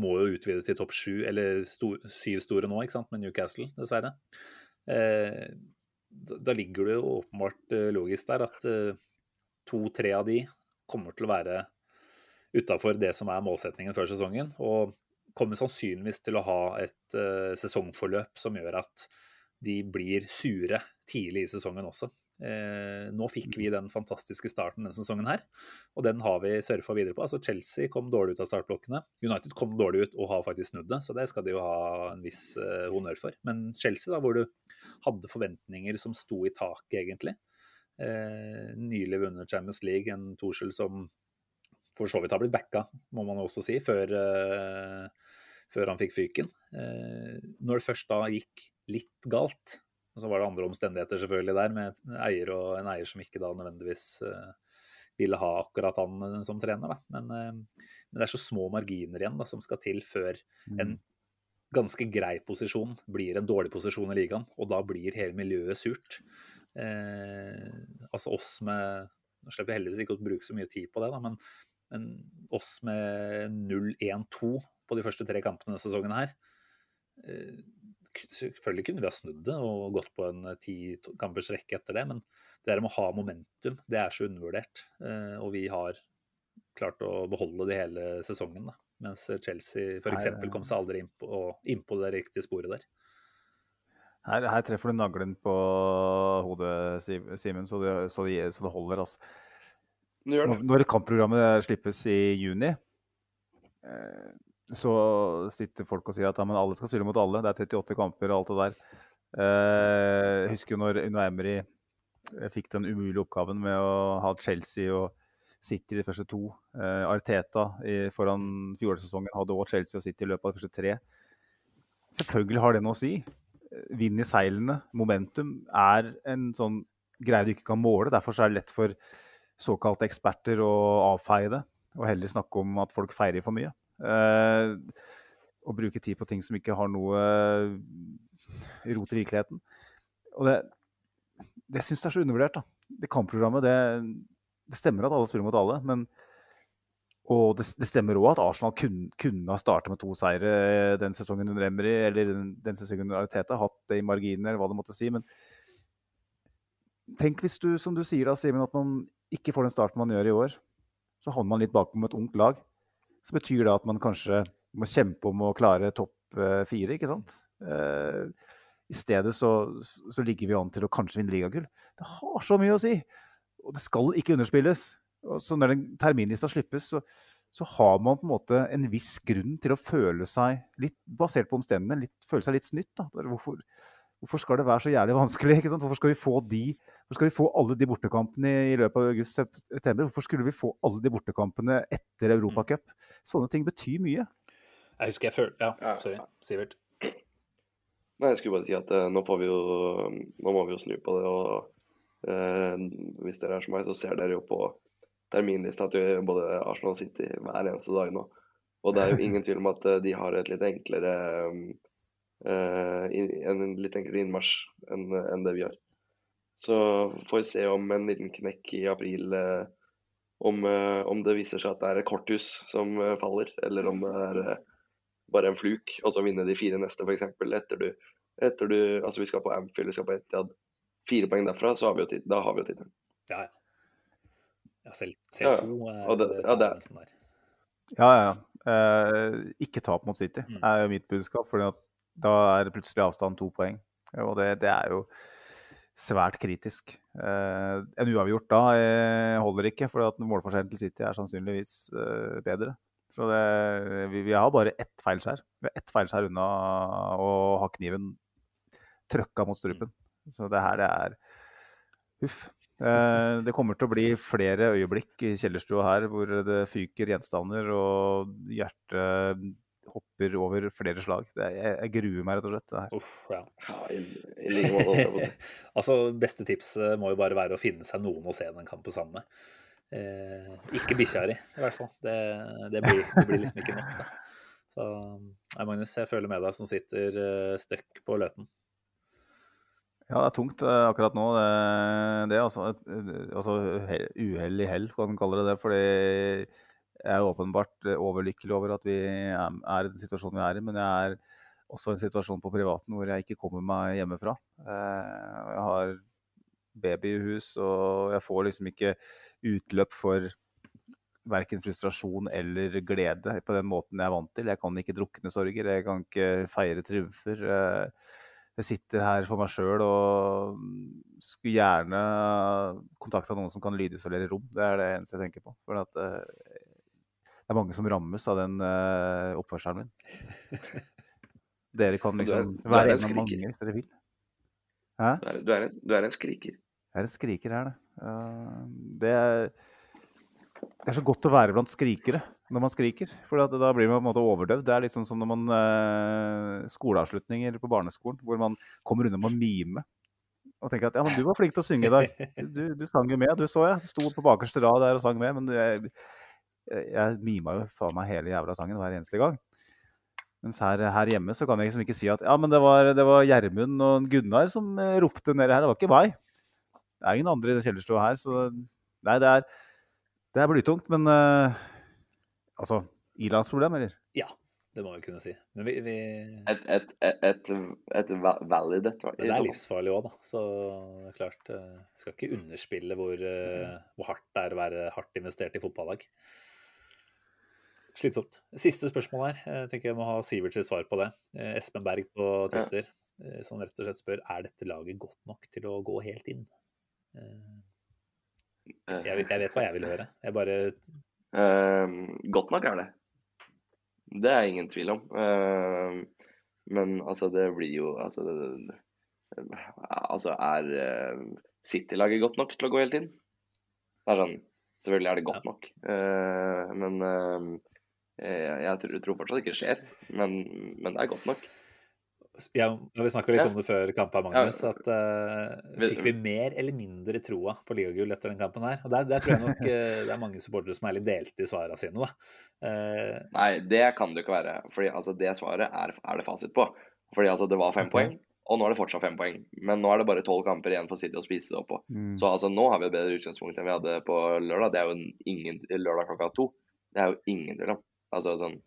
må jo utvide til topp sju, eller stor, syv store nå, ikke sant, med Newcastle, dessverre. Uh, da, da ligger det jo åpenbart logisk der at to-tre av de kommer til å være utafor det som er målsetningen før sesongen, og kommer sannsynligvis til å ha et uh, sesongforløp som gjør at de blir sure tidlig i sesongen også. Eh, nå fikk vi den fantastiske starten denne sesongen her, og den har vi surfa videre på. Altså Chelsea kom dårlig ut av startblokkene. United kom dårlig ut og har faktisk snudd det, så det skal de jo ha en viss eh, honnør for. Men Chelsea, da, hvor du hadde forventninger som sto i taket, egentlig. Eh, nylig vunnet Champions League, en Tuchel som for så vidt har blitt backa, må man også si, før, eh, før han fikk fyken. Eh, når det først da gikk litt galt, og så var det andre omstendigheter selvfølgelig der, med en eier og en eier som ikke da nødvendigvis eh, ville ha akkurat han som trener. Men, men det er så små marginer igjen da, som skal til før en ganske grei posisjon blir en dårlig posisjon i ligaen, og da blir hele miljøet surt. Eh, altså oss med Nå slipper vi heldigvis ikke å bruke så mye tid på det, da, men, men oss med 0-1-2 på de første tre kampene denne sesongen her eh, Selvfølgelig kunne vi ha snudd det og gått på en ti kampers rekke etter det, men det der med å ha momentum, det er så undervurdert. Eh, og vi har klart å beholde det hele sesongen, da. Mens Chelsea f.eks. Kom seg aldri inn på, inn på det riktige sporet der. Her, her treffer du naglen på hodet, Simen, så, så, så det holder. Altså. Når- kampprogrammet slippes i juni, eh, så sitter folk og sier at ja, alle skal spille mot alle. Det er 38 kamper og alt det der. Eh, Jeg husker jo når Uno Emery eh, fikk den umulige oppgaven med å ha Chelsea og City de første to. Eh, Arteta foran fjorårssesongen hadde også Chelsea og City i løpet av de første tre. Selvfølgelig har det noe å si. Eh, Vind i seilene, momentum, er en sånn greie du ikke kan måle. Derfor er det lett for såkalte eksperter å avfeie det, og heller snakke om at folk feirer for mye. Eh, og bruke tid på ting som ikke har noe rot i virkeligheten. Og det, det syns jeg er så undervurdert. da. Det kampprogrammet, det, det stemmer at alle spiller mot alle, men og det, det stemmer òg at Arsenal kun, kunne ha starta med to seire den sesongen under Emry, eller den, den sesongen under Ariteta, hatt det i marginene, eller hva det måtte si. Men tenk hvis du, som du sier da, Simen, at man ikke får den starten man gjør i år. Så havner man litt bakom et ungt lag. Så betyr det at man kanskje må kjempe om å klare topp eh, fire, ikke sant? Eh, I stedet så, så ligger vi an til å kanskje vinne ligagull. Det har så mye å si! Og det skal ikke underspilles. Så når den terminlista slippes, så, så har man på en måte en viss grunn til å føle seg litt basert på omstendighetene, føle seg litt snytt. da. Hvorfor, hvorfor skal det være så jævlig vanskelig? ikke sant? Hvorfor skal vi få de, hvorfor skal vi få alle de bortekampene i løpet av august-september? Hvorfor skulle vi få alle de bortekampene etter Europacup? Sånne ting betyr mye. Jeg husker jeg følte Ja, sorry. Sivert. Nei, jeg skulle bare si at eh, nå får vi jo Nå må vi jo snu på det. og eh, Hvis dere er som meg, så ser dere jo på terminlista at vi både Arsenal og City hver eneste dag nå. Og det er jo ingen tvil om at eh, de har et litt enklere inn- en litt enklere innmarsj enn det vi har. Så får vi se om en liten knekk i april eh, om, eh, om det viser seg at det er et korthus som eh, faller, eller om det er eh, bare en fluk, og så vinne de fire neste, f.eks. Etter du, etter du Altså, vi skal på Amfield, vi skal på Etiad. Fire poeng derfra, så har vi jo tid, da har vi jo tittelen. Ja, ja. ja selv, Ja, selv ja. to er Og det- ja, det er- der. Ja, ja. ja. Eh, ikke tap mot City Mm. er jo mitt budskap. For da er plutselig avstand to poeng. Og det, det er jo svært kritisk. Eh, en uavgjort da eh, holder ikke, for målforskjellen til City er sannsynligvis eh, bedre. Så det, vi, vi har bare ett feilskjær. Vi er ett feilskjær unna å ha kniven trøkka mot strupen. Så det her det er Huff. Eh, det kommer til å bli flere øyeblikk i kjellerstua her hvor det fyker gjenstander og hjertet hopper over flere slag. Det, jeg, jeg, gruer meg rett og slett. Det her. Uff, ja. Altså, beste tipset må jo bare være å finne seg noen å se den kampen sammen med. Eh, ikke bikkja di, i hvert fall. Det, det, blir, det, blir, liksom ikke nok. Da. Så ja, Magnus, jeg føler med deg som sitter uh, støkk på Løten. Ja, det er tungt uh, akkurat nå. Det, det er altså, altså uhell i hell, kan man kalle det det. fordi jeg er åpenbart eh, overlykkelig over at vi er i den situasjonen vi er i, men jeg er også i en situasjon på privaten hvor jeg ikke kommer meg hjemmefra. Eh, jeg har baby i hus, og jeg får liksom ikke utløp for verken frustrasjon eller glede på den måten jeg er vant til. Jeg kan ikke drukne sorger, jeg kan ikke feire triumfer. Eh, jeg sitter her for meg sjøl og skulle gjerne kontakta noen som kan lydisolere rom. Det er det eneste jeg tenker på. For at det er mange som rammes av den uh, oppførselen min. Dere kan liksom du er, du være en av mange hvis dere vil. Hæ? Du er, du, er en, du er, en, skriker. Jeg er en skriker her, det. Uh, det, er, det, er, så godt å være blant skrikere når man skriker. For da blir man på en måte overdøvd. Det er liksom som når man uh, skoleavslutninger på barneskolen, hvor man kommer unna med å mime. Og tenker at ja, men du var flink til å synge i dag. Du, du sang jo med, du så jeg. Du sto på bakerste rad der og sang med. men du, jeg, jeg mima jo faen meg hele jævla sangen hver eneste gang. Mens her, her, hjemme så kan jeg liksom ikke si at ja, men det var, det var Gjermund og Gunnar som eh, ropte nedi her. Det var ikke meg. Det er ingen andre i den kjellerstua her, så Nei, det er, det er blytungt, men uh, Altså, ilandsproblem, eller? Ja, det må vi kunne si. Men vi, vi... Et, et, et, et, valid et. Det er livsfarlig òg, da. Så det klart, uh, skal ikke underspille hvor, uh, hvor hardt det er å være hardt investert i fotballag. Slitsomt. Siste spørsmål her. Jeg tenker jeg må ha Siverts svar på det. Eh, Espen Berg på Twitter ja. Eh, som rett og slett spør er dette laget godt nok til å gå helt inn. Eh, jeg, jeg vet hva jeg vil høre. Jeg bare uh, Godt nok er det. Det er ingen tvil om. Uh, men altså, det blir jo Altså, det, altså er City-laget godt nok til å gå helt inn? Det er sånn Selvfølgelig er det godt nok, uh, men jeg tror, tror, fortsatt ikke det skjer, men, men, det er godt nok. Ja, vi snakka litt ja. om det før kampen, Magnus. Ja. at uh, Fikk vi mer eller mindre troa på ligagull etter den kampen her? Og der, der, tror jeg nok uh, det er mange supportere som er litt delte i svarene sine. da. Uh, Nei, det kan det ikke være. Fordi altså, Det svaret er, er, det fasit på. Fordi altså, det var fem okay. poeng, og nå er det fortsatt fem poeng. Men nå er det bare tolv kamper igjen for City å spise det opp på. Mm. Så altså, nå har vi et bedre utgangspunkt enn vi hadde på lørdag. Det er jo ingen, lørdag klokka to. Det er jo ingen tvil om. Altså sånn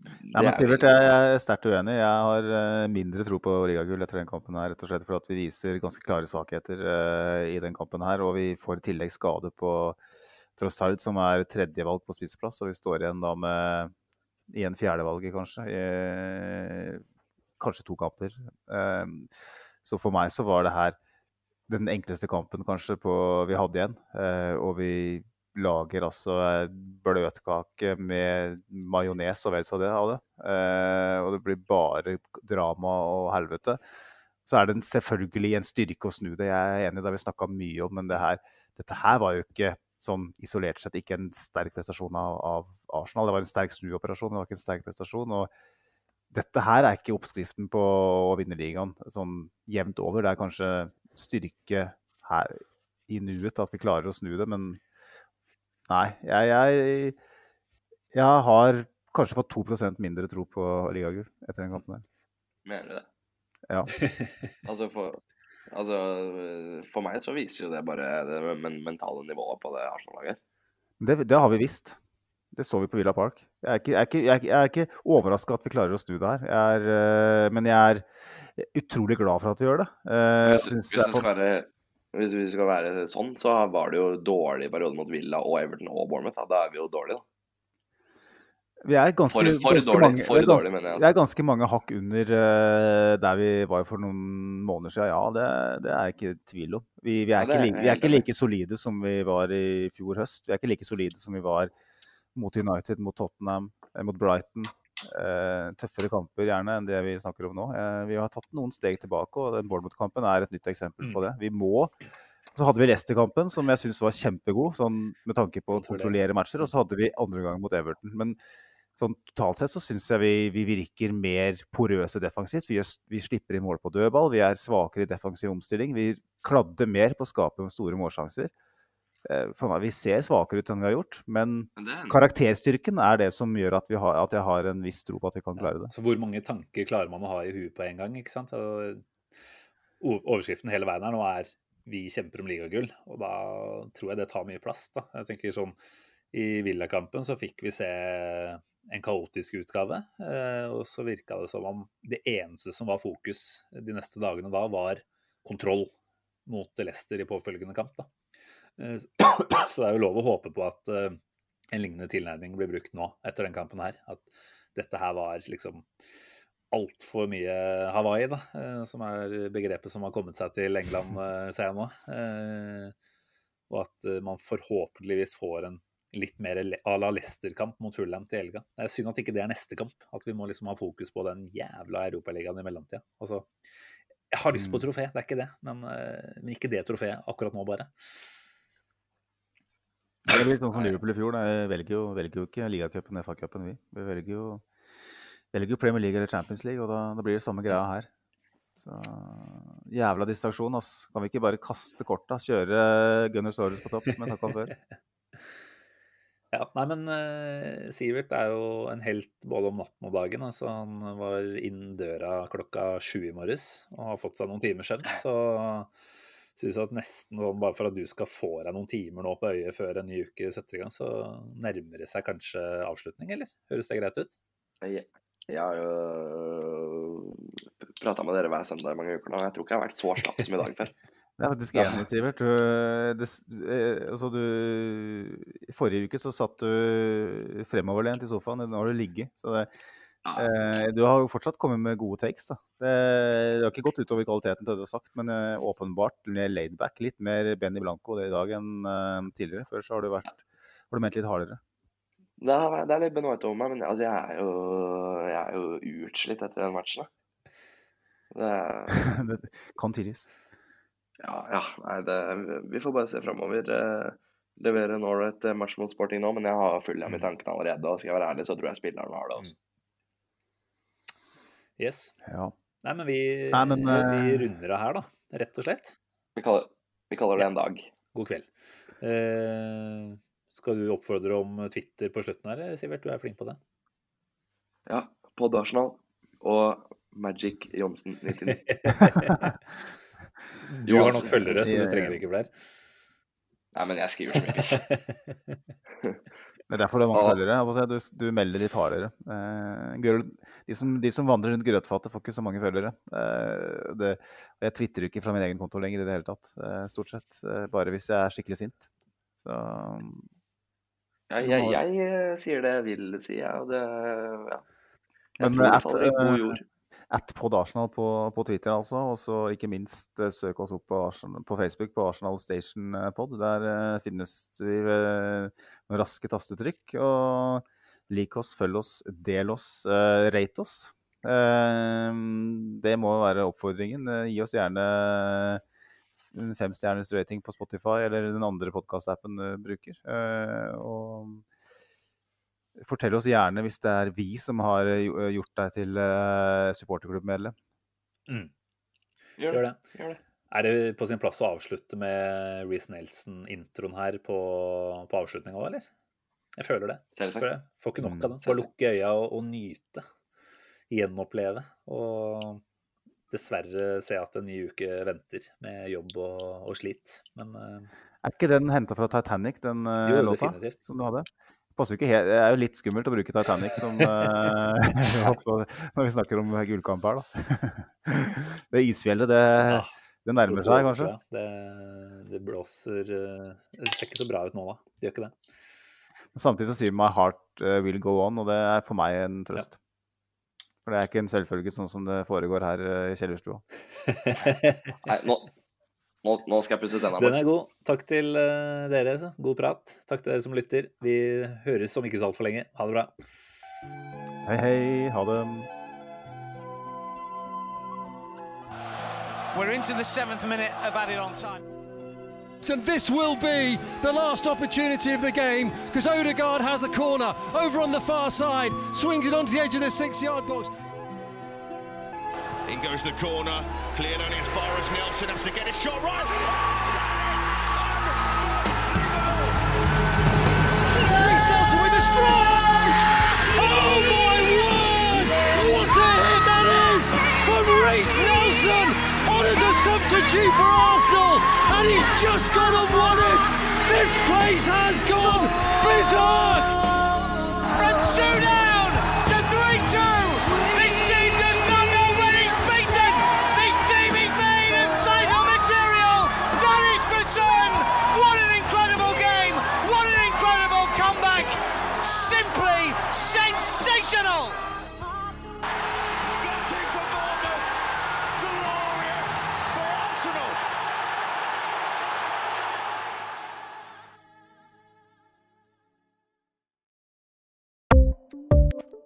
Nei, men Stivert, jeg er sterkt uenig. Jeg har uh, mindre tro på ligagull etter den kampen. her, rett og slett fordi vi viser ganske klare svakheter uh, i den kampen. her, Og vi får i tillegg skade på Trossard, som er tredjevalg på spissplass. Og vi står igjen da med igjen fjerdevalget, kanskje. I, kanskje to kamper. Uh, så for meg så var det her den enkleste kampen kanskje på, vi hadde igjen. og vi lager altså bløtkake med majones og vel så det av det. Eh, og det blir bare drama og helvete. Så er det selvfølgelig en styrke å snu det. Jeg er enig, det har vi snakka mye om, men det her, dette her var jo ikke sånn isolert sett ikke en sterk prestasjon av, av, Arsenal. Det var en sterk snuoperasjon, det var ikke en sterk prestasjon. og dette her er ikke oppskriften på å vinne ligaen sånn jevnt over. Det er kanskje styrke her i nuet at vi klarer å snu det, men Nei, jeg, jeg, jeg har kanskje fått 2% mindre tro på ligagull etter den kampen. her. Mener du det? Ja. altså, for, altså, for, meg så viser jo det bare det mentale nivået på det Arsenal-laget. Det, det, har vi visst. Det så vi på Villa Park. Jeg er ikke, jeg er ikke, jeg er ikke overraska at vi klarer å snu det her. Jeg er, eh, men jeg er utrolig glad for at vi gjør det. Jeg synes, hvis det skal være hvis vi skal være sånn, så var det jo dårlig periode mot Villa og Everton og Bournemouth. Da, da er vi jo dårlige, da. Vi er ganske, for, for ganske dårlig, mange, for dårlig, mener jeg. Altså. Vi er ganske mange hakk under uh, der vi var for noen måneder siden. Ja, det, det er jeg ikke tvil om. Vi, vi, er, ja, ikke, vi er ikke like solide som vi var i fjor høst. Vi er ikke like solide som vi var mot United, mot Tottenham, eh, mot Brighton. Uh, tøffere kamper gjerne enn det vi snakker om nå. Uh, vi har tatt noen steg tilbake, og den Bournemouth-kampen er et nytt eksempel på mm. det. Vi må Så hadde vi Leicester-kampen, som jeg syns var kjempegod, sånn med tanke på å Kontrollere. kontrollere matcher. Og så hadde vi andre gang mot Everton. Men sånn totalt sett så syns jeg vi, vi virker mer porøse defensivt. Vi, gjør, vi slipper inn mål på dødball. Vi er svakere i defensiv omstilling. Vi kladder mer på å skape store målsjanser. Eh, For meg, Vi ser svakere ut enn vi har gjort, men Men er en- karakterstyrken er det som gjør at, vi har, at jeg har en viss tro på at vi kan klare det. Så hvor mange tanker klarer man å ha i huet på en gang? ikke sant? Og Overskriften hele veien her nå er 'vi kjemper om ligagull', og da tror jeg det tar mye plass. da. Jeg tenker sånn, I Villakampen så fikk vi se en kaotisk utgave, eh, og så virka det som om det eneste som var fokus de neste dagene da, var kontroll mot Leicester i påfølgende kamp. da. Eh, Så det er jo lov å håpe på at eh, en lignende tilnærming blir brukt nå etter den kampen her. At dette her var liksom altfor mye Hawaii, da, eh, som er begrepet som har kommet seg til England, ser jeg nå. Og at man forhåpentligvis får en litt mer à la Leicester-kamp mot Fulham til helga. Det er synd at ikke det er neste kamp. At vi må liksom ha fokus på den jævla Europaligaen i mellomtida. Altså, jeg har lyst på trofé, det er ikke det, men, men ikke det trofeet akkurat nå, bare. Det blir litt sånn som Liverpool i fjor. da. Velger jo, velger jo ikke ligacupen FA-cupen, vi. Vi velger jo, velger jo Premier League eller Champions League, og da, da blir det samme greia her. Så jævla distraksjon, ass. Kan vi ikke bare kaste korta? Kjøre Gunnar Saurus på topp, som jeg snakka om før? Ja, nei, men uh, Sivert er jo en helt både om natten og dagen. Altså, han var innen døra klokka sju i morges og har fått seg noen timer søvn. Så syns at nesten bare for at du skal få deg noen timer nå på øyet før en ny uke setter i gang, så nærmer det seg kanskje avslutning, eller? Høres det greit ut? Jeg, jeg har jo prata med dere hver søndag i mange uker nå. Jeg tror ikke jeg har vært så slapp som i dag før. Det er faktisk enig, Sivert. Du, det, eh, altså du, I forrige uke så satt du fremoverlent i sofaen. Nå har du ligget. Så det, Ja. eh, du har jo fortsatt kommet med gode takes. da. Det, det har ikke gått utover kvaliteten til det du har sagt, men eh, åpenbart mer laidback. Litt mer Benny Blanco det i dag enn eh, tidligere. Før så har du, vært, har du ment litt hardere. Det er, det er litt Benoit over meg, men altså, jeg, er jo, jeg er jo utslitt etter den matchen. Da. Det, er- det kan tilgis. ja, ja, nei, det, vi får bare se framover. Levere en et match mot Sporting nå, men jeg har Fulham i tankene allerede. Og skal jeg være ærlig, så tror jeg spilleren har det også. Yes. Ja. Nei, men vi, Nei, men, vi eh, runder av her, da. Rett og slett. Vi kaller, vi kaller det en dag. God kveld. Eh, skal du oppfordre om Twitter på slutten her, Sivert? Du er flink på det. Ja, Pod Arsenal og Magic Johnsen 99. Du har nok følgere, så du trenger ikke flere. Nei, men jeg skriver så mye. piss. Det er derfor det er mange følgere. Jeg Du, du melder litt hardere. Eh, de, som, de som vandrer rundt grøtfatet, får ikke så mange følgere. Eh, det, jeg tvitrer ikke fra min egen konto lenger i det hele tatt, eh, stort sett. Bare hvis jeg er skikkelig sint. Så Ja, jeg, jeg sier det jeg vil si, jeg. Og det ja. Jeg Men tror at, faller at pod Arsenal på, på Twitter, altså. Og så ikke minst eh, søk oss opp på, Arsenal, på Facebook på Arsenal Station eh, Pod. Der uh, finnes vi ved noen raske tastetrykk. Og lik oss, følg oss, del oss, uh, rate oss. Uh, det må være oppfordringen. Gi oss gjerne en femstjerners rating på Spotify eller den andre podkastappen du bruker. Og Fortell oss gjerne hvis det er vi som har eh, gjort deg til uh, supporterklubbmedlem. Mm. Gjør Gjør det. det. Gjør det. Er det på sin plass å avslutte med Reece Nelson-introen her på, på avslutninga òg, eller? Jeg føler det. Selvsagt. Jeg det. Får ikke nok Mm, av det. Bare selvsagt. lukke øya og, og nyte. Gjenoppleve. Og dessverre se at en ny uke venter med jobb og, og slit. Men uh, Er ikke den henta fra Titanic, den uh, jo, låta definitivt. som du hadde? Passer jo ikke helt, Det er jo litt skummelt å bruke Titanic som eh, når vi snakker om gullkamp her, da. Det isfjellet, det, det nærmer seg kanskje. Det, det blåser eh, Det ser ikke så bra ut nå, da. Det gjør ikke det. Samtidig så sier 'my heart eh, will go on', og det er for meg en trøst. For det er ikke en selvfølge sånn som det foregår her eh, i kjellerstua. Nei, nå, nå, nå skal jeg pusse tennene. Den er god. Takk til eh, dere. God prat. Takk til dere som lytter. Vi høres om ikke så altfor lenge. Ha det bra. Hei, hei. Ha det. We're into the seventh minute of added on time. And this will be the last opportunity of the game because Odegaard has a corner over on the far side, swings it onto the edge of the six-yard box. In goes the corner, cleared only as far as Nelson has to get his shot right. Oh, Reece Nelson with a strike! Oh my word! What a hit that is from Reece Nelson on as a substitute for Arsenal, and he's just gone and won it. This place has gone berserk. From two